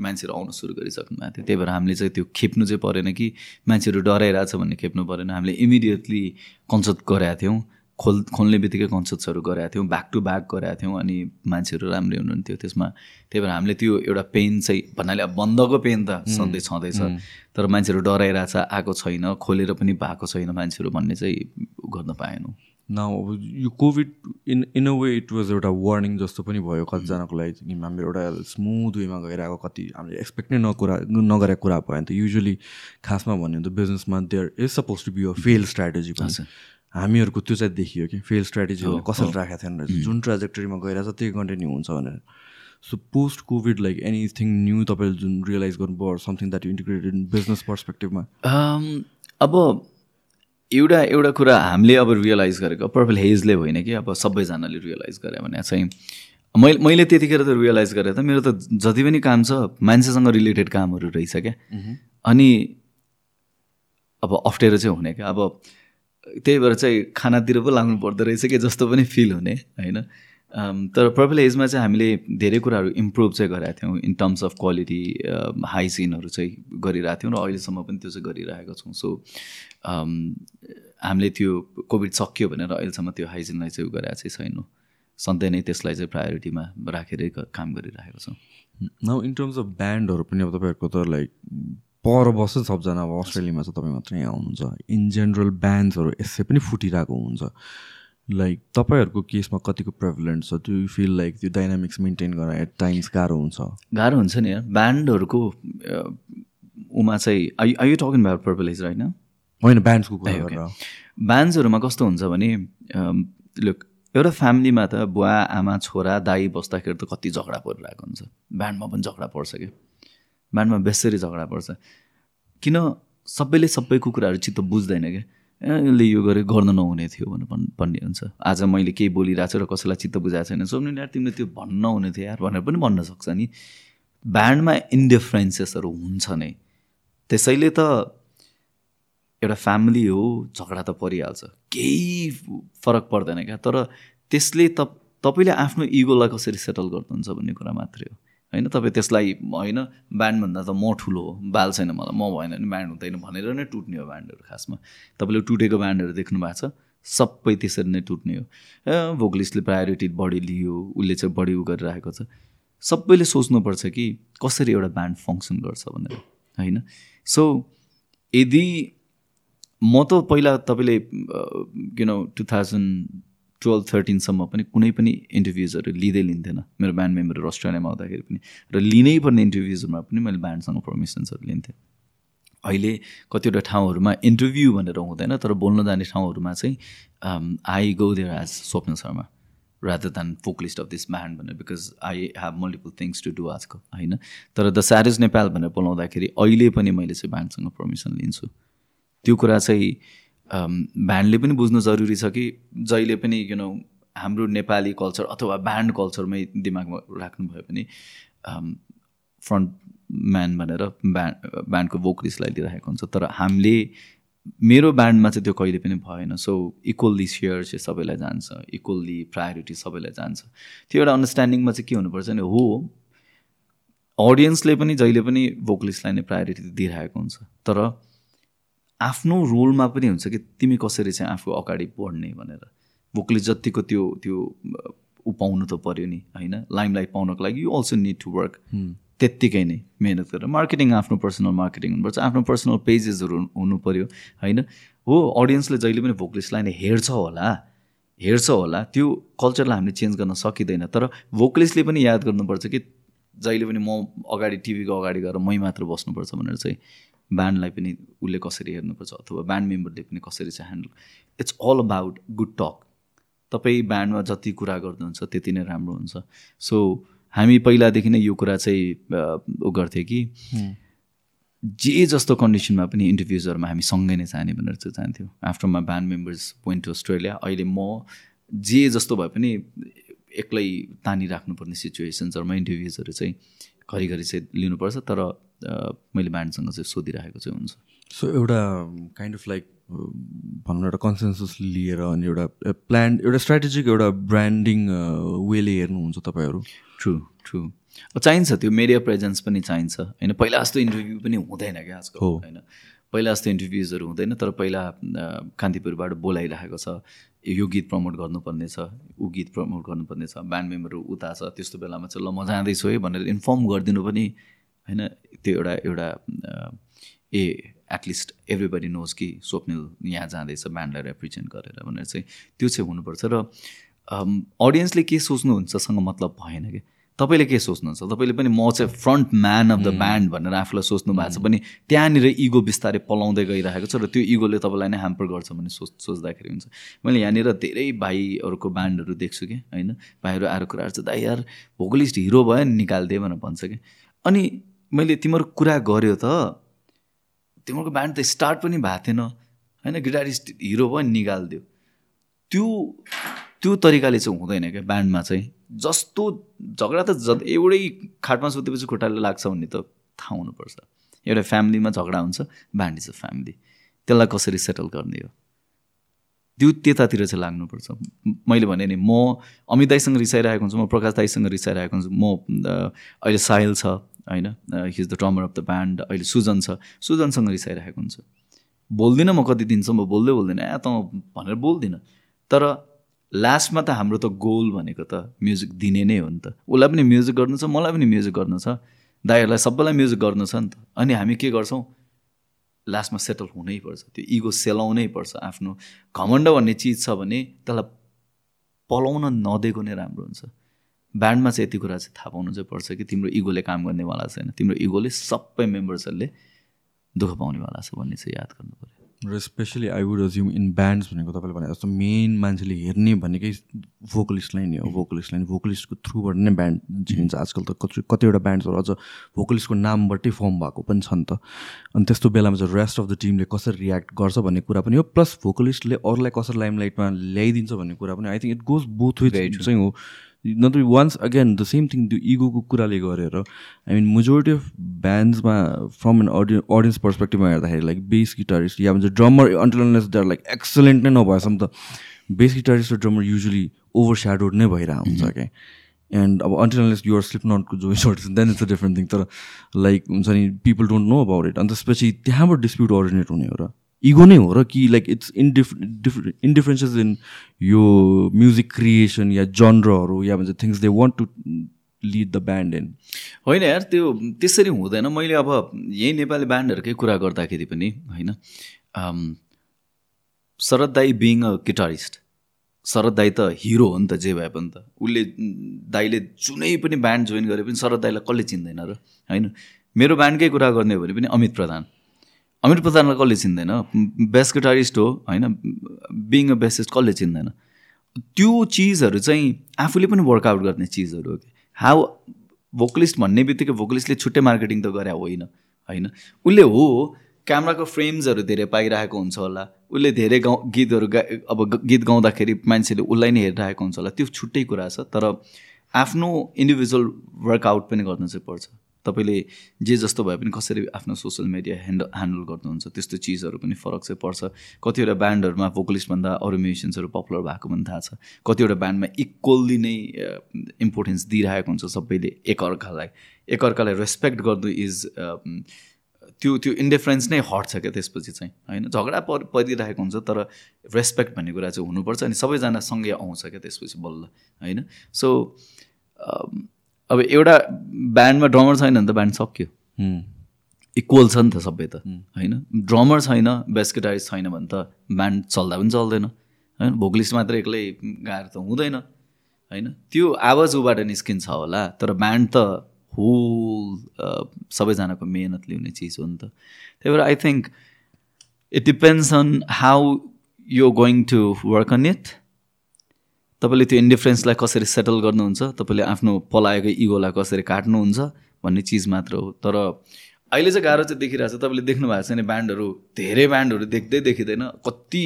मान्छेहरू आउन सुरु गरिसक्नु भएको थियो। त्यही भएर हामीले चाहिँ त्यो खेप्नु चाहिँ परेन कि मान्छेहरू डराइरहेछ भन्ने खेप्नु परेन। हामीले इमिडिएटली कन्सर्ट गराएको थियौँ। खोल खोल्ने बित्तिकै कन्सर्ट्सहरू गराएको थियौँ ब्याक टु ब्याक गराएको थियौँ अनि मान्छेहरू राम्रै हुनुहुन्थ्यो त्यसमा। त्यही भएर हामीले त्यो एउटा पेन चाहिँ भन्नाले अब बन्दको पेन त सधैँ छँदैछ। तर मान्छेहरू डराइरहेछ आएको छैन खोलेर पनि भएको छैन मान्छेहरू भन्ने चाहिँ गर्न पाएनौँ। न अब यो covid in in a way it was एउटा वार्निङ जस्तो पनि भयो कतिजनाको लागि। हाम्रो एउटा स्मुथ वेमा गइरहेको कति हामीले एक्सपेक्ट नै नकुरा नगरेको कुरा भयो भने त। युजली खासमा भन्यो भने त बिजनेसमा there is suppose to be a fail strategy पनि। हामीहरूको त्यो चाहिँ देखियो कि फेल स्ट्राटेजी कसरी राखेको थिएन रहेछ। जुन ट्राजेक्टरीमा गइरहेछ त्यही कन्टिन्यू हुन्छ भनेर। So post covid like anything new तपाईँले जुन रियलाइज गर्नुभयो something that integrated in business पर्सपेक्टिभमा अब एउटा एउटा कुरा हामीले अब रियलाइज गरेको पर्पल हेजले होइन कि अब सबैजनाले रियलाइज गरे भने चाहिँ मैले मैले त्यतिखेर त रियलाइज गरेँ त मेरो त जति पनि काम छ मान्छेसँग रिलेटेड कामहरू रहेछ क्या। अनि अब अप्ठ्यारो चाहिँ हुने क्या। अब त्यही भएर चाहिँ खानातिर पो लाग्नु पर्दो रहेछ कि जस्तो पनि फिल हुने होइन? तर पर्पल एजमा चाहिँ हामीले धेरै कुराहरू इम्प्रुभ चाहिँ गरेका थियौँ इन टर्म्स अफ क्वालिटी हाइजिनहरू चाहिँ गरिरहेको थियौँ र अहिलेसम्म पनि त्यो चाहिँ गरिरहेको छौँ। सो हामीले त्यो कोभिड सकियो भनेर अहिलेसम्म त्यो हाइजिनलाई चाहिँ गरेको चाहिँ छैनौँ। सधैँ नै त्यसलाई चाहिँ प्रायोरिटीमा राखेरै काम गरिरहेको छौँ। नाउ इन टर्म्स अफ ब्यान्डहरू पनि अब तपाईँहरूको त लाइक पर बस्छ सबजना अब अस्ट्रेलियामा चाहिँ तपाईँ मात्रै यहाँ आउनुहुन्छ इन जेनरल ब्यान्ड्सहरू यसै पनि फुटिरहेको हुन्छ। लाइक तपाईँहरूको केसमा कतिको प्रेभलेन्ट छ? त्यो फिल लाइक त्यो डाइनामिक्स मेन्टेन गर्न एट टाइम्स गाह्रो हुन्छ? गाह्रो हुन्छ नि यार। ब्यान्डहरूको उमा चाहिँ I I you talking what Purple Haze होइन होइन ब्यान्ड्सको कुरा. गरेर ब्यान्ड्सहरूमा कस्तो हुन्छ भने लुक एउटा फ्यामिलीमा त बुवा आमा छोरा दाई बस्दाखेरि त कति झगडा परिरहेको हुन्छ। ब्यान्डमा पनि झगडा पर्छ कि? ब्यान्डमा बेसरी झगडा पर्छ। किन सबैले सबैको कुराहरू चित्त बुझ्दैन क्या यसले यो गरे गर्न नहुने थियो भनेर भन्- भन्ने हुन्छ। आज मैले केही बोलिरहेको छु र कसैलाई चित्त बुझाएको छैन। सोध्नु यार तिमीले त्यो भन्न नहुने थियो यार भनेर पनि भन्न सक्छ नि। ब्यान्डमा इन्डिफरेन्सेसहरू हुन्छ नै। त्यसैले त एउटा फ्यामिली हो झगडा त परिहाल्छ। केही फरक पर्दैन क्या। तर त्यसले त तपाईँले आफ्नो इगोलाई कसरी सेटल गर्नुहुन्छ भन्ने कुरा मात्रै हो। होइन तपाईँ त्यसलाई होइन ब्यान्डभन्दा त म ठुलो हो बाल छैन मलाई म भएन भने ब्यान्ड हुँदैन भनेर नै टुट्ने हो ब्यान्डहरू खासमा। तपाईँले टुटेको ब्यान्डहरू देख्नु भएको छ सबै त्यसरी नै टुट्ने हो। भोकलिस्टले प्रायोरिटी बढी लियो उसले चाहिँ बढी उ गरिरहेको छ। सबैले सोच्नुपर्छ कि कसरी एउटा ब्यान्ड फङ्सन गर्छ भनेर होइन? सो यदि म त पहिला तपाईँले किन टु थाउजन्ड टुवेल्भ थर्टिनसम्म पनि कुनै पनि इन्टरभ्युजहरू लिँदै लिन्थेन मेरो ब्यान्ड मेम्बरहरू अस्ट्रेलियामा आउँदाखेरि पनि र लिनै पर्ने इन्टरभ्युजहरूमा पनि मैले ब्यान्डसँग पर्मिसन्सहरू लिन्थेँ। अहिले कतिवटा ठाउँहरूमा इन्टरभ्यू भनेर हुँदैन तर बोल्न जाने ठाउँहरूमा चाहिँ I go there as Swapna Sharma rather than vocalist of this band भनेर because I have multiple things to do आजको होइन? तर द स्यारेज नेपाल भनेर बोलाउँदाखेरि अहिले पनि मैले चाहिँ ब्यान्डसँग पर्मिसन लिन्छु। त्यो कुरा चाहिँ ब्यान्डले पनि बुझ्नु जरुरी छ कि जहिले पनि यु नो हाम्रो नेपाली कल्चर अथवा ब्यान्ड कल्चरमै दिमागमा राख्नुभयो भने फ्रन्ट म्यान भनेर ब्यान्ड ब्यान्डको भोकलिस्टलाई लिइरहेको हुन्छ। तर हामीले मेरो ब्यान्डमा चाहिँ त्यो कहिले पनि भएन। सो इक्वल्ली सेयर चाहिँ सबैलाई जान्छ इक्वल्ली प्रायोरिटी सबैलाई जान्छ। त्यो एउटा अन्डरस्ट्यान्डिङमा चाहिँ के हुनुपर्छ भने हो अडियन्सले पनि जहिले पनि भोकलिस्टलाई नै प्रायोरिटी दिइरहेको हुन्छ। तर आफ्नो रोलमा पनि हुन्छ कि तिमी कसरी चाहिँ आफू अगाडि बढ्ने भनेर। भोकलिस्ट जतिको त्यो त्यो ऊ पाउनु त पऱ्यो नि होइन? लाइमलाइट पाउनको लागि you also need to work त्यत्तिकै नै मिहिनेत गरेर। मार्केटिङ आफ्नो पर्सनल मार्केटिङ हुनुपर्छ। आफ्नो पर्सनल पेजेसहरू हुनु पऱ्यो होइन? हो अडियन्सले जहिले पनि भोकलिस्टलाई नै हेर्छ होला। हेर्छ होला। त्यो कल्चरलाई हामीले चेन्ज गर्न सकिँदैन। तर भोकलिस्टले पनि याद गर्नुपर्छ कि जहिले पनि म अगाडि टिभीको अगाडि गएर मै मात्र बस्नुपर्छ भनेर चाहिँ ब्यान्डलाई पनि उसले कसरी हेर्नुपर्छ अथवा ब्यान्ड मेम्बरले पनि कसरी चाहिँ handle it's all about good talk तपाईँ ब्यान्डमा जति कुरा गर्नुहुन्छ त्यति नै राम्रो हुन्छ। सो हामी पहिलादेखि नै यो कुरा चाहिँ उ गर्थ्यौँ कि जे जस्तो कन्डिसनमा पनि इन्टरभ्युजहरूमा हामी सँगै नै जाने भनेर चाहिँ जान्थ्यौँ। After my band members point to Australia अहिले म जे जस्तो भए पनि एक्लै तानिराख्नुपर्ने सिचुएसन्सहरूमा इन्टरभ्युजहरू चाहिँ घरिघरि चाहिँ लिनुपर्छ तर मैले ब्यान्डसँग चाहिँ सोधिरहेको चाहिँ हुन्छ। सो एउटा काइन्ड अफ लाइक भनौँ एउटा कन्सेन्सस लिएर अनि एउटा प्लान एउटा स्ट्राटेजिक एउटा ब्रान्डिङ वेले हेर्नुहुन्छ तपाईँहरू? ट्रु ट्रु चाहिन्छ त्यो मिडिया प्रेजेन्स पनि चाहिन्छ। होइन पहिला जस्तो इन्टरभ्यू पनि हुँदैन क्या आजकल। होइन। पहिला जस्तो इन्टरभ्युजहरू हुँदैन तर पहिला कान्तिपुरबाट बोलाइरहेको छ। यो गीत प्रमोट गर्नुपर्ने छ ऊ गीत प्रमोट गर्नुपर्ने छ ब्यान्ड मेम्बरहरू उता छ त्यस्तो बेलामा चाहिँ ल म जाँदैछु है भनेर इन्फर्म गरिदिनु पनि होइन त्यो एउटा एउटा ए एटलिस्ट एभ्रिबडी नोज कि स्वप्निल यहाँ जाँदैछ ब्यान्डलाई रिप्रेजेन्ट गरेर भनेर चाहिँ त्यो चाहिँ हुनुपर्छ र अडियन्सले के सोच्नुहुन्छसँग मतलब भएन कि? तपाईँले के सोच्नुहुन्छ? तपाईँले पनि म चाहिँ front man of the band भनेर आफूलाई सोच्नु भएको छ भने त्यहाँनिर इगो बिस्तारै पलाउँदै गइरहेको छ र त्यो इगोले तपाईँलाई नै ह्याम्पर गर्छ भन्ने सोच सोच्दाखेरि हुन्छ। मैले यहाँनिर धेरै भाइहरूको ब्यान्डहरू देख्छु कि होइन? भाइहरू आएर कुराहरू चाहिँ दाइ यार भोकलिस्ट हिरो भयो नि निकालिदियो भनेर भन्छ कि? अनि मैले तिमीहरू कुरा गऱ्यो त तिमीहरूको ब्यान्ड त स्टार्ट पनि भएको थिएन होइन? गिटारिस्ट हिरो भयो नि निकालिदियो। त्यो त्यो तरिकाले चाहिँ हुँदैन क्या ब्यान्डमा चाहिँ। जस्तो झगडा त ज एउटै खाटमा सुतेपछि खुट्टाले लाग्छ भन्ने त थाहा हुनुपर्छ। एउटा फ्यामिलीमा झगडा हुन्छ ब्यान्ड इज अ फ्यामिली। त्यसलाई कसरी सेटल गर्ने हो? त्यो त्यतातिर चाहिँ लाग्नुपर्छ। मैले भने नि म अमित दाईसँग रिसाइरहेको हुन्छु म प्रकाश दाईसँग रिसाइरहेको हुन्छु। म अहिले साहिल छ होइन? His the drummer of the band अहिले सुजन छ। सुजनसँग रिसाइरहेको हुन्छ। बोल्दिनँ म कति दिनसम्म बोल्दै बोल्दिनँ। ए त भनेर बोल्दिनँ। तर लास्टमा त हाम्रो त गोल भनेको त म्युजिक दिने नै हो नि त। उसलाई पनि म्युजिक गर्नु छ मलाई पनि म्युजिक गर्नु छ। दाईहरूलाई सबैलाई म्युजिक गर्नु छ नि त। अनि हामी के गर्छौँ? लास्टमा सेटल हुनैपर्छ त्यो इगो सेलाउनै पर्छ आफ्नो घमण्ड भन्ने चिज छ भने त्यसलाई पलाउन नदिएको नै राम्रो हुन्छ। ब्यान्डमा चाहिँ यति कुरा चाहिँ थाहा पाउनु चाहिँ पर्छ कि तिम्रो इगोले काम गर्नेवाला छैन। तिम्रो इगोले सबै मेम्बर्सहरूले दुःख पाउनेवाला छ भन्ने चाहिँ याद गर्नु पऱ्यो र specially I would assume in bands भनेको तपाईँले भने जस्तो मेन मान्छेले हेर्ने भनेकै भोकलिस्टलाई नै हो भोकलिस्टलाई भोकलिस्टको थ्रुबाट नै ब्यान्ड चिनिन्छ। आजकल त कति कतिवटा ब्यान्ड्सहरू अझ भोकलिस्टको नामबाटै फर्म भएको पनि छ नि त। अनि त्यस्तो बेलामा चाहिँ रेस्ट अफ द टिमले कसरी रियाक्ट गर्छ भन्ने कुरा पनि हो। प्लस भोकलिस्टले अरूलाई कसरी लाइमलाइटमा ल्याइदिन्छ भन्ने कुरा पनि I think it goes both with चाहिँ हो। न त once again the same thing त्यो इगोको कुराले गरेर आई मिन मेजोरिटी अफ ब्यान्ड्समा फ्रम एन अडियन्स अडियन्स पर्सपेक्टिभमा हेर्दाखेरि लाइक बेस गिटारिस्ट या भन्छ drummer unless they are like excellent नै नभएसम्म त बेस गिटारिस्ट र ड्रमर युजली ओभर स्याडोड नै भइरहेको हुन्छ क्या एन्ड अब अन्टरनेस युआर स्लिप नटको जो sort then it's a different thing तर लाइक हुन्छ नि people don't know about it अन्त त्यसपछि त्यहाँबाट डिस्प्युट अरिजिनेट हुने हो र इगो नै हो र कि like it's इन्डिफ diff indifferences in यो म्युजिक क्रिएसन या जनरहरू या भन्छ things they want to lead the band in होइन यार त्यो त्यसरी हुँदैन। मैले अब यही नेपाली ब्यान्डहरूकै कुरा गर्दाखेरि पनि होइन शरद दाई बिङ अ गिटारिस्ट शरद दाई त हिरो हो नि त जे भए पनि त। उसले दाईले जुनै पनि ब्यान्ड जोइन गरे पनि शरद दाईलाई कसले चिन्दैन र? होइन? मेरो ब्यान्डकै कुरा गर्ने हो भने पनि अमित प्रधान। अमिर प्रधानलाई कसले चिन्दैन बेस्ट गिटारिस्ट हो होइन बिङ अ बेसिस्ट कसले चिन्दैन। त्यो चिजहरू चाहिँ आफूले पनि वर्कआउट गर्ने चिजहरू हो कि। हाउ भोकलिस्ट भन्ने बित्तिकै भोकलिस्टले छुट्टै मार्केटिङ त गरे होइन होइन। उसले हो क्यामराको फ्रेम्सहरू धेरै पाइरहेको हुन्छ होला। उसले धेरै गाउँ गीतहरू गा अब गीत गाउँदाखेरि मान्छेले उसलाई नै हेरिरहेको हुन्छ होला। त्यो छुट्टै कुरा छ तर आफ्नो इन्डिभिजुअल वर्कआउट पनि गर्नु चाहिँ पर्छ। तपाईँले जे जस्तो भए पनि कसरी आफ्नो सोसियल मिडिया ह्यान्ड ह्यान्डल गर्नुहुन्छ त्यस्तो चिजहरू पनि फरक चाहिँ पर्छ। कतिवटा ब्यान्डहरूमा भोकलिस्टभन्दा अरू म्युजिसियन्सहरू पपुलर भएको पनि थाहा छ। कतिवटा ब्यान्डमा इक्वल्ली नै इम्पोर्टेन्स दिइरहेको हुन्छ सबैले एकअर्कालाई। एकअर्कालाई रेस्पेक्ट गर्नु इज त्यो त्यो इन्डिफरेन्स नै हट्छ क्या त्यसपछि चाहिँ होइन? झगडा पर परिरहेको हुन्छ तर रेस्पेक्ट भन्ने कुरा चाहिँ हुनुपर्छ अनि सबैजना सँगै आउँछ क्या त्यसपछि बल्ल होइन? सो अब एउटा ब्यान्डमा ड्रमर छैन भने त ब्यान्ड सक्यो। इक्वल छ नि त सबै त। होइन? ड्रमर छैन बेस गिटारिस्ट छैन भने त ब्यान्ड चल्दा पनि चल्दैन। होइन? भोकलिस्ट मात्र एक्लै गाएर त हुँदैन। होइन? त्यो आवाज उबाट निस्किन्छ होला तर ब्यान्ड त होल सबैजनाको मेहनत ल्याउने चिज हो नि त। त्यही भएर I think it depends on how you going to work on it तपाईँले त्यो इन्डिफरेन्सलाई कसरी सेटल गर्नुहुन्छ? तपाईँले आफ्नो पलाएको इगोलाई कसरी काट्नुहुन्छ भन्ने चिज मात्र हो। तर अहिले चाहिँ गाह्रो चाहिँ देखिरहेको छ। तपाईँले देख्नु भएको छैन ब्यान्डहरू धेरै ब्यान्डहरू देख्दै देखिँदैन कति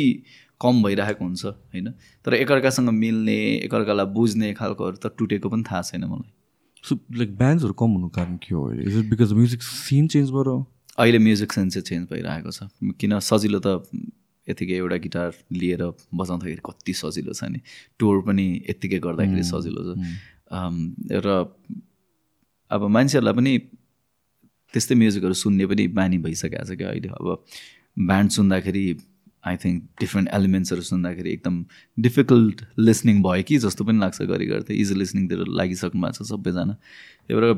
कम भइरहेको हुन्छ होइन? तर एकअर्कासँग मिल्ने एकअर्कालाई बुझ्ने खालकोहरू त टुटेको पनि थाहा छैन मलाई। सो लाइक ब्यान्ड्सहरू कम हुनु कारण के हो? Is it because music scene change भएर अहिले म्युजिक सिन चाहिँ चेन्ज भइरहेको छ। किन सजिलो त यतिकै एउटा गिटार लिएर बजाउँदाखेरि कति सजिलो छ नि। टोर पनि यत्तिकै गर्दाखेरि सजिलो छ। र अब मान्छेहरूलाई पनि त्यस्तै म्युजिकहरू सुन्ने पनि बानी भइसकेको छ क्या अहिले। अब ब्यान्ड सुन्दाखेरि आई थिङ्क डिफ्रेन्ट एलिमेन्ट्सहरू सुन्दाखेरि एकदम डिफिकल्ट लिसनिङ भयो कि जस्तो पनि लाग्छ गरी गर्दै इजी लिसनिङतिर लागिसक्नु भएको छ सबैजना। त्यही भएर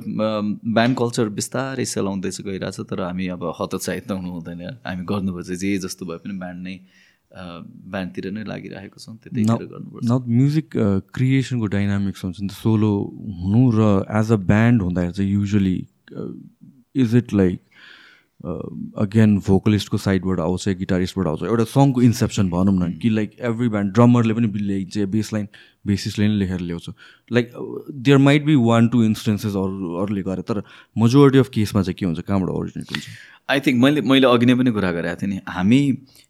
ब्यान्ड कल्चर बिस्तारै सेलाउँदैछ गइरहेछ तर हामी अब हतोत्साहित त हुनु हुँदैन हामी गर्नुपर्छ जे जस्तो भए पनि ब्यान्ड नै ब्यान्डतिर नै लागिरहेको छौँ त्यतिखेर गर्नुपर्छ। न म्युजिक क्रिएसनको डाइनामिक्स हुन्छ नि त। सोलो हुनु र एज अ ब्यान्ड हुँदाखेरि चाहिँ usually is it like again भोकलिस्टको साइडबाट आउँछ गिटारिस्टबाट आउँछ। एउटा सङको इन्सेप्सन भनौँ न कि लाइक एभ्री ब्यान्ड ड्रमरले पनि ल्याइन्छ बेस लाइन बेसिसले नै लेखेर ल्याउँछ। Like there might be one two instances अरू अरूले गरे तर मेजोरिटी अफ केसमा चाहिँ के हुन्छ कहाँबाट ओरिजिनेट हुन्छ? आई थिङ्क मैले मैले अघि नै पनि कुरा गरेको थिएँ नि हामी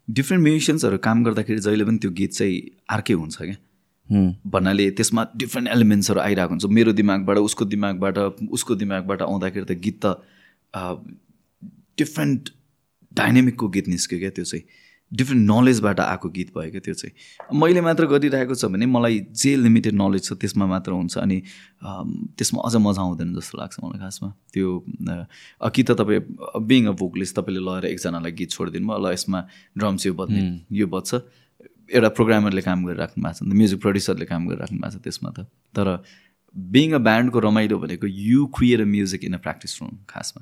डिफ्रेन्ट म्युजिसियन्सहरू काम गर्दाखेरि जहिले पनि त्यो गीत चाहिँ अर्कै हुन्छ क्या। भन्नाले त्यसमा डिफ्रेन्ट एलिमेन्ट्सहरू आइरहेको हुन्छ। मेरो दिमागबाट उसको दिमागबाट उसको दिमागबाट आउँदाखेरि त गीत त डिफ्रेन्ट डाइनेमिकको गीत निस्क्यो क्या त्यो चाहिँ? डिफ्रेन्ट नलेजबाट आएको गीत भयो क्या त्यो चाहिँ? मैले मात्र गरिरहेको छ भने मलाई जे लिमिटेड नलेज छ त्यसमा मात्र हुन्छ अनि त्यसमा अझ मजा आउँदैन जस्तो लाग्छ मलाई खासमा। त्यो कि त तपाईँ बिङ अ भोकलिस्ट तपाईँले लगेर एकजनालाई गीत छोडिदिनु भयो ल यसमा ड्रम्स यो बज्ने यो बज्छ। एउटा प्रोग्रामरले काम गरिराख्नु भएको छ नि त म्युजिक प्रड्युसरले काम गरिराख्नु भएको छ त्यसमा त। तर बिङ अ ब्यान्डको रमाइलो भनेको you create a music in a practice room खासमा।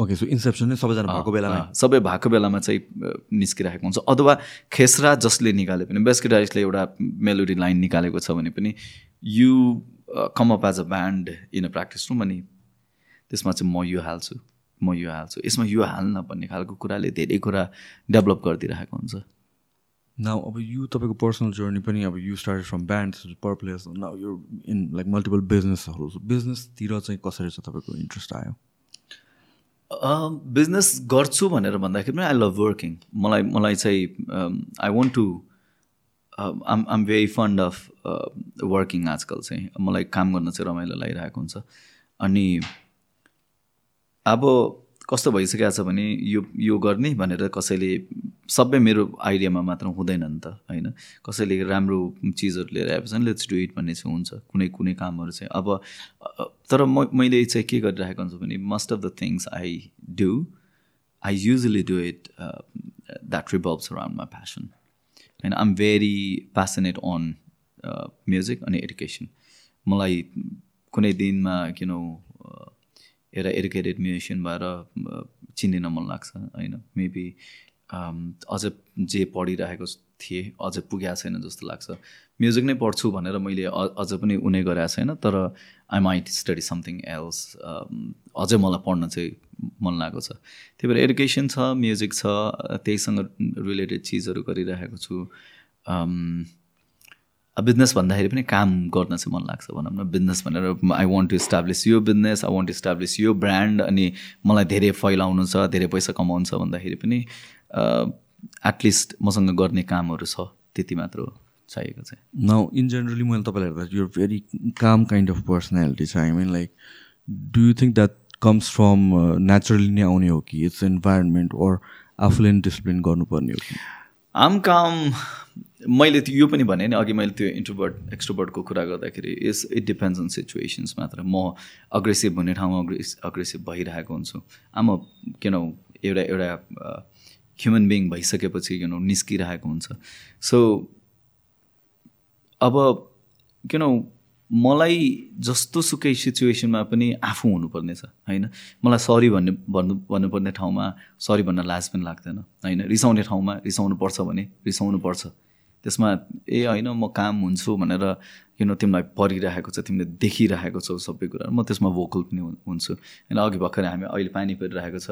ओके सो इन्सेप्सन नै सबैजना भएको बेलामा? सबै भएको बेलामा चाहिँ निस्किरहेको हुन्छ। अथवा खेसरा जसले निकाले पनि गिटारिस्टले एउटा मेलोडी लाइन निकालेको छ भने पनि you come up as a band in a practice room अनि त्यसमा चाहिँ म यो हाल्छु म यो हाल्छु। यसमा यो हाल्न भन्ने खालको कुराले धेरै कुरा डेभलप गरिदिइरहेको हुन्छ। नाउ अब यो तपाईँको पर्सनल जर्नी पनि अब you start from band per players now यो इन लाइक मल्टिपल बिजनेसहरू बिजनेसतिर चाहिँ कसरी चाहिँ तपाईँको इन्ट्रेस्ट आयो? बिजनेस गर्छु भनेर भन्दाखेरि पनि आई लभ वर्किङ मलाई मलाई चाहिँ I want to am am very fond of working आजकल चाहिँ। मलाई काम गर्न चाहिँ रमाइलो लागिरहेको हुन्छ। अनि अब कस्तो भइसकेको छ भने यो यो गर्ने भनेर कसैले सबै मेरो आइडियामा मात्र हुँदैन नि त होइन? कसैले राम्रो चिजहरू लिएर आएपछि लेट्स डु इट भन्ने चाहिँ हुन्छ कुनै कुनै कामहरू चाहिँ। अब तर म मैले चाहिँ के गरिरहेको हुन्छु भने most of the things I do I usually do it that revolves around my passion होइन I am very passionate on music अनि एडुकेसन मलाई कुनै दिनमा किन एउटा एडुकेटेड म्युजिसियन भएर चिनिन मन लाग्छ होइन? मेबी अझ जे पढिरहेको थिएँ अझ पुगेको छैन जस्तो लाग्छ। म्युजिक नै पढ्छु भनेर मैले अझ पनि उनी गरेको छैन तर I might study something else अझै मलाई पढ्न चाहिँ मन लागेको छ। त्यही भएर एडुकेसन छ म्युजिक छ त्यहीसँग रिलेटेड चिजहरू गरिरहेको छु। बिजनेस भन्दाखेरि पनि काम गर्न चाहिँ मन लाग्छ भनौँ न। बिजनेस भनेर आई वन्ट टु इस्टाब्लिस यो business I want to establish यो ब्रान्ड अनि मलाई धेरै फैलाउनु छ धेरै पैसा कमाउनु छ भन्दाखेरि पनि एटलिस्ट मसँग गर्ने कामहरू छ त्यति मात्र हो चाहिएको चाहिँ। न इन जेनरली मैले तपाईँलाई हेर्दा यो very calm kind of personality छ I mean like do you think that comes from naturally नै आउने हो कि? इट्स इन्भाइरोमेन्ट ओर आफूले नै डिसिप्लिन गर्नुपर्ने हो कि? आम काम मैले त्यो यो पनि भने नि अघि मैले त्यो इन्ट्रोभर्ट एक्सट्रोभर्टको कुरा गर्दाखेरि is it depends on situations मात्र। म अग्रेसिभ हुने ठाउँमा अग्रेस अग्रेसिभ भइरहेको हुन्छु। आम किन एउटा एउटा ह्युमन बिङ भइसकेपछि किन निस्किरहेको हुन्छ। सो अब किन मलाई जस्तो सुकै सिचुएसनमा पनि आफू हुनुपर्ने छ होइन? मलाई सरी भन्ने भन्नु भन्नुपर्ने ठाउँमा सरी भन्न लाज पनि लाग्दैन होइन? रिसाउने ठाउँमा रिसाउनु पर्छ भने रिसाउनु पर्छ त्यसमा ए होइन म काम हुन्छु भनेर किन तिमीलाई परिरहेको छ तिमीले देखिरहेको छौ सबै कुरा। म त्यसमा भोकल पनि हुन्छु। होइन अघि भर्खर हामी अहिले पानी परिरहेको छ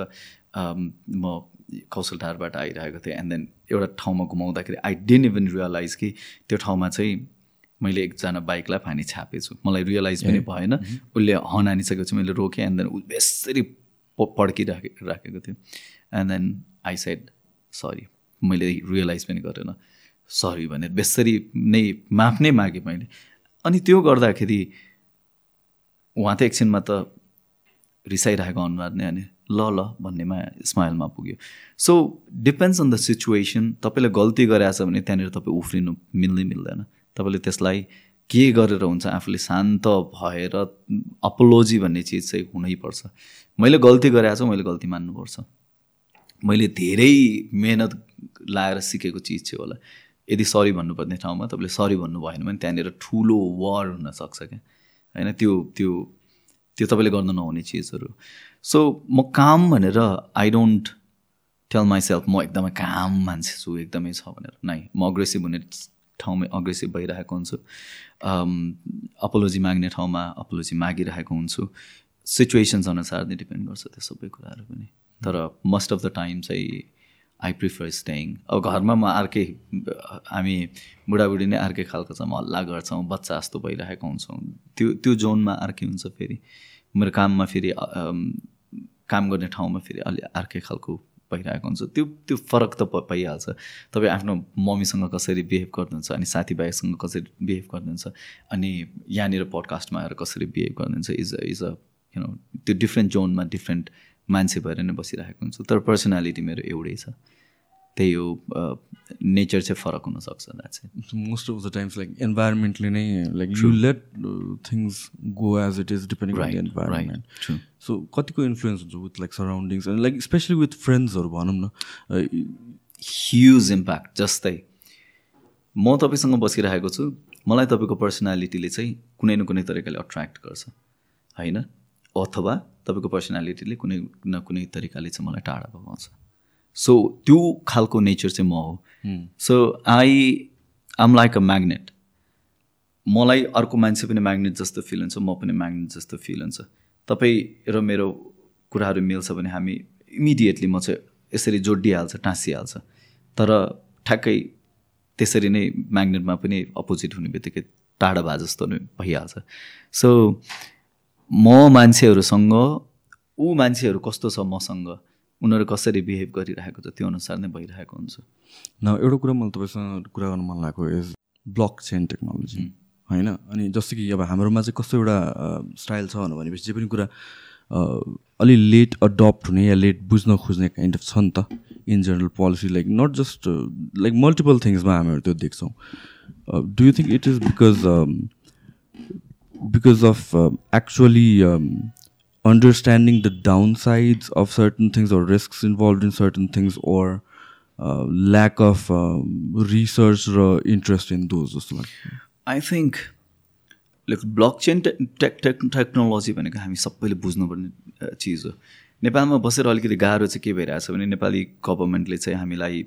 म कौशल ढारबाट आइरहेको थिएँ। एन्ड देन एउटा ठाउँमा घुमाउँदाखेरि आई डेन्ट इभन रियलाइज कि त्यो ठाउँमा चाहिँ मैले एकजना बाइकलाई फानी छापेछु। मलाई रियलाइज पनि भएन। उसले हन हानिसकेपछि मैले रोकेँ। एन्ड देन ऊ बेसरी पड्किराखे राखेको थियो। And then I said sorry मैले रियलाइज पनि गरेन। सरी भनेर बेसरी नै माफ नै मागेँ मैले। अनि त्यो गर्दाखेरि उहाँ त एकछिनमा त रिसाइरहेको अनुहार नै अनि ल ल भन्नेमा स्माइलमा पुग्यो। So depends on the situation तपाईँले गल्ती गरेछ भने त्यहाँनिर तपाईँ उफ्रिनु मिल्दै मिल्दैन। तपाईँले त्यसलाई के गरेर हुन्छ आफूले शान्त भएर अपोलोजी भन्ने चिज चाहिँ हुनैपर्छ। मैले गल्ती गरेको छु मैले गल्ती मान्नुपर्छ। मैले धेरै मेहनत लाएर सिकेको चिज चाहिँ होला। यदि सरी भन्नुपर्ने ठाउँमा तपाईँले सरी भन्नु भएन भने त्यहाँनिर ठुलो वर हुनसक्छ क्या। होइन? त्यो त्यो त्यो तपाईँले गर्न नहुने चिजहरू। सो म काम भनेर आई डोन्ट टेल माइसेल्फ म एकदमै काम मान्छे छु एकदमै छ भनेर। नै म अग्रेसिभ हुने ठाउँमै अग्रेसिभ भइरहेको हुन्छु। अपोलोजी माग्ने ठाउँमा अपोलोजी मागिरहेको हुन्छु। सिचुएसन्स अनुसार नै डिपेन्ड गर्छ त्यो सबै कुराहरू पनि। तर मोस्ट अफ द टाइम चाहिँ आई प्रिफर स्टेइङ अब घरमा म अर्कै हामी बुढाबुढी नै अर्कै खालको छौँ हल्ला गर्छौँ बच्चा जस्तो भइरहेको हुन्छौँ। त्यो त्यो जोनमा अर्कै हुन्छ फेरि। मेरो काममा फेरि काम गर्ने ठाउँमा फेरि अलि अर्कै खालको भइरहेको हुन्छ। त्यो त्यो फरक त पाइहाल्छ। तपाईँ आफ्नो मम्मीसँग कसरी बिहेभ गर्नुहुन्छ अनि साथीभाइसँग कसरी बिहेभ गर्नुहुन्छ अनि यहाँनिर पडकास्टमा आएर कसरी बिहेभ गर्नुहुन्छ is a is a you know त्यो डिफ्रेन्ट जोनमा डिफ्रेन्ट मान्छे भएर नै बसिरहेको हुन्छ। तर पर्सनालिटी मेरो एउटै छ। त्यही हो नेचर चाहिँ फरक हुनसक्छ that's most of the times like इन्भाइरोमेन्टले नै like you let things go as it is depending on environment so कतिको इन्फ्लुएन्स हुन्छ विथ लाइक सराउन्डिङ्स अनि लाइक स्पेसली विथ फ्रेन्ड्सहरू भनौँ न। ह्युज इम्प्याक्ट जस्तै म तपाईँसँग बसिरहेको छु। मलाई तपाईँको पर्सनालिटीले चाहिँ कुनै न कुनै तरिकाले अट्र्याक्ट गर्छ। होइन? अथवा तपाईँको पर्सनालिटीले कुनै न कुनै तरिकाले चाहिँ मलाई टाढा भगाउँछ। सो त्यो खालको नेचर चाहिँ म हो। So I am like a magnet मलाई अर्को मान्छे पनि म्याग्नेट जस्तो फिल हुन्छ म पनि म्याग्नेट जस्तो फिल हुन्छ। तपाईँ र मेरो कुराहरू मिल्छ भने हामी इमिडिएटली म चाहिँ यसरी जोडिहाल्छ टाँसिहाल्छ। तर ठ्याक्कै त्यसरी नै म्याग्नेटमा पनि अपोजिट हुने बित्तिकै टाढा भए जस्तो नै भइहाल्छ। सो म मान्छेहरूसँग ऊ मान्छेहरू कस्तो छ मसँग उनीहरू कसरी बिहेभ गरिरहेको छ त्यो अनुसार नै भइरहेको हुन्छ। न एउटा कुरा मैले तपाईँसँग कुरा गर्नु मन लागेको इज ब्लक चेन टेक्नोलोजी होइन? अनि जस्तो कि अब हाम्रोमा चाहिँ कस्तो एउटा स्टाइल छ भनेपछि जे पनि कुरा अलि लेट अडप्ट हुने या लेट बुझ्न खोज्ने काइन्ड अफ छ नि त in general policy like not just like multiple थिङ्समा हामीहरू त्यो देख्छौँ। Do you think it is because because of um, actually um, understanding the downsides of certain things or risks involved in certain things or uh, lack of um, research or interest in those I think like blockchain technology भनेको हामी सबैले बुझ्नुपर्ने चिज हो नेपालमा बसेर अलिकति गाह्रो चाहिँ के भइरहेछ भने नेपाली गभर्मेन्टले चाहिँ हामीलाई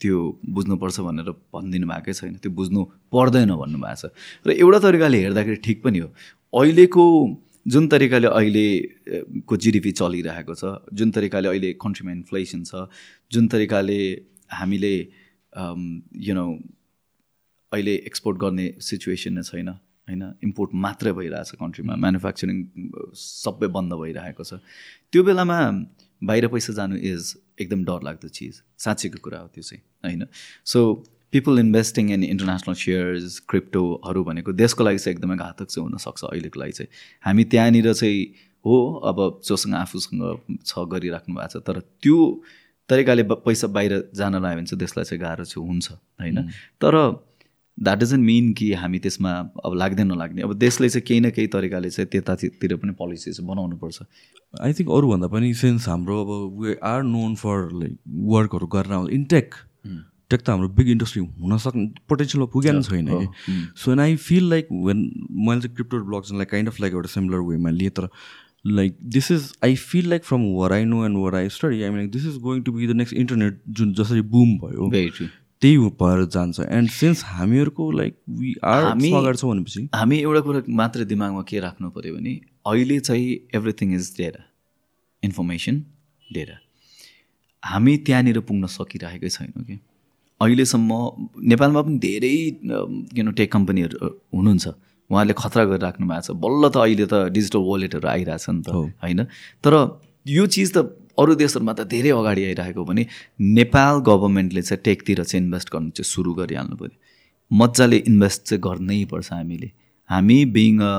त्यो बुझ्नुपर्छ भनेर भनिदिनु भएकै छैन। त्यो बुझ्नु पर्दैन भन्नुभएको छ। र एउटा तरिकाले हेर्दाखेरि ठिक पनि हो। अहिलेको जुन तरिकाले अहिलेको जिडिपी चलिरहेको छ जुन तरिकाले अहिले कन्ट्रीमा इन्फ्लेसन छ जुन तरिकाले हामीले यु नो अहिले एक्सपोर्ट गर्ने सिचुएसन नै छैन। होइन इम्पोर्ट मात्रै भइरहेछ कन्ट्रीमा म्यानुफ्याक्चरिङ सबै बन्द भइरहेको छ। त्यो बेलामा बाहिर पैसा जानु इज एकदम डर लाग्दो चिज। साँच्चीको कुरा हो त्यो चाहिँ होइन? So people investing in international shares क्रिप्टोहरू भनेको देशको लागि चाहिँ एकदमै घातक चाहिँ हुनसक्छ अहिलेको लागि चाहिँ। हामी त्यहाँनिर चाहिँ हो अब जोसँग आफूसँग छ गरिराख्नु भएको छ तर त्यो तरिकाले पैसा बाहिर जान लाग्यो भने चाहिँ देशलाई चाहिँ गाह्रो चाहिँ हुन्छ होइन? तर द्याट डजन्ट मिन कि हामी त्यसमा अब लाग्दै नलाग्ने अब देशले चाहिँ केही न केही तरिकाले चाहिँ त्यतातिर पनि पोलिसी चाहिँ बनाउनुपर्छ। आई थिङ्क अरूभन्दा पनि सेन्स हाम्रो अब we are known for like वर्कहरू गरेर आउँछ इन्टेक टेक त हाम्रो बिग इन्डस्ट्री हुनसक्ने पोटेन्सियलमा पुगेन छैन कि। So and I feel like when मैले चाहिँ क्रिप्टो ब्लग्सलाई काइन्ड अफ लाइक एउटा सिमिलर वेमा लिएँ तर like this is I feel like from where I know and where I study I mean this is going to be the next internet जुन जसरी boom भयो। त्यही भएर जान्छ। एन्ड सिन्स हामीहरूको लाइक वी आर हामी छौँ भनेपछि हामी एउटा कुरा मात्र दिमागमा के राख्नु पऱ्यो भने अहिले चाहिँ एभ्रिथिङ इज डेरा इन्फर्मेसन डेरा हामी त्यहाँनिर पुग्न सकिरहेकै छैनौँ कि। अहिलेसम्म नेपालमा पनि धेरै किन टेक कम्पनीहरू हुनुहुन्छ। उहाँहरूले खतरा गरिराख्नु भएको छ। बल्ल त अहिले त डिजिटल वालेटहरू आइरहेछ नि त होइन? तर यो चिज त अरू देशहरूमा त धेरै अगाडि आइरहेको भने नेपाल गभर्मेन्टले चाहिँ टेकतिर चाहिँ इन्भेस्ट गर्नु चाहिँ सुरु गरिहाल्नु पऱ्यो। मजाले इन्भेस्ट चाहिँ गर्नै पर्छ हामीले। हामी बिङ अ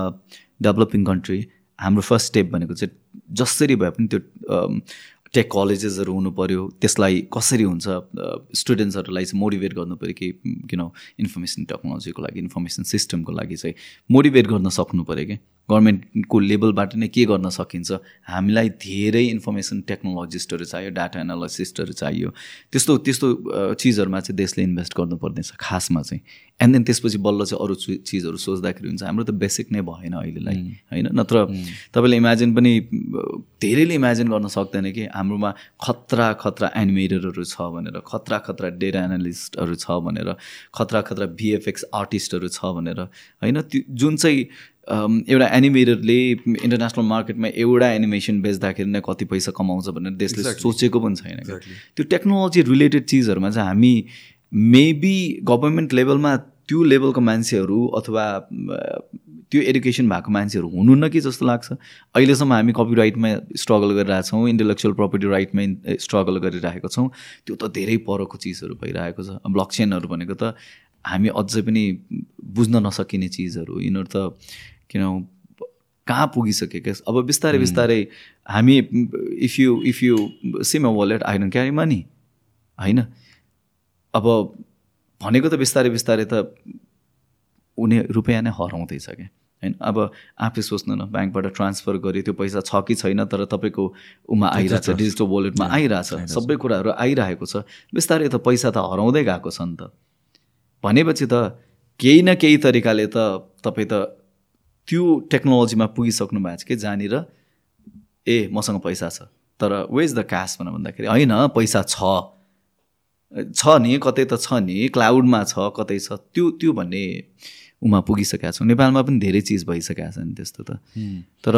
डेभलपिङ कन्ट्री हाम्रो फर्स्ट स्टेप भनेको चाहिँ जसरी भए पनि त्यो टेक कलेजेसहरू हुनु पऱ्यो। त्यसलाई कसरी हुन्छ स्टुडेन्ट्सहरूलाई चाहिँ मोटिभेट गर्नु पऱ्यो कि किन इन्फर्मेसन टेक्नोलोजीको लागि इन्फर्मेसन सिस्टमको लागि चाहिँ मोटिभेट गर्न सक्नु पऱ्यो कि? गभर्मेन्टको लेभलबाट नै के गर्न सकिन्छ? हामीलाई धेरै इन्फर्मेसन टेक्नोलोजिस्टहरू चाहियो डाटा एनालिसिस्टहरू चाहियो। त्यस्तो त्यस्तो चिजहरूमा चाहिँ देशले इन्भेस्ट गर्नुपर्नेछ खासमा चाहिँ। एन्ड देन त्यसपछि बल्ल चाहिँ अरू चिजहरू सोच्दाखेरि हुन्छ हाम्रो त बेसिक नै भएन अहिलेलाई होइन? नत्र तपाईँले इमेजिन पनि धेरैले इमेजिन गर्न सक्दैन कि हाम्रोमा खतरा खतरा एनिमेटरहरू छ भनेर खतरा खतरा डेटा एनालिस्टहरू छ भनेर खतरा खतरा भिएफएक्स आर्टिस्टहरू छ भनेर होइन? त्यो जुन चाहिँ एउटा एनिमेटरले इन्टरनेसनल मार्केटमा एउटा एनिमेसन बेच्दाखेरि नै कति पैसा कमाउँछ भनेर देशले सोचेको पनि छैन त्यो टेक्नोलोजी रिलेटेड चिजहरूमा चाहिँ हामी मेबी गभर्मेन्ट लेभलमा त्यो लेभलको मान्छेहरू अथवा त्यो एडुकेसन भएको मान्छेहरू हुनुहुन्न कि जस्तो लाग्छ। अहिलेसम्म हामी कपिराइटमा स्ट्रगल गरिरहेछौँ इन्टेलेक्चुअल प्रपर्टी राइटमा स्ट्रगल गरिरहेको छौँ। त्यो त धेरै परको चिजहरू भइरहेको छ। ब्लक चेनहरू भनेको त हामी अझै पनि बुझ्न नसकिने चिजहरू। यिनीहरू त किन कहाँ पुगिसकेको अब बिस्तारै बिस्तारै हामी if you if you seem a wallet I don't carry money होइन? अब भनेको त बिस्तारै बिस्तारै त उनी रुपियाँ नै हराउँदैछ क्या होइन? अब आफै सोच्नु न ब्याङ्कबाट ट्रान्सफर गऱ्यो त्यो पैसा छ कि छैन तर तपाईँको उमा आइरहेछ डिजिटल वालेटमा आइरहेछ। सबै कुराहरू आइरहेको छ। बिस्तारै त पैसा त हराउँदै गएको छ नि त। भनेपछि त केही न केही तरिकाले त तपाईँ त त्यो टेक्नोलोजीमा पुगिसक्नु भएको छ कि जहाँनिर ए मसँग पैसा छ। तर वेज द क्यास भनेर भन्दाखेरि होइन पैसा छ। छ नि कतै त छ नि क्लाउडमा छ कतै छ। त्यो त्यो भन्ने उमा पुगिसकेका छौँ। नेपालमा पनि धेरै चिज भइसकेका छ नि त्यस्तो त। तर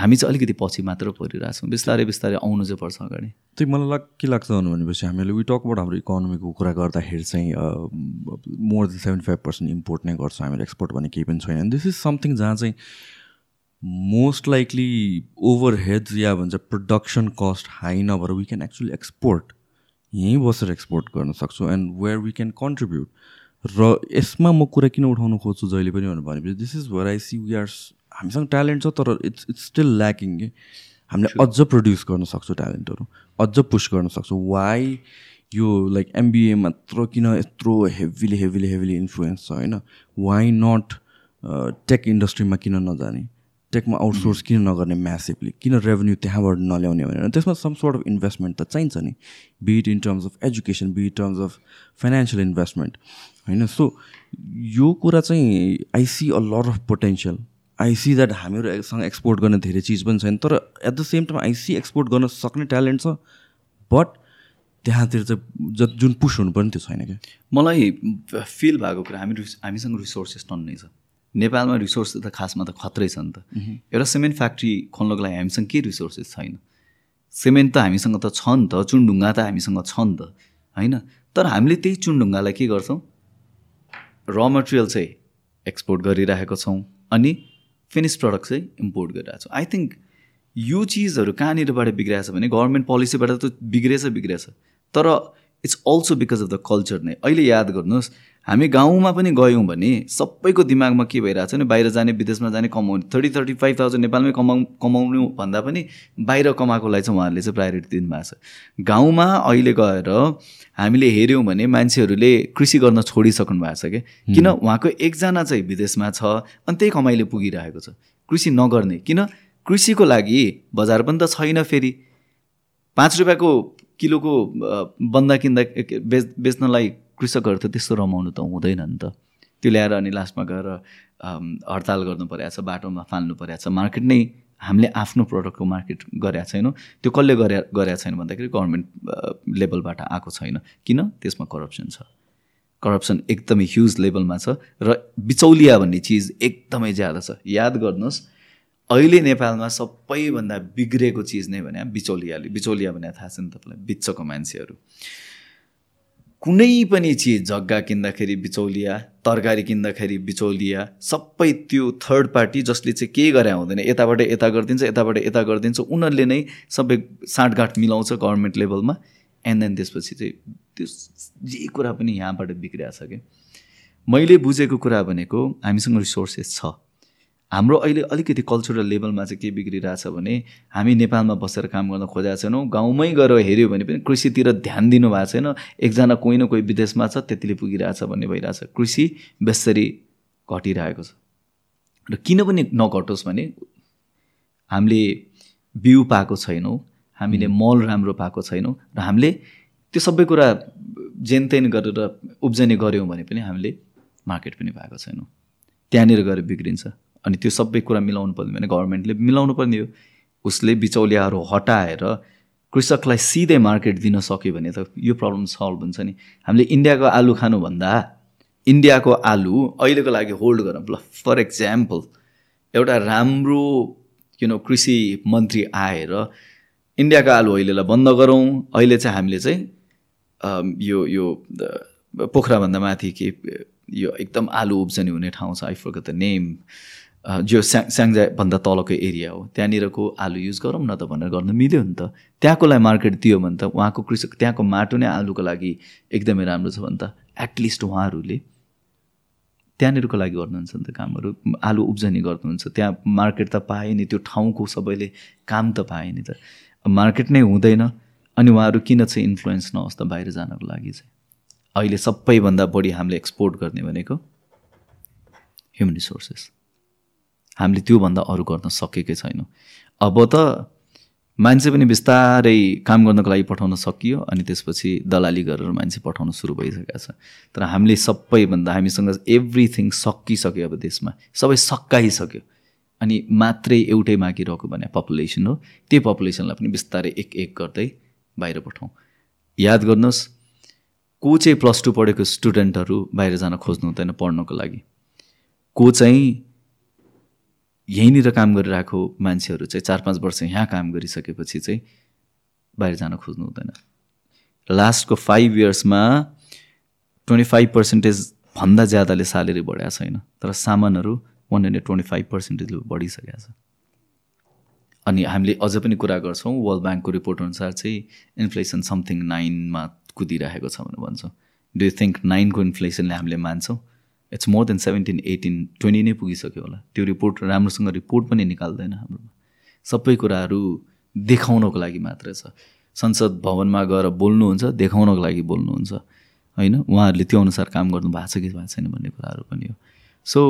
हामी चाहिँ अलिकति पछि मात्र परिरहेछौँ बिस्तारै बिस्तारै आउनु चाहिँ पर्छ अगाडि। त्यही मलाई लाग के लाग्छ भनेपछि हामीले वी टकबाट हाम्रो इकोनोमीको कुरा गर्दाखेरि चाहिँ more than seventy five percent import नै गर्छौँ हामीले एक्सपोर्ट भन्ने केही पनि छैन। दिस इज समथिङ जहाँ चाहिँ मोस्ट लाइकली ओभर हेड्स या भन्छ प्रडक्सन कस्ट हाई नभएर वी क्यान एक्चुली एक्सपोर्ट यहीँ बसेर एक्सपोर्ट गर्न सक्छौँ। And where we can contribute र यसमा म कुरा किन उठाउनु खोज्छु जहिले पनि भनेपछि this is where I see we are हामीसँग ट्यालेन्ट छ तर इट्स इट्स स्टिल ल्याकिङ कि हामीले अझ प्रड्युस गर्न सक्छौँ ट्यालेन्टहरू अझ पुस गर्न सक्छौँ। वाइ यो लाइक एमबिए मात्र किन यत्रो हेभिली हेभिली हेभिली इन्फ्लुएन्स छ होइन? वाइ नट टेक इन्डस्ट्रीमा किन नजाने? टेकमा आउटसोर्स किन नगर्ने म्यासिभली किन रेभेन्यू त्यहाँबाट नल्याउने भनेर? त्यसमा सम सोर्ट अफ इन्भेस्टमेन्ट त चाहिन्छ नि be it in terms of education be it terms of financial investment होइन? सो यो कुरा चाहिँ I see a lot of potential I see that हामीहरूसँग export गर्ने धेरै चिज पनि छैन तर at the same time I see export गर्न सक्ने ट्यालेन्ट छ बट त्यहाँतिर चाहिँ ज जुन पुस हुनुपर्ने त्यो छैन क्या? मलाई फिल भएको कुरा हामी हामीसँग रिसोर्सेस टन्नै छ। नेपालमा रिसोर्स त खासमा त खत्रै छ नि त। एउटा सिमेन्ट फ्याक्ट्री खोल्नको लागि हामीसँग के रिसोर्सेस छैन? सिमेन्ट त हामीसँग त छ नि त चुनढुङ्गा त हामीसँग छ नि त होइन? तर हामीले त्यही चुनढुङ्गालाई के गर्छौँ? र मटेरियल चाहिँ एक्सपोर्ट गरिरहेको छौँ अनि फिनिस प्रडक्ट चाहिँ इम्पोर्ट गरिरहेको छौँ. आई थिङ्क यो चिजहरू कहाँनिरबाट बिग्रिरहेछ भने गभर्मेन्ट पोलिसीबाट त बिग्रेछ बिग्रेछ तर it's also because of the culture नै। अहिले याद गर्नुहोस् हामी गाउँमा पनि गयौँ भने सबैको दिमागमा के भइरहेको छ भने बाहिर जाने विदेशमा जाने कमाउने थर्टी थर्टी फाइभ थाउजन्ड नेपालमै कमाउ कमाउनु भन्दा पनि बाहिर कमाएकोलाई चाहिँ उहाँहरूले चाहिँ प्रायोरिटी दिनुभएको छ। गाउँमा अहिले गएर हामीले हेऱ्यौँ भने मान्छेहरूले कृषि गर्न छोडिसक्नु भएको छ कि किन? उहाँको एकजना चाहिँ विदेशमा छ अनि त्यही कमाइले पुगिरहेको छ। कृषि नगर्ने। किन? कृषिको लागि बजार पनि त छैन फेरि। पाँच रुपियाँको किलोको बन्दा किन्दा बेच बेच्नलाई कृषकहरू त त्यस्तो रमाउनु त हुँदैन नि त। त्यो ल्याएर अनि लास्टमा गएर हडताल गर्नु परेको छ बाटोमा फाल्नु परेको छ। मार्केट नै हामीले आफ्नो प्रडक्टको मार्केट गरेका छैनौँ। त्यो कसले गरे गरेका छैन भन्दाखेरि गभर्मेन्ट लेभलबाट आएको छैन। किन? त्यसमा करप्सन छ। करप्सन एकदमै ह्युज लेभलमा छ र बिचौलिया भन्ने चिज एकदमै ज्यादा छ। याद गर्नुहोस् अहिले नेपालमा सबैभन्दा बिग्रेको चिज नै भने बिचौलियाले बिचौलिया भने थाहा छ नि तपाईँलाई बिचको मान्छेहरू। कुनै पनि चिज जग्गा किन्दाखेरि बिचौलिया तरकारी किन्दाखेरि बिचौलिया सबै त्यो थर्ड पार्टी जसले चाहिँ केही गरे हुँदैन यताबाट यता गरिदिन्छ यताबाट यता गरिदिन्छ उनीहरूले नै सबै साँठगाँठ मिलाउँछ गभर्मेन्ट लेभलमा एन्ड देन त्यसपछि चाहिँ त्यो जे कुरा पनि यहाँबाट बिग्रिएको छ कि मैले बुझेको कुरा भनेको हामीसँग रिसोर्सेस छ। हाम्रो अहिले अलिकति कल्चरल लेभलमा चाहिँ के बिग्रिरहेछ भने हामी नेपालमा बसेर काम गर्न खोजेका छैनौँ गाउँमै गएर हेऱ्यो भने पनि कृषितिर ध्यान दिनु भएको छैन। एकजना कोही न कोही विदेशमा छ त्यतिले पुगिरहेछ भन्ने भइरहेछ। कृषि बेसरी घटिरहेको छ। र किन पनि नघटोस् भने हामीले बिउ पाएको छैनौँ हामीले मल राम्रो पाएको छैनौँ र हामीले त्यो सबै कुरा जेनतेन गरेर उब्जनी गऱ्यौँ भने पनि हामीले मार्केट पनि पाएको छैनौँ। त्यहाँनिर गएर बिग्रिन्छ। अनि त्यो सबै कुरा मिलाउनु पर्ने भने गभर्मेन्टले मिलाउनु पर्ने हो। उसले बिचौलियाहरू हटाएर कृषकलाई सिधै मार्केट दिन सक्यो भने त यो प्रब्लम सल्भ हुन्छ नि। हामीले इन्डियाको आलु खानुभन्दा इन्डियाको आलु अहिलेको लागि होल्ड गरौँ। ल फर एक्जाम्पल एउटा राम्रो यु नो कृषि मन्त्री आएर इन्डियाको आलु अहिलेलाई बन्द गरौँ। अहिले चाहिँ हामीले चाहिँ यो यो पोखराभन्दा माथि के यो एकदम आलु उब्जनी हुने ठाउँ छ। आई फर्क द नेम जो स्याङ स्याङ्जाभन्दा तलको एरिया हो त्यहाँनिरको आलु युज गरौँ न त भनेर गर्नु मिल्यो नि त। त्यहाँकोलाई मार्केट दियो भने त उहाँको कृषक त्यहाँको माटो नै आलुको लागि एकदमै राम्रो छ भने त एटलिस्ट उहाँहरूले त्यहाँनिरको लागि गर्नुहुन्छ नि त कामहरू। आलु उब्जनी गर्नुहुन्छ। त्यहाँ मार्केट त पाए नि त्यो ठाउँको सबैले काम त पाए नि त। मार्केट नै हुँदैन अनि उहाँहरू किन चाहिँ इन्फ्लुएन्स नहोस् त बाहिर जानको लागि चाहिँ? अहिले सबैभन्दा बढी हामीले एक्सपोर्ट गर्ने भनेको ह्युमन रिसोर्सेस हामीले त्योभन्दा अरू गर्न सकेकै छैनौँ। अब त मान्छे पनि बिस्तारै काम गर्नको लागि पठाउन सकियो अनि त्यसपछि दलाली गरेर मान्छे पठाउन सुरु भइसकेको छ। तर हामीले सबैभन्दा हामीसँग एभ्रिथिङ सकिसक्यो अब देशमा। सबै सकाइसक्यो। अनि मात्रै एउटै मागिरहेको भने पपुलेसन हो। त्यही पपुलेसनलाई पनि बिस्तारै एक एक गर्दै बाहिर पठाउँ। याद गर्नुहोस् को चाहिँ प्लस टू पढेको स्टुडेन्टहरू बाहिर जान खोज्नु हुँदैन पढ्नको लागि? को चाहिँ यहीँनिर काम गरिरहेको मान्छेहरू चाहिँ चार पाँच वर्ष यहाँ काम गरिसकेपछि चाहिँ बाहिर जान खोज्नु हुँदैन। लास्टको फाइभ इयर्समा ट्वेन्टी फाइभ पर्सेन्टेजभन्दा ज्यादाले स्यालेरी बढाएको छैन तर सामानहरू वान हन्ड्रेड ट्वेन्टी फाइभ पर्सेन्टेजले बढिसकेको छ। अनि हामीले अझ पनि कुरा गर्छौँ वर्ल्ड ब्याङ्कको रिपोर्ट अनुसार चाहिँ इन्फ्लेसन समथिङ नाइनमा कुदिरहेको छ भनेर भन्छौँ। डु यु थिङ्क नाइनको इन्फ्लेसनले हामीले मान्छौँ? It's more than seventeen eighteen twenty नै पुगिसक्यो होला। त्यो रिपोर्ट राम्रोसँग रिपोर्ट पनि निकाल्दैन हाम्रोमा। सबै कुराहरू देखाउनको लागि मात्रै छ। संसद भवनमा गएर बोल्नुहुन्छ देखाउनको लागि बोल्नुहुन्छ। होइन? उहाँहरूले त्यो अनुसार काम गर्नु भएको छ कि भएको छैन भन्ने कुराहरू पनि हो। सो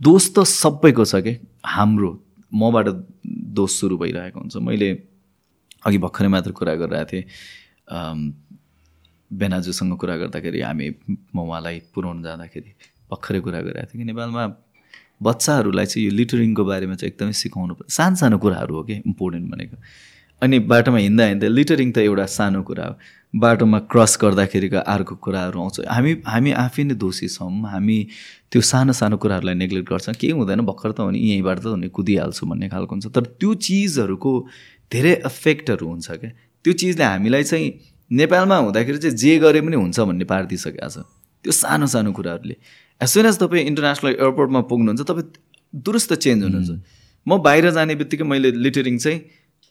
दोष त सबैको छ कि? हाम्रो मबाट दोष सुरु भइरहेको हुन्छ। मैले अघि भर्खरै मात्र कुरा गरिरहेको थिएँ। बेनाजुसँग कुरा गर्दाखेरि हामी म उहाँलाई पुऱ्याउनु जाँदाखेरि भर्खरै कुरा गरिरहेको थिएँ कि नेपालमा बच्चाहरूलाई चाहिँ यो लिटरिङको बारेमा चाहिँ एकदमै सिकाउनु पर्छ सानो सानो कुराहरू हो कि इम्पोर्टेन्ट भनेको। अनि बाटोमा हिँड्दा हिँड्दा लिटरिङ त एउटा सानो कुरा हो। बाटोमा क्रस गर्दाखेरिको अर्को कुराहरू आउँछ। हामी हामी आफै नै दोषी छौँ। हामी त्यो सानो सानो कुराहरूलाई नेग्लेक्ट गर्छौँ। केही हुँदैन भर्खर त हुने यहीँबाट त हुने कुदिहाल्छु भन्ने खालको हुन्छ। तर त्यो चिजहरूको धेरै इफेक्टहरू हुन्छ क्या। त्यो चिजले हामीलाई चाहिँ नेपालमा हुँदाखेरि चाहिँ जे गरे पनि हुन्छ भन्ने पारिदिइसकेको छ। त्यो सानो सानो कुराहरूले। एज सुन एज तपाईँ इन्टरनेसनल एयरपोर्टमा पुग्नुहुन्छ तपाईँ दुरुस्त चेन्ज हुनुहुन्छ। म बाहिर जाने बित्तिकै मैले लिटरिङ चाहिँ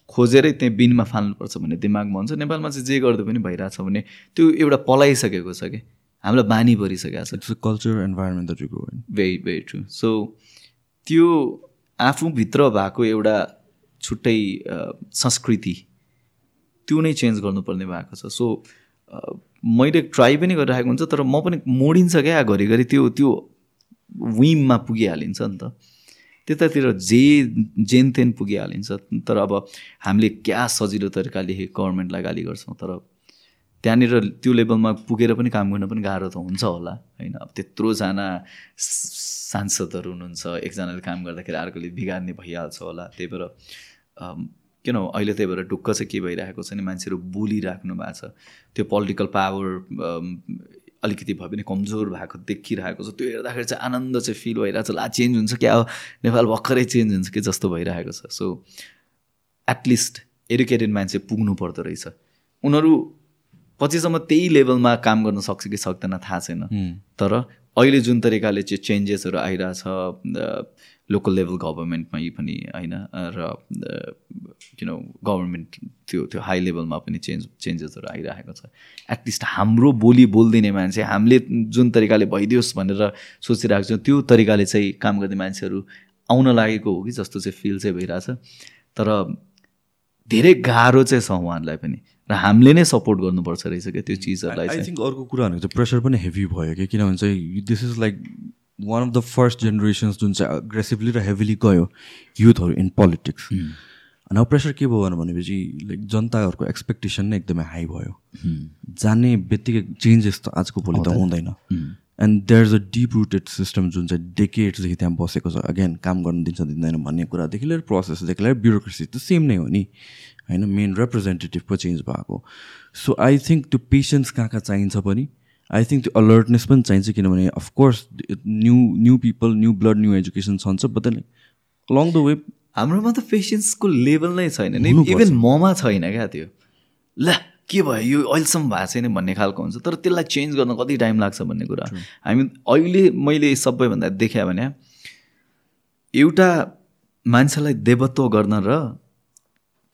खोजेरै त्यहाँ बिनमा फाल्नुपर्छ भन्ने दिमागमा हुन्छ। नेपालमा चाहिँ जे गर्दा पनि भइरहेछ भने त्यो एउटा पलाइसकेको छ कि। हामीलाई बानी परिसकेको छ। Culture environment very very true so त्यो आफूभित्र भएको एउटा छुट्टै संस्कृति त्यो नै चेन्ज गर्नुपर्ने भएको छ. सो मैले ट्राई पनि गरिरहेको हुन्छ तर म पनि मोडिन्छ क्या घरिघरि त्यो त्यो विममा पुगिहालिन्छ नि त। त्यतातिर जे जेन तेन पुगिहालिन्छ। तर अब हामीले क्या सजिलो तरिकाले गभर्मेन्टलाई गाली गर्छौँ तर त्यहाँनिर त्यो लेभलमा पुगेर पनि काम गर्न पनि गाह्रो त हुन्छ होला होइन? अब त्यत्रोजना सांसदहरू हुनुहुन्छ एकजनाले काम गर्दाखेरि अर्कोले बिगार्ने भइहाल्छ होला। त्यही भएर किन अहिले त्यही भएर ढुक्क चाहिँ के भइरहेको छ नि मान्छेहरू बोलिराख्नु भएको छ? त्यो पोलिटिकल पावर अलिकति भए पनि कमजोर भएको देखिरहेको छ। त्यो हेर्दाखेरि चाहिँ आनन्द चाहिँ फिल भइरहेको छ। ला चेन्ज हुन्छ क्या? हो नेपाल भर्खरै चेन्ज हुन्छ कि जस्तो भइरहेको छ। सो एटलिस्ट एडुकेटेड मान्छे पुग्नु पर्दो रहेछ। उनीहरू पछिसम्म त्यही लेभलमा काम गर्न सक्छ कि सक्दैन थाहा छैन। तर अहिले जुन तरिकाले चाहिँ चेन्जेसहरू आइरहेछ लोकल लेभल गभर्मेन्टमै पनि होइन र किन गभर्मेन्ट त्यो त्यो हाई लेभलमा पनि चेन्ज चेन्जेसहरू आइरहेको छ। एटलिस्ट हाम्रो बोली बोलिदिने मान्छे हामीले जुन तरिकाले भइदियोस् भनेर सोचिरहेको छौँ त्यो तरिकाले चाहिँ काम गर्ने मान्छेहरू आउन लागेको हो कि जस्तो चाहिँ फिल चाहिँ भइरहेछ। तर धेरै गाह्रो चाहिँ छ उहाँहरूलाई पनि र हामीले नै सपोर्ट गर्नुपर्छ रहेछ क्या त्यो चिजहरूलाई आई थिङ्क अर्को कुरा भनेको चाहिँ प्रेसर पनि हेभी भयो कि किनभने चाहिँ this is like one of the first generations जुन चाहिँ एग्रेसिभली र हेभिली गयो युथहरू इन पोलिटिक्स अनि अब प्रेसर के भयो भनेपछि लाइक जनताहरूको एक्सपेक्टेसन नै एकदमै हाई भयो जाने बित्तिकै चेन्जेस त आजको भोलि त हुँदैन and there is a deep rooted system जुन चाहिँ डेकेड्सदेखि त्यहाँ बसेको छ अगेन काम गर्न दिन्छ दिँदैन भन्ने कुरादेखि लिएर प्रोसेसदेखि लिएर ब्युरोक्रेसी त सेम नै हो नि होइन मेन रिप्रेजेन्टेटिभ पो चेन्ज भएको सो आई थिङ्क त्यो पेसेन्स कहाँ कहाँ चाहिन्छ पनि आई थिङ्क त्यो अलर्टनेस पनि चाहिन्छ किनभने of course new new people new blood new education छन्छ but then along the way हाम्रोमा त पेसेन्सको लेभल नै छैन नि। इभन ममा छैन क्या त्यो। ल के भयो? यो अहिलेसम्म भएको छैन भन्ने खालको हुन्छ। तर त्यसलाई चेन्ज गर्न कति टाइम लाग्छ भन्ने कुरा। हामी अहिले मैले सबैभन्दा देखेँ भने एउटा मान्छेलाई देवत्व गर्न र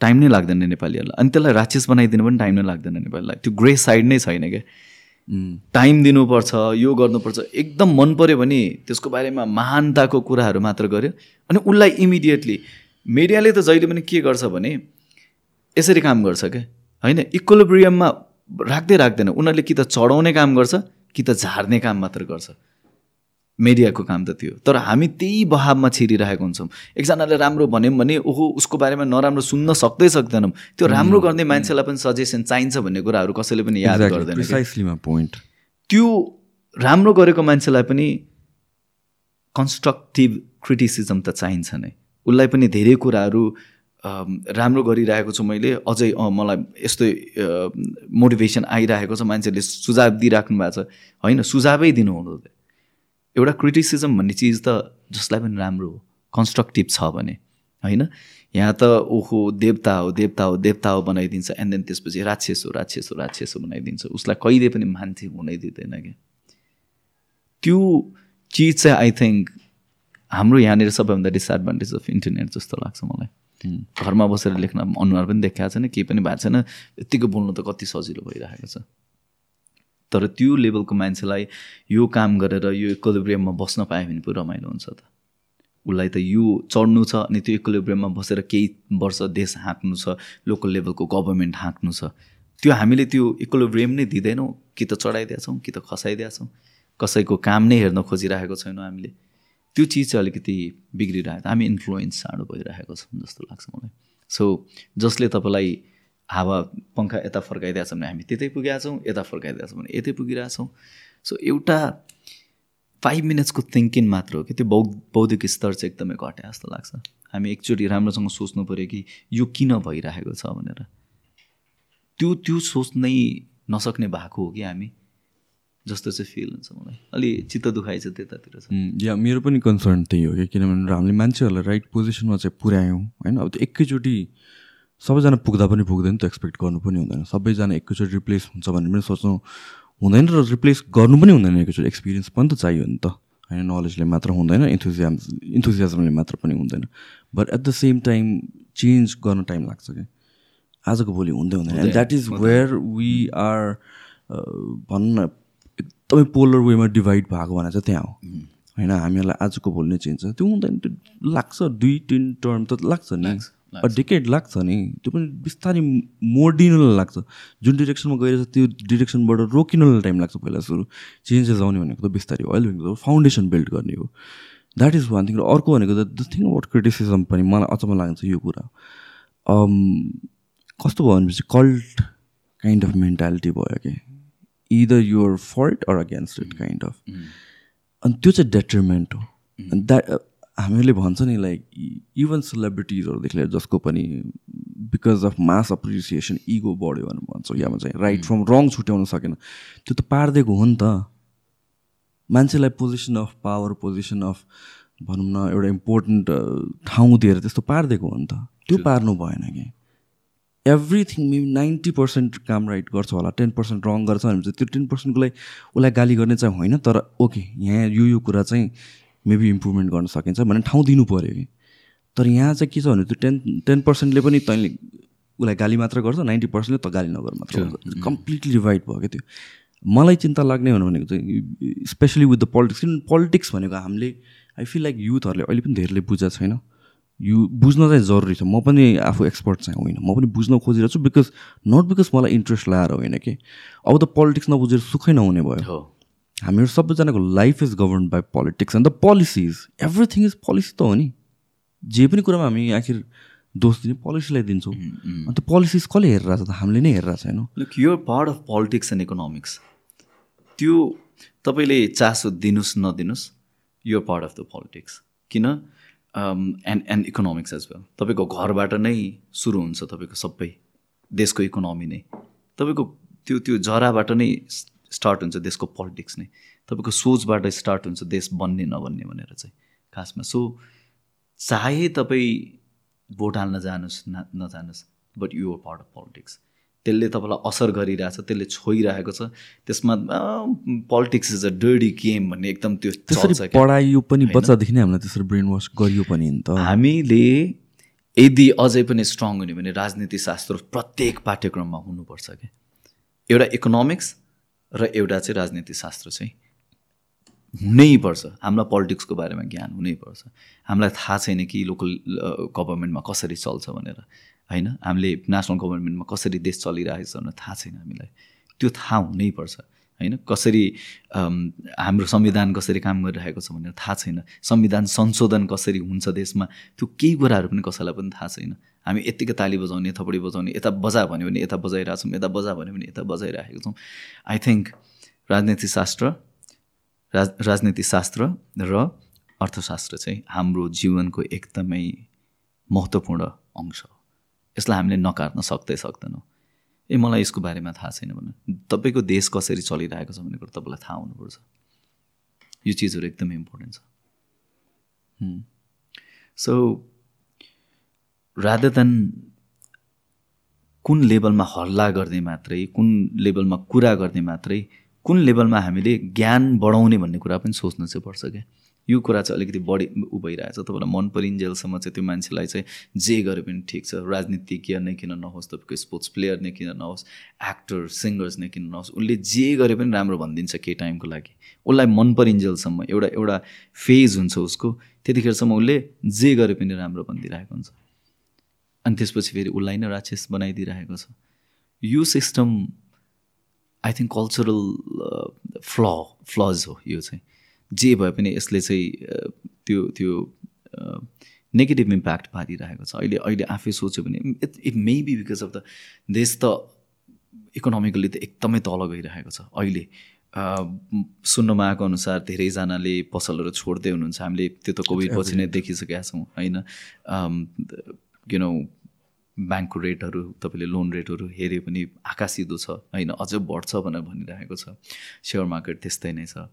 टाइम नै लाग्दैन नेपालीहरूलाई। अनि त्यसलाई राक्षस बनाइदिनु पनि टाइम नै लाग्दैन नेपालीलाई। त्यो ग्रे साइड नै छैन क्या। टाइम दिनुपर्छ यो गर्नुपर्छ एकदम मन पऱ्यो भने त्यसको बारेमा महानताको कुराहरू मात्र गर्यो। अनि उसलाई इमिडिएटली मिडियाले त जहिले पनि के गर्छ भने यसरी काम गर्छ क्या होइन इक्वलिब्रियममा राख्दै राख्दैन। उनीहरूले कि त चढाउने काम गर्छ कि त झार्ने काम मात्र गर्छ। मिडियाको काम त थियो। तर हामी त्यही बहावमा छिरिरहेको हुन्छौँ। एकजनाले राम्रो भन्यौँ भने ओहो उसको बारेमा नराम्रो सुन्न सक्दै सक्दैनौँ। त्यो राम्रो गर्ने मान्छेलाई पनि सजेसन चाहिन्छ भन्ने कुराहरू कसैले पनि याद गर्दैन पोइन्ट त्यो राम्रो गरेको मान्छेलाई पनि कन्स्ट्रक्टिभ क्रिटिसिजम त चाहिन्छ नै। उसलाई पनि धेरै कुराहरू राम्रो गरिरहेको छु मैले। अझै मलाई यस्तो मोटिभेसन आइरहेको छ। मान्छेले सुझाव दिइराख्नु भएको छ। होइन सुझावै दिनु हुँदैन एउटा क्रिटिसिजम भन्ने चिज त जसलाई पनि राम्रो हो कन्स्ट्रक्टिभ छ भने होइन? यहाँ त ओहो देवता हो देवता हो देवता हो बनाइदिन्छ एन्ड देन त्यसपछि राक्षस हो राक्षस हो राक्षस हो बनाइदिन्छ। उसलाई कहिले पनि मान्छे हुनै दिँदैन क्या। त्यो चिज चाहिँ आई थिङ्क हाम्रो यहाँनिर सबैभन्दा डिसएडभान्टेज अफ इन्टरनेट जस्तो लाग्छ मलाई। घरमा बसेर लेख्न अनुहार पनि देखाएको छैन केही पनि भएको छैन। यत्तिकै बोल्नु त कति सजिलो भइरहेको छ। तर त्यो लेभलको मान्छेलाई यो काम गरेर यो इक्वलिब्रियममा बस्न पायो भने पो रमाइलो हुन्छ त। उसलाई त यो चढ्नु छ अनि त्यो इक्वलिब्रियममा बसेर केही वर्ष देश हाँक्नु छ लोकल लेभलको गभर्मेन्ट हाँक्नु छ। त्यो हामीले त्यो इक्वलिब्रियम नै दिँदैनौँ कि त चढाइदिएछौँ कि त खसाइदिएछौँ कसैको काम नै हेर्न खोजिरहेको छैनौँ हामीले। त्यो चिज चाहिँ अलिकति बिग्रिरहेको हामी इन्फ्लुएन्स साँडो भइरहेको छौँ जस्तो लाग्छ मलाई। सो जसले तपाईँलाई हावा पङ्खा यता फर्काइदिएको छ भने हामी त्यतै पुगेका छौँ यता फर्काइदिएको छ भने यतै पुगिरहेछौँ सो एउटा फाइभ मिनट्सको थिङ्किङ मात्र हो कि त्यो बौद्ध बौद्धिक स्तर चाहिँ एकदमै घट्या जस्तो लाग्छ। हामी एकचोटि राम्रोसँग सोच्नु पऱ्यो कि यो किन भइरहेको छ भनेर। त्यो त्यो सोच्नै नसक्ने भएको हो कि हामी जस्तो चाहिँ फिल हुन्छ मलाई। अलि चित्त दुखाइ छ त्यतातिर छ। या मेरो पनि कन्सर्न त्यही हो कि किनभने हामीले मान्छेहरूलाई राइट पोजिसनमा चाहिँ पुर्यायौँ होइन? अब त्यो एकैचोटि सबैजना पुग्दा पनि पुग्दैन त एक्सपेक्ट गर्नु पनि हुँदैन। सबैजना एकैचोटि रिप्लेस हुन्छ भने पनि सोच्नु हुँदैन र रिप्लेस गर्नु पनि हुँदैन एकैचोटि। एक्सपिरियन्स पनि त चाहियो नि त। होइन नलेजले मात्र हुँदैन इन्थुजियाम इन्थुजियाजमले मात्र पनि हुँदैन। But at the same time change गर्न टाइम लाग्छ कि आजको भोलि हुँदै हुँदैन। And that is where we are भनौँ न एकदमै पोलर वेमा डिभाइड भएको भने चाहिँ त्यहाँ हो। होइन हामीहरूलाई आजको भोलि नै चेन्ज छ। त्यो हुँदैन त्यो लाग्छ। दुई तिन टर्म त लाग्छ नि। डिकेट लाग्छ नि त्यो पनि बिस्तारै मोडिनुलाई लाग्छ। जुन डिरेक्सनमा गइरहेछ त्यो डिरेक्सनबाट रोकिनुलाई टाइम लाग्छ पहिला सुरु। चेन्जेस आउने भनेको त बिस्तारै अहिले भनेको फाउन्डेसन बिल्ड गर्ने हो। द्याट इज वान थिङ र अर्को भनेको त द थिङ अबाउट क्रिटिसिजम पनि मलाई अचम्म लाग्छ यो कुरा। कस्तो भयो भनेपछि कल्ट काइन्ड अफ मेन्टालिटी भयो कि? Either your fault or against it kind of अनि त्यो चाहिँ डेट्रिमेन्ट हो। द्याट हामीले भन्छ नि लाइक इभन सेलिब्रिटिजहरूदेखि लिएर जसको पनि because of mass appreciation ego बढ्यो भनेर भन्छौँ। या चाहिँ राइट फ्रम रङ छुट्याउन सकेन। त्यो त पारिदिएको हो नि त। मान्छेलाई position of power position of भनौँ न एउटा इम्पोर्टेन्ट ठाउँ दिएर त्यस्तो पारिदिएको हो नि त। त्यो पार्नु भएन कि। एभ्रिथिङ मे नाइन्टी पर्सेन्ट काम राइट गर्छ होला टेन पर्सेन्ट रङ गर्छ भने चाहिँ त्यो टेन पर्सेन्टको लागि उसलाई गाली गर्ने चाहिँ होइन तर ओके यहाँ यो यो कुरा चाहिँ मेबी इम्प्रुभमेन्ट गर्न सकिन्छ भने ठाउँ दिनु पऱ्यो कि। तर यहाँ चाहिँ के छ भने त्यो टेन टेन पर्सेन्टले पनि तैँले उसलाई गाली मात्र गर्छ नाइन्टी पर्सेन्टले त गाली नगर मात्र कम्प्लिटली डिभाइड भयो क्या त्यो। मलाई चिन्ता लाग्ने भनेको चाहिँ स्पेसली विथ द पोलिटिक्स किन पोलिटिक्स भनेको हामीले आई फिल लाइक युथहरूले अहिले पनि धेरैले बुझाएको छैन। यो बुझ्न चाहिँ जरुरी छ। म पनि आफू एक्सपर्ट चाहिँ होइन। म पनि बुझ्न खोजिरहेको छु बिकज नट बिकज मलाई इन्ट्रेस्ट लाएर होइन कि। अब त पोलिटिक्स नबुझेर सुखै नहुने भयो। हामीहरू सबैजनाको life is govern by politics and the policies everything is policy त हो नि। जे पनि कुरामा हामी आखिर दोष दिने पोलिसीलाई दिन्छौँ। अन्त पोलिसिज कसले हेरेर छ त? हामीले नै हेरेर छैनौँ look your part of politics and economics त्यो तपाईँले चासो दिनुहोस् नदिनुहोस् your part of the politics किन? And and economics as well तपाईँको घरबाट नै सुरु हुन्छ तपाईँको सबै। देशको इकोनोमी नै। तपाईँको त्यो त्यो जराबाट नै स्टार्ट हुन्छ देशको पोलिटिक्स नै। तपाईँको सोचबाट स्टार्ट हुन्छ देश बन्ने नबन्ने भनेर चाहिँ खासमा। सो चाहे तपाईँ भोट हाल्न जानुहोस् न नजानुहोस् but you're part of politics त्यसले तपाईँलाई असर गरिरहेछ त्यसले छोइरहेको छ। त्यसमा politics is a dirty game भन्ने एकदम त्यो त्यसरी पढाइयो पनि बच्चादेखि नै हामीलाई त्यसरी ब्रेन वास गरियो पनि नि त। हामीले यदि अझै पनि स्ट्रङ हुने भने राजनीति शास्त्र प्रत्येक पाठ्यक्रममा हुनुपर्छ क्या एउटा इकोनोमिक्स र एउटा चाहिँ राजनीति शास्त्र चाहिँ हुनैपर्छ हामीलाई पोलिटिक्सको बारेमा ज्ञान हुनैपर्छ हामीलाई थाहा छैन कि लोकल गभर्मेन्टमा कसरी चल्छ भनेर। होइन? हामीले नेसनल गभर्मेन्टमा कसरी देश चलिरहेको छ भनेर थाहा छैन हामीलाई। त्यो थाहा हुनैपर्छ होइन? कसरी हाम्रो संविधान कसरी काम गरिरहेको छ भनेर थाहा छैन। संविधान संशोधन कसरी हुन्छ देशमा त्यो केही कुराहरू पनि कसैलाई पनि थाहा छैन। हामी यत्तिकै ताली बजाउने थपडी बजाउने यता बजा भन्यो भने यता बजाइरहेको छौँ यता बजा भन्यो भने यता बजाइरहेको छौँ। आई थिङ्क राजनीति शास्त्र राज राजनीति शास्त्र र अर्थशास्त्र चाहिँ हाम्रो जीवनको एकदमै महत्त्वपूर्ण अंश हो। यसलाई हामीले नकार्न सक्दै सक्दैनौँ। ए मलाई यसको बारेमा थाहा छैन भने तपाईँको देश कसरी चलिरहेको छ भन्ने कुरो तपाईँलाई थाहा हुनुपर्छ। यो चिजहरू एकदमै इम्पोर्टेन्ट छ। सो रादर देन कुन लेभलमा हल्ला गर्ने मात्रै कुन लेभलमा कुरा गर्ने मात्रै कुन लेभलमा हामीले ज्ञान बढाउने भन्ने कुरा पनि सोच्नु चाहिँ पर्छ क्या। यो कुरा चाहिँ अलिकति बढी उ भइरहेछ। तपाईँलाई मन परिन्जेलसम्म चाहिँ त्यो मान्छेलाई चाहिँ जे गरे पनि ठिक छ। राजनीतिज्ञ नै किन नहोस् तपाईँको स्पोर्ट्स प्लेयर नै किन नहोस् एक्टर सिङ्गर्स नै किन नहोस् उसले जे गरे पनि राम्रो भनिदिन्छ केही टाइमको लागि। उसलाई मन परिन्जेलसम्म एउटा एउटा फेज हुन्छ उसको। त्यतिखेरसम्म उसले जे गरे पनि राम्रो भनिदिइरहेको हुन्छ। अनि त्यसपछि फेरि उसलाई नै राक्षस बनाइदिइरहेको छ। यो system I think cultural flaw flaws हो यो चाहिँ। जे भए पनि यसले चाहिँ त्यो त्यो नेगेटिभ इम्प्याक्ट पारिरहेको छ। अहिले अहिले आफै सोच्यो भने it it may be because of the देश त इकोनोमिकली त एकदमै तल गइरहेको छ। अहिले सुन्नमा आएको अनुसार धेरैजनाले पसलहरू छोड्दै हुनुहुन्छ। हामीले त्यो त कोभिड पछि नै देखिसकेका छौँ होइन? किन ब्याङ्कको रेटहरू तपाईँले लोन रेटहरू हेऱ्यो पनि आकाशिदो छ होइन? अझ बढ्छ भनेर भनिरहेको छ। सेयर मार्केट त्यस्तै नै छ।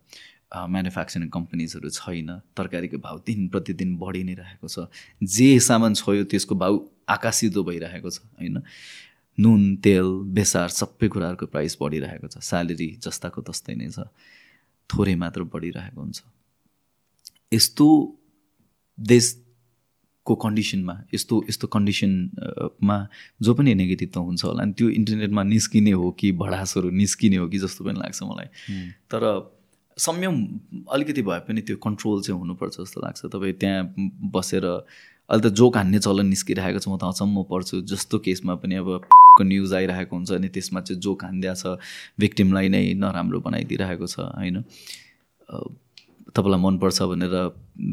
म्यानुफ्याक्चरिङ कम्पनीजहरू छैन। तरकारीको भाउ दिन प्रतिदिन बढी नै रहेको छ। जे सामान छोयो त्यसको भाउ आकाशिदो भइरहेको छ होइन? नुन तेल बेसार सबै कुराहरूको प्राइस बढिरहेको छ। स्यालेरी जस्ताको तस्तै नै छ। थोरै मात्र बढिरहेको हुन्छ। यस्तो देशको कन्डिसनमा यस्तो यस्तो कन्डिसनमा जो पनि नेगेटिभ त हुन्छ होला अनि त्यो इन्टरनेटमा निस्किने हो कि भडासहरू निस्किने हो कि जस्तो पनि लाग्छ मलाई। तर संयम अलिकति भए पनि त्यो कन्ट्रोल चाहिँ हुनुपर्छ जस्तो लाग्छ। तपाईँ त्यहाँ बसेर अहिले त जोक हान्ने चलन निस्किरहेको छ म त अचम्म पर्छु। जस्तो केसमा पनि अब को न्युज आइरहेको हुन्छ अनि त्यसमा चाहिँ जोक हान्दिया छ भिक्टिमलाई नै नराम्रो बनाइदिइरहेको छ होइन? तपाईँलाई मनपर्छ भनेर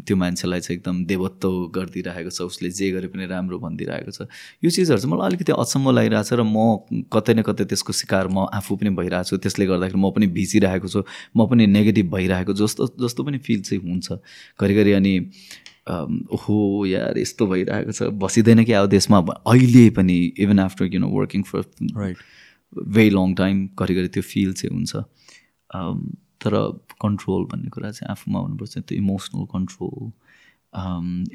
त्यो मान्छेलाई चाहिँ एकदम देवत्व गरिदिइरहेको छ उसले जे गरे पनि राम्रो भनिदिइरहेको छ। यो चिजहरू चाहिँ मलाई अलिकति अचम्म लागिरहेको छ र म कतै न कतै त्यसको शिकार म आफू पनि भइरहेको छु त्यसले गर्दाखेरि म पनि भिजिरहेको छु म पनि नेगेटिभ भइरहेको जस्तो जस्तो पनि फिल चाहिँ हुन्छ। घरिघरि अनि ओहो यार यस्तो भइरहेको छ। बसिँदैन कि अब देशमा। अहिले पनि even after you know working for right very long time घरिघरि त्यो फिल चाहिँ हुन्छ। तर कन्ट्रोल भन्ने कुरा चाहिँ आफूमा हुनुपर्छ त्यो emotional control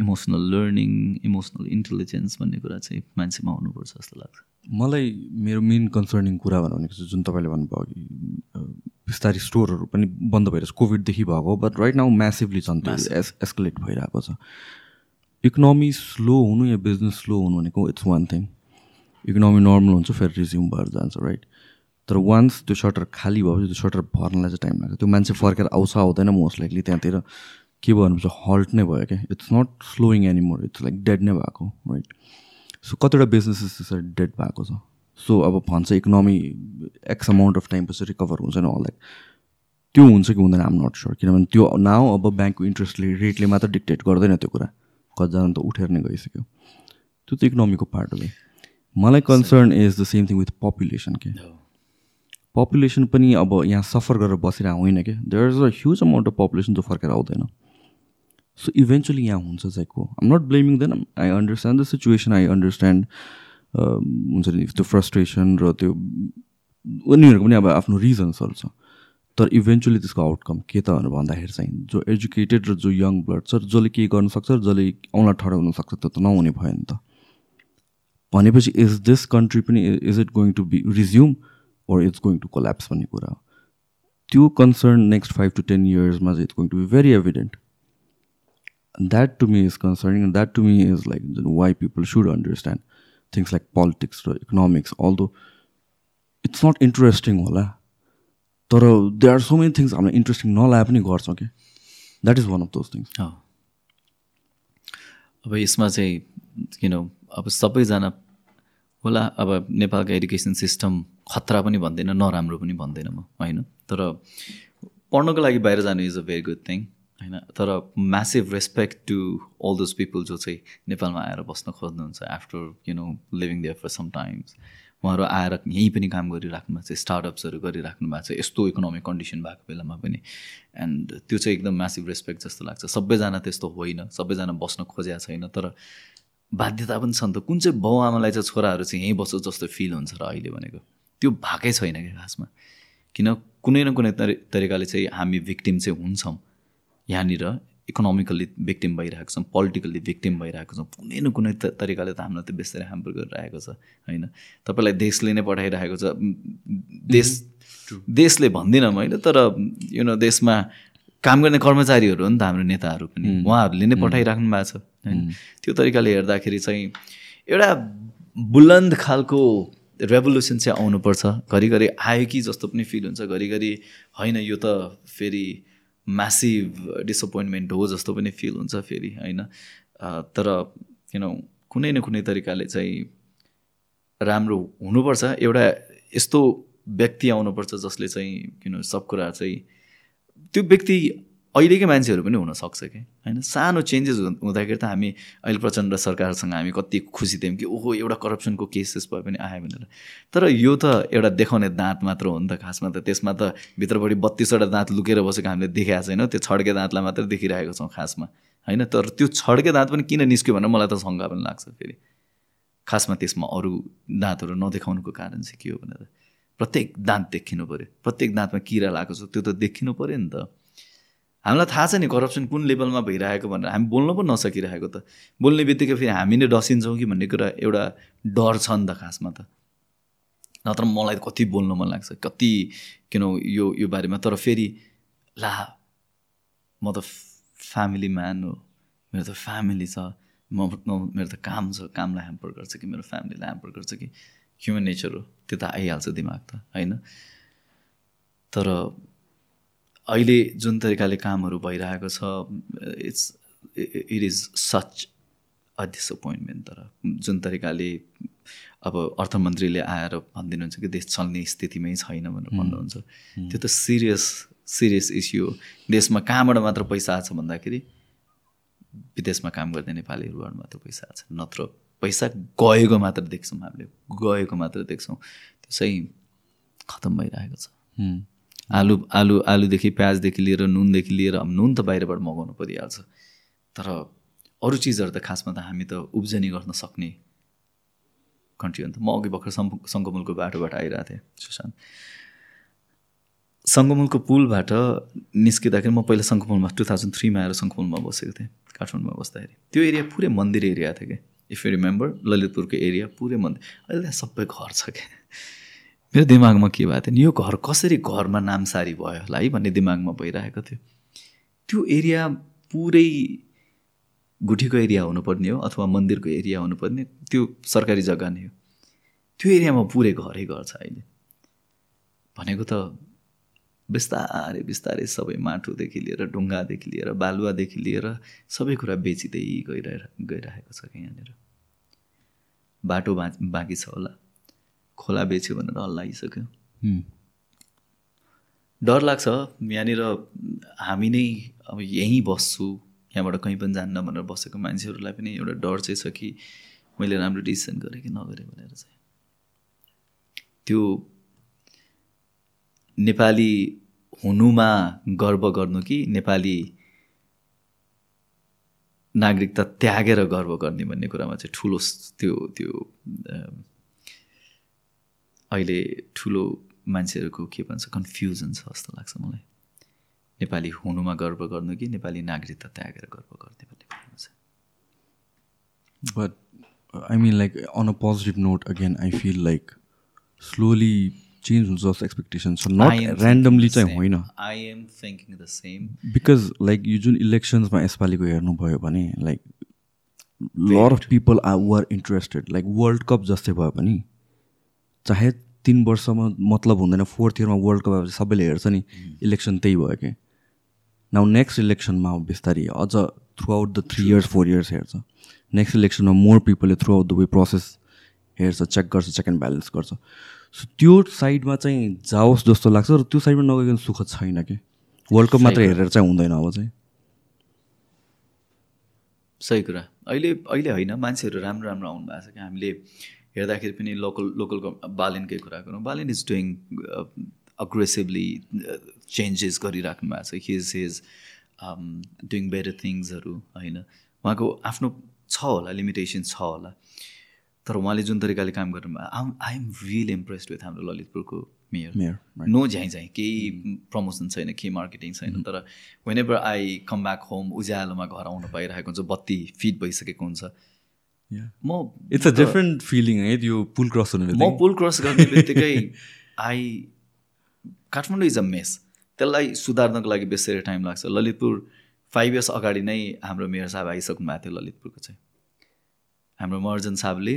emotional learning emotional intelligence भन्ने कुरा चाहिँ मान्छेमा हुनुपर्छ जस्तो लाग्छ। मलाई मेरो मेन कन्सर्निङ कुरा भनेको चाहिँ जुन तपाईँले भन्नुभयो कि बिस्तारै स्टोरहरू पनि बन्द भइरहेको छ। कोभिडदेखि भएको बट राइट नाउ म्यासिभली त्यो एस एस्कुलेट भइरहेको छ। इकोनोमी स्लो हुनु या बिजनेस स्लो हुनु भनेको it's one thing economy normal हुन्छ फेरि रिज्युम भएर जान्छ राइट तर वान्स त्यो सटर खाली भएपछि त्यो सटर भर्नलाई चाहिँ टाइम लाग्छ त्यो मान्छे फर्केर आउँछ आउँदैन मोस्ट लाइकली त्यहाँतिर। के भनेपछि हल्ट नै भयो क्या। It's not slowing anymore it's like dead नै भएको राइट सो कतिवटा बिजनेसेस त्यसरी डेड भएको छ। सो अब भन्छ economy X amount of time पछि रिकभर हुन्छ नि लाइक त्यो हुन्छ कि हुँदैन आम नट स्योर किनभने त्यो नाउ अब ब्याङ्कको इन्ट्रेस्टले रेटले मात्र डिक्टेट गर्दैन त्यो कुरा। कतिजना त उठेर नै गइसक्यो। त्यो त इकोनोमीको पार्ट हो मलाई concern is the same thing with population के? पपुलेसन पनि अब यहाँ सफर गरेर बसिरहेको होइन कि? There is a huge amount of population जो फर्केर आउँदैन। सो इभेन्चुली यहाँ हुन्छ चाहिँ को? I'm not blaming then I understand the situation I understand हुन्छ नि त्यो फ्रस्ट्रेसन र त्यो उनीहरूको पनि अब आफ्नो रिजन्सहरू छ तर इभेन्चुली त्यसको आउटकम के त भन्दाखेरि चाहिँ जो एजुकेटेड र जो यङ ब्लड छ जसले केही गर्न सक्छ र जसले औँला ठडाउन सक्छ त्यो त नहुने भयो नि त। भनेपछि इज दिस कन्ट्री पनि is it going to be resume or it's going to collapse भन्ने कुरा हो. त्यो concern next five to ten इयर्समा चाहिँ it's going to be very evident that to me is concerning that to me is like why people should understand things like politics र economics all though it's not interesting होला तर they are so many things हामीलाई interesting नलाए पनि गर्छौँ कि that is one of those things अब यसमा चाहिँ किन अब सबैजना होला अब नेपालको एडुकेसन सिस्टम खतरा पनि भन्दैन नराम्रो पनि भन्दैन म होइन? तर पढ्नको लागि बाहिर जानु is a very good thing होइन? तर massive respect to all those people जो चाहिँ नेपालमा आएर बस्न खोज्नुहुन्छ after you know living there for some times उहाँहरू आएर यहीँ पनि काम गरिराख्नु भएको छ स्टार्टअप्सहरू गरिराख्नु भएको छ यस्तो इकोनोमिक कन्डिसन भएको बेलामा पनि। एन्ड त्यो चाहिँ एकदम म्यासिभ रेस्पेक्ट जस्तो लाग्छ। सबैजना त्यस्तो होइन सबैजना बस्न खोजेको छैन तर बाध्यता पनि छ नि त। कुन चाहिँ बाउ आमालाई चाहिँ छोराहरू चाहिँ यहीँ बस्छ जस्तो फिल हुन्छ र अहिले भनेको? त्यो भएकै छैन क्या खासमा। किन कुनै न कुनै तरि तरिकाले चाहिँ हामी भिक्टिम चाहिँ हुन्छौँ। यहाँनिर इकोनोमिकल्ली भिक्टिम भइरहेको छौँ पोलिटिकल्ली भिक्टिम भइरहेको छौँ। कुनै न कुनै तरिकाले त हामीलाई त बेसरी ह्याम्पर गरिरहेको छ होइन? तपाईँलाई देशले नै पठाइरहेको छ। देश देशले भन्दिनँ मैले तर यु नो देशमा काम गर्ने कर्मचारीहरू हो नि त हाम्रो नेताहरू पनि। उहाँहरूले नै पठाइराख्नु भएको छ होइन? त्यो तरिकाले हेर्दाखेरि चाहिँ एउटा बुलन्द खालको रेभोल्युसन चाहिँ आउनुपर्छ। घरिघरि आयो कि जस्तो पनि फिल हुन्छ। घरिघरि होइन यो त फेरि म्यासिभ डिसपोइन्टमेन्ट हो जस्तो पनि फिल हुन्छ फेरि होइन? तर किन कुनै न कुनै तरिकाले चाहिँ राम्रो हुनुपर्छ। एउटा यस्तो व्यक्ति आउनुपर्छ जसले चाहिँ किन सब कुरा चाहिँ त्यो व्यक्ति अहिलेकै मान्छेहरू पनि हुनसक्छ कि? होइन? सानो चेन्जेस हुँदाखेरि त हामी अहिले प्रचण्ड सरकारसँग हामी कति खुसी थियौँ कि ओहो एउटा करप्सनको केसेस भए पनि आयो भनेर। तर यो त एउटा देखाउने दाँत मात्र हो नि त खासमा त। त्यसमा त भित्रपट्टि बत्तिसवटा दाँत लुकेर बसेको हामीले देखाएको छैनौँ। त्यो छड्के दाँतलाई मात्रै देखिरहेको छौँ खासमा। होइन? तर त्यो छड्के दाँत पनि किन निस्क्यो भनेर मलाई त शङ्का पनि लाग्छ फेरि। खासमा त्यसमा अरू दाँतहरू नदेखाउनुको कारण चाहिँ के हो भनेर। प्रत्येक दाँत देखिनु पऱ्यो प्रत्येक दाँतमा किरा लगाएको छ। त्यो त देखिनु पऱ्यो नि त। हामीलाई थाहा छ नि करप्सन कुन लेभलमा भइरहेको भनेर। हामी बोल्न पनि नसकिरहेको त। बोल्ने बित्तिकै फेरि हामी नै डसिन्छौँ कि भन्ने कुरा एउटा डर छ नि त खासमा त। नत्र मलाई कति बोल्नु मन लाग्छ कति किन यो यो बारेमा। तर फेरि ला म त फ्यामिली म्यान हो। मेरो त फ्यामिली छ। म मेरो त काम छ। कामलाई ह्याम्पर गर्छ कि मेरो फ्यामिलीलाई ह्याम्पर गर्छ कि? ह्युमन नेचर हो। त्यो त आइहाल्छ दिमाग त होइन? तर अहिले जुन तरिकाले कामहरू भइरहेको छ it's it is such a disappointment तर जुन तरिकाले अब अर्थमन्त्रीले आएर भनिदिनुहुन्छ कि देश चल्ने स्थितिमै छैन भनेर भन्नुहुन्छ। त्यो त सिरियस सिरियस इस्यु हो। देशमा कहाँबाट मात्र पैसा आएको छ भन्दाखेरि विदेशमा काम गर्ने नेपालीहरूबाट मात्र पैसा आएको छ। नत्र पैसा गएको मात्र देख्छौँ हामीले। गएको मात्र देख्छौँ। त्यो चाहिँ खतम भइरहेको छ। आलु आलु आलुदेखि प्याजदेखि लिएर नुनदेखि लिएर नुन त बाहिरबाट मगाउनु परिहाल्छ। तर अरू चिजहरू त खासमा त हामी त उब्जनी गर्न सक्ने कन्ट्री हो नि त। म अघि भर्खर सङ्गमुलको बाटोबाट आइरहेको थिएँ सुशान्त। सङ्गमुलको पुलबाट निस्किँदाखेरि म पहिला सङ्गमुलमा टु थाउजन्ड थ्रीमा आएर सङ्गमुलमा बसेको थिएँ काठमाडौँमा बस्दाखेरि। त्यो एरिया पुरै मन्दिर एरिया थियो क्या इफ यु रिमेम्बर ललितपुरको एरिया पुरै मन्दिर। अहिले सबै घर छ क्या। मेरो दिमागमा के भएको थियो? नि यो घर कसरी घरमा नामसारी भयो होला है भन्ने दिमागमा भइरहेको थियो। त्यो एरिया पुरै गुठीको एरिया हुनुपर्ने हो अथवा मन्दिरको एरिया हुनुपर्ने त्यो सरकारी जग्गा नै हो। त्यो एरियामा पुरै घरै घर छ अहिले। भनेको त बिस्तारै बिस्तारै सबै माटोदेखि लिएर ढुङ्गादेखि लिएर बालुवादेखि लिएर सबै कुरा बेचिँदै गइरह गइरहेको छ यहाँनिर। बाटो बाँकी छ होला। खोला बेच्यो भनेर हल्लाइसक्यो डर लाग्छ यहाँनिर हामी नै अब यहीँ बस्छु यहाँबाट कहीँ पनि जान्न भनेर बसेको मान्छेहरूलाई पनि एउटा डर चाहिँ छ कि मैले राम्रो डिसिसन गरेँ कि नगरेँ भनेर चाहिँ। त्यो नेपाली हुनुमा गर्व गर्नु कि नेपाली नागरिकता त्यागेर गर्व गर्ने भन्ने कुरामा चाहिँ ठुलो त्यो त्यो अहिले ठुलो मान्छेहरूको के भन्छ कन्फ्युजन छ जस्तो लाग्छ मलाई। नेपाली हुनुमा गर्व गर्नु कि नेपाली नागरिकता त्यागेर गर्व गर्ने भन्ने कुरामा चाहिँ? But I mean like on a positive note again I feel like slowly change हुन्छ जस्तो एक्सपेक्टेसन छ नट ऱ्यान्डमली चाहिँ होइन। I am thinking the same because like यो जुन इलेक्सन्समा यसपालिको हेर्नुभयो भने like lot of people are were interested like world cup जस्तै भयो पनि चाहे तिन वर्षमा मतलब हुँदैन फोर्थ इयरमा वर्ल्ड कप सबैले हेर्छ नि इलेक्सन त्यही भयो कि। नाउ नेक्स्ट इलेक्सनमा बिस्तारै अझ throughout the three years four years हेर्छ। नेक्स्ट इलेक्सनमा मोर पिपलले throughout the way process हेर्छ चेक गर्छ चेक एन्ड ब्यालेन्स गर्छ। सो त्यो साइडमा चाहिँ जाओस् जस्तो लाग्छ र त्यो साइडमा नगइकन सुख छैन कि। वर्ल्ड कप मात्रै हेरेर चाहिँ हुँदैन अब चाहिँ। सही कुरा। अहिले अहिले होइन मान्छेहरू राम्रो राम्रो आउनु भएको छ कि हामीले हेर्दाखेरि पनि लोकल लोकलको बालिनकै कुरा गरौँ। Balen is doing aggressively changes गरिराख्नु भएको छ। हिज हिज डुइङ बेटर थिङ्सहरू होइन। उहाँको आफ्नो छ होला लिमिटेसन छ होला। तर उहाँले जुन तरिकाले काम गर्नु आम I am real impressed with हाम्रो ललितपुरको मेयर मेयर नो झ्याइ झ्याइ केही प्रमोसन छैन केही मार्केटिङ छैन। तर whenever I come back home उज्यालोमा घर आउनु पाइरहेको हुन्छ बत्ती फिट भइसकेको हुन्छ। म इट्स अ डिफ्रेन्ट फिलिङ है त्यो पुल क्रस हुने म पुल क्रस गर्ने बित्तिकै I Kathmandu is a mess त्यसलाई सुधार्नको लागि बेसी टाइम लाग्छ। ललितपुर फाइभ इयर्स अगाडि नै हाम्रो मेयर साहब आइसक्नु भएको थियो ललितपुरको चाहिँ। हाम्रो मर्जन साहबले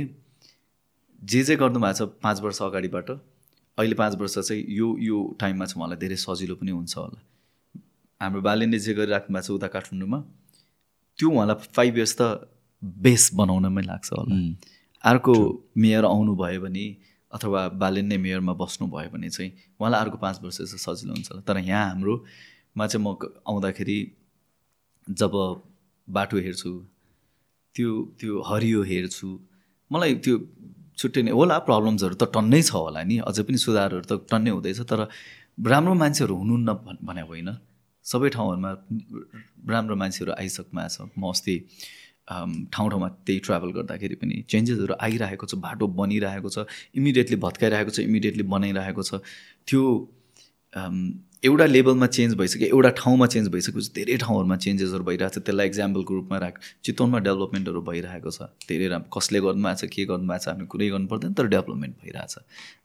जे जे गर्नुभएको छ पाँच वर्ष अगाडिबाट अहिले पाँच वर्ष चाहिँ यो यो टाइममा चाहिँ उहाँलाई धेरै सजिलो पनि हुन्छ होला। हाम्रो बाल्यले जे गरिराख्नु भएको छ उता काठमाडौँमा त्यो उहाँलाई फाइभ इयर्स त बेस बनाउनमै लाग्छ होला। अर्को मेयर आउनुभयो भने अथवा बालेन नै मेयरमा बस्नुभयो भने चाहिँ उहाँलाई अर्को पाँच वर्ष चाहिँ सजिलो हुन्छ होला। तर यहाँ हाम्रोमा चाहिँ म आउँदाखेरि जब बाटो हेर्छु त्यो त्यो हरियो हेर्छु मलाई त्यो छुट्टै नै होला प्रब्लम्सहरू त टन्नै छ होला नि। अझै पनि सुधारहरू त टन्नै हुँदैछ तर राम्रो मान्छेहरू हुनुहुन्न भने होइन। सबै ठाउँहरूमा राम्रो मान्छेहरू आइसक्नु छ। म अस्ति ठाउँ ठाउँमा त्यही ट्राभल गर्दाखेरि पनि चेन्जेसहरू आइरहेको छ बाटो बनिरहेको छ इमिडिएटली भत्काइरहेको छ इमिडिएटली बनाइरहेको छ। त्यो एउटा लेभलमा चेन्ज भइसक्यो एउटा ठाउँमा चेन्ज भइसकेपछि धेरै ठाउँहरूमा चेन्जेसहरू भइरहेको छ। त्यसलाई इक्जाम्पलको रूपमा राख। चितवनमा डेभलपमेन्टहरू भइरहेको छ। धेरै राम्रो कसले गर्नुभएको छ के गर्नुभएको छ हामी कुरै गर्नु पर्दैन तर डेभलपमेन्ट भइरहेछ।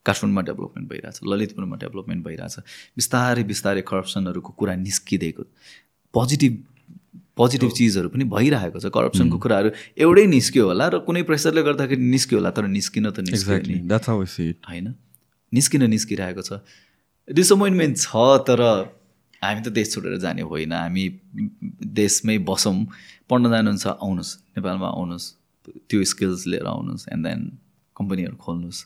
काठमाडौँमा डेभलपमेन्ट भइरहेछ ललितपुरमा डेभलपमेन्ट भइरहेछ। बिस्तारै बिस्तारै करप्सनहरूको कुरा निस्किँदैको पोजिटिभ पोजिटिभ चिजहरू पनि भइरहेको छ करप्सनको कुराहरू एउटै निस्क्यो होला र कुनै प्रेसरले गर्दाखेरि निस्क्यो होला तर निस्किन त निस्क्यो होइन? निस्किन निस्किरहेको छ। डिसपोइन्टमेन्ट छ तर हामी त देश छोडेर जाने होइन। हामी देशमै बसौँ। पढ्न जानुहुन्छ आउनुहोस्। नेपालमा आउनुहोस्। त्यो स्किल्स लिएर आउनुहोस् एन्ड देन कम्पनीहरू खोल्नुहोस्।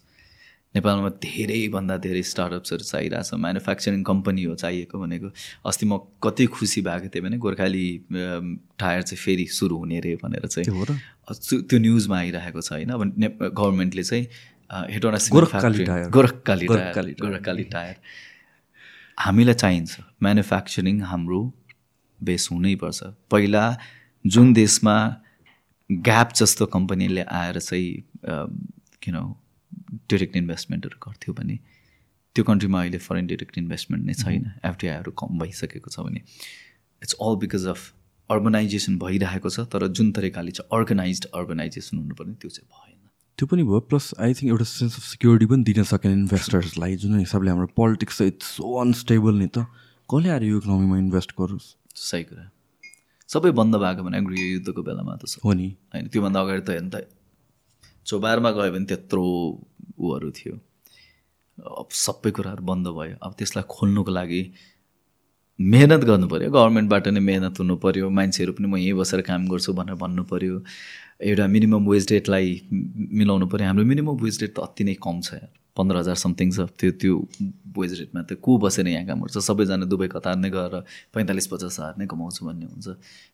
नेपालमा धेरैभन्दा धेरै स्टार्टअप्सहरू चाहिरहेछ म्यानुफ्याक्चरिङ कम्पनी हो चाहिएको भनेको। अस्ति म कति खुसी भएको थिएँ भने गोर्खाली टायर चाहिँ फेरि सुरु हुने रे भनेर चाहिँ त्यो न्युजमा आइरहेको छ होइन। अब गभर्मेन्टले चाहिँ हेटवटा गोरखकाली टायर। गोरखकाली टायर। हामीलाई चाहिन्छ। म्यानुफ्याक्चरिङ हाम्रो बेस हुनैपर्छ। पहिला जुन देशमा ग्याप जस्तो कम्पनीले आएर चाहिँ किन डिरेक्ट इन्भेस्टमेन्टहरू गर्थ्यो भने त्यो कन्ट्रीमा अहिले फरेन डिरेक्ट इन्भेस्टमेन्ट नै छैन एफडिआईहरू कम भइसकेको छ भने it's all because of urbanization भइरहेको छ तर जुन तरिकाले चाहिँ अर्गनाइज अर्गनाइजेसन हुनुपर्ने त्यो चाहिँ भएन। त्यो पनि भयो प्लस आई थिङ्क एउटा सेन्स अफ सिक्योरिटी पनि दिन सकेन इन्भेस्टर्सलाई जुन हिसाबले हाम्रो पोलिटिक्स इट्स सो अनस्टेबल नि त कसले आएर यो इकोनोमीमा इन्भेस्ट गरोस्? सही कुरा। सबै बन्द भएको भने गृह युद्धको बेलामा त हो नि। होइन त्योभन्दा अगाडि त हेर्नु त चौबारमा गयो भने त्यत्रो ऊहरू थियो। अब सबै कुराहरू बन्द भयो। अब त्यसलाई खोल्नुको लागि मेहनत गर्नु पऱ्यो गभर्मेन्टबाट नै मेहनत हुनु पऱ्यो मान्छेहरू पनि म यहीँ बसेर काम गर्छु भनेर भन्नु पऱ्यो एउटा मिनिमम वेज रेटलाई मिलाउनु पऱ्यो। हाम्रो मिनिमम वेज रेट त अति नै कम छ पन्ध्र हजार समथिङ छ। त्यो त्यो वेज रेटमा त को बसेर यहाँ काम गर्छ? सबैजना दुबई कतार नै गएर पैँतालिस पचास हजार नै कमाउँछु भन्ने हुन्छ।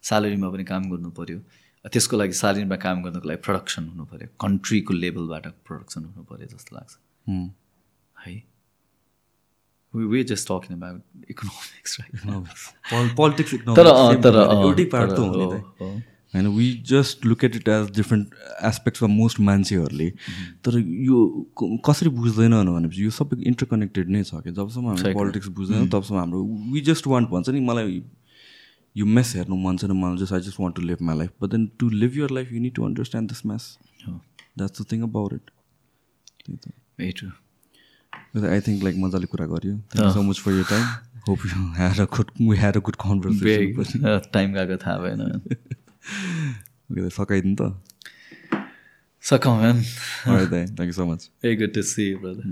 स्यालेरीमा पनि काम गर्नु पऱ्यो त्यसको लागि स्यालेरीमा काम गर्नुको लागि प्रडक्सन हुनु पऱ्यो कन्ट्रीको लेभलबाट प्रडक्सन हुनु पऱ्यो जस्तो लाग्छ. है। We just talking about economics right politics तर तर एउटै पार्ट त। होइन we just look at it as different aspects of most मान्छेहरूले तर यो कसरी बुझ्दैन भनेपछि यो सबै इन्टरकनेक्टेड नै छ कि जबसम्म हामी. पोलिटिक्स बुझ्दैन तबसम्म हाम्रो वी जस्ट वान्ट भन्छ नि मलाई यो मेस हेर्नु मन छैन मलाई just I just want to live my life but then to live your life you need to understand this हो that's the thing about it त्यही त आई थिङ्क लाइक मजाले कुरा गऱ्यो thank so much for your time hope you had a good we had a good conversation time गएको थाहा भएन सकाइदिनु त सकाउँ ma'am All right, then. Thank you so much. Very good to see you, brother.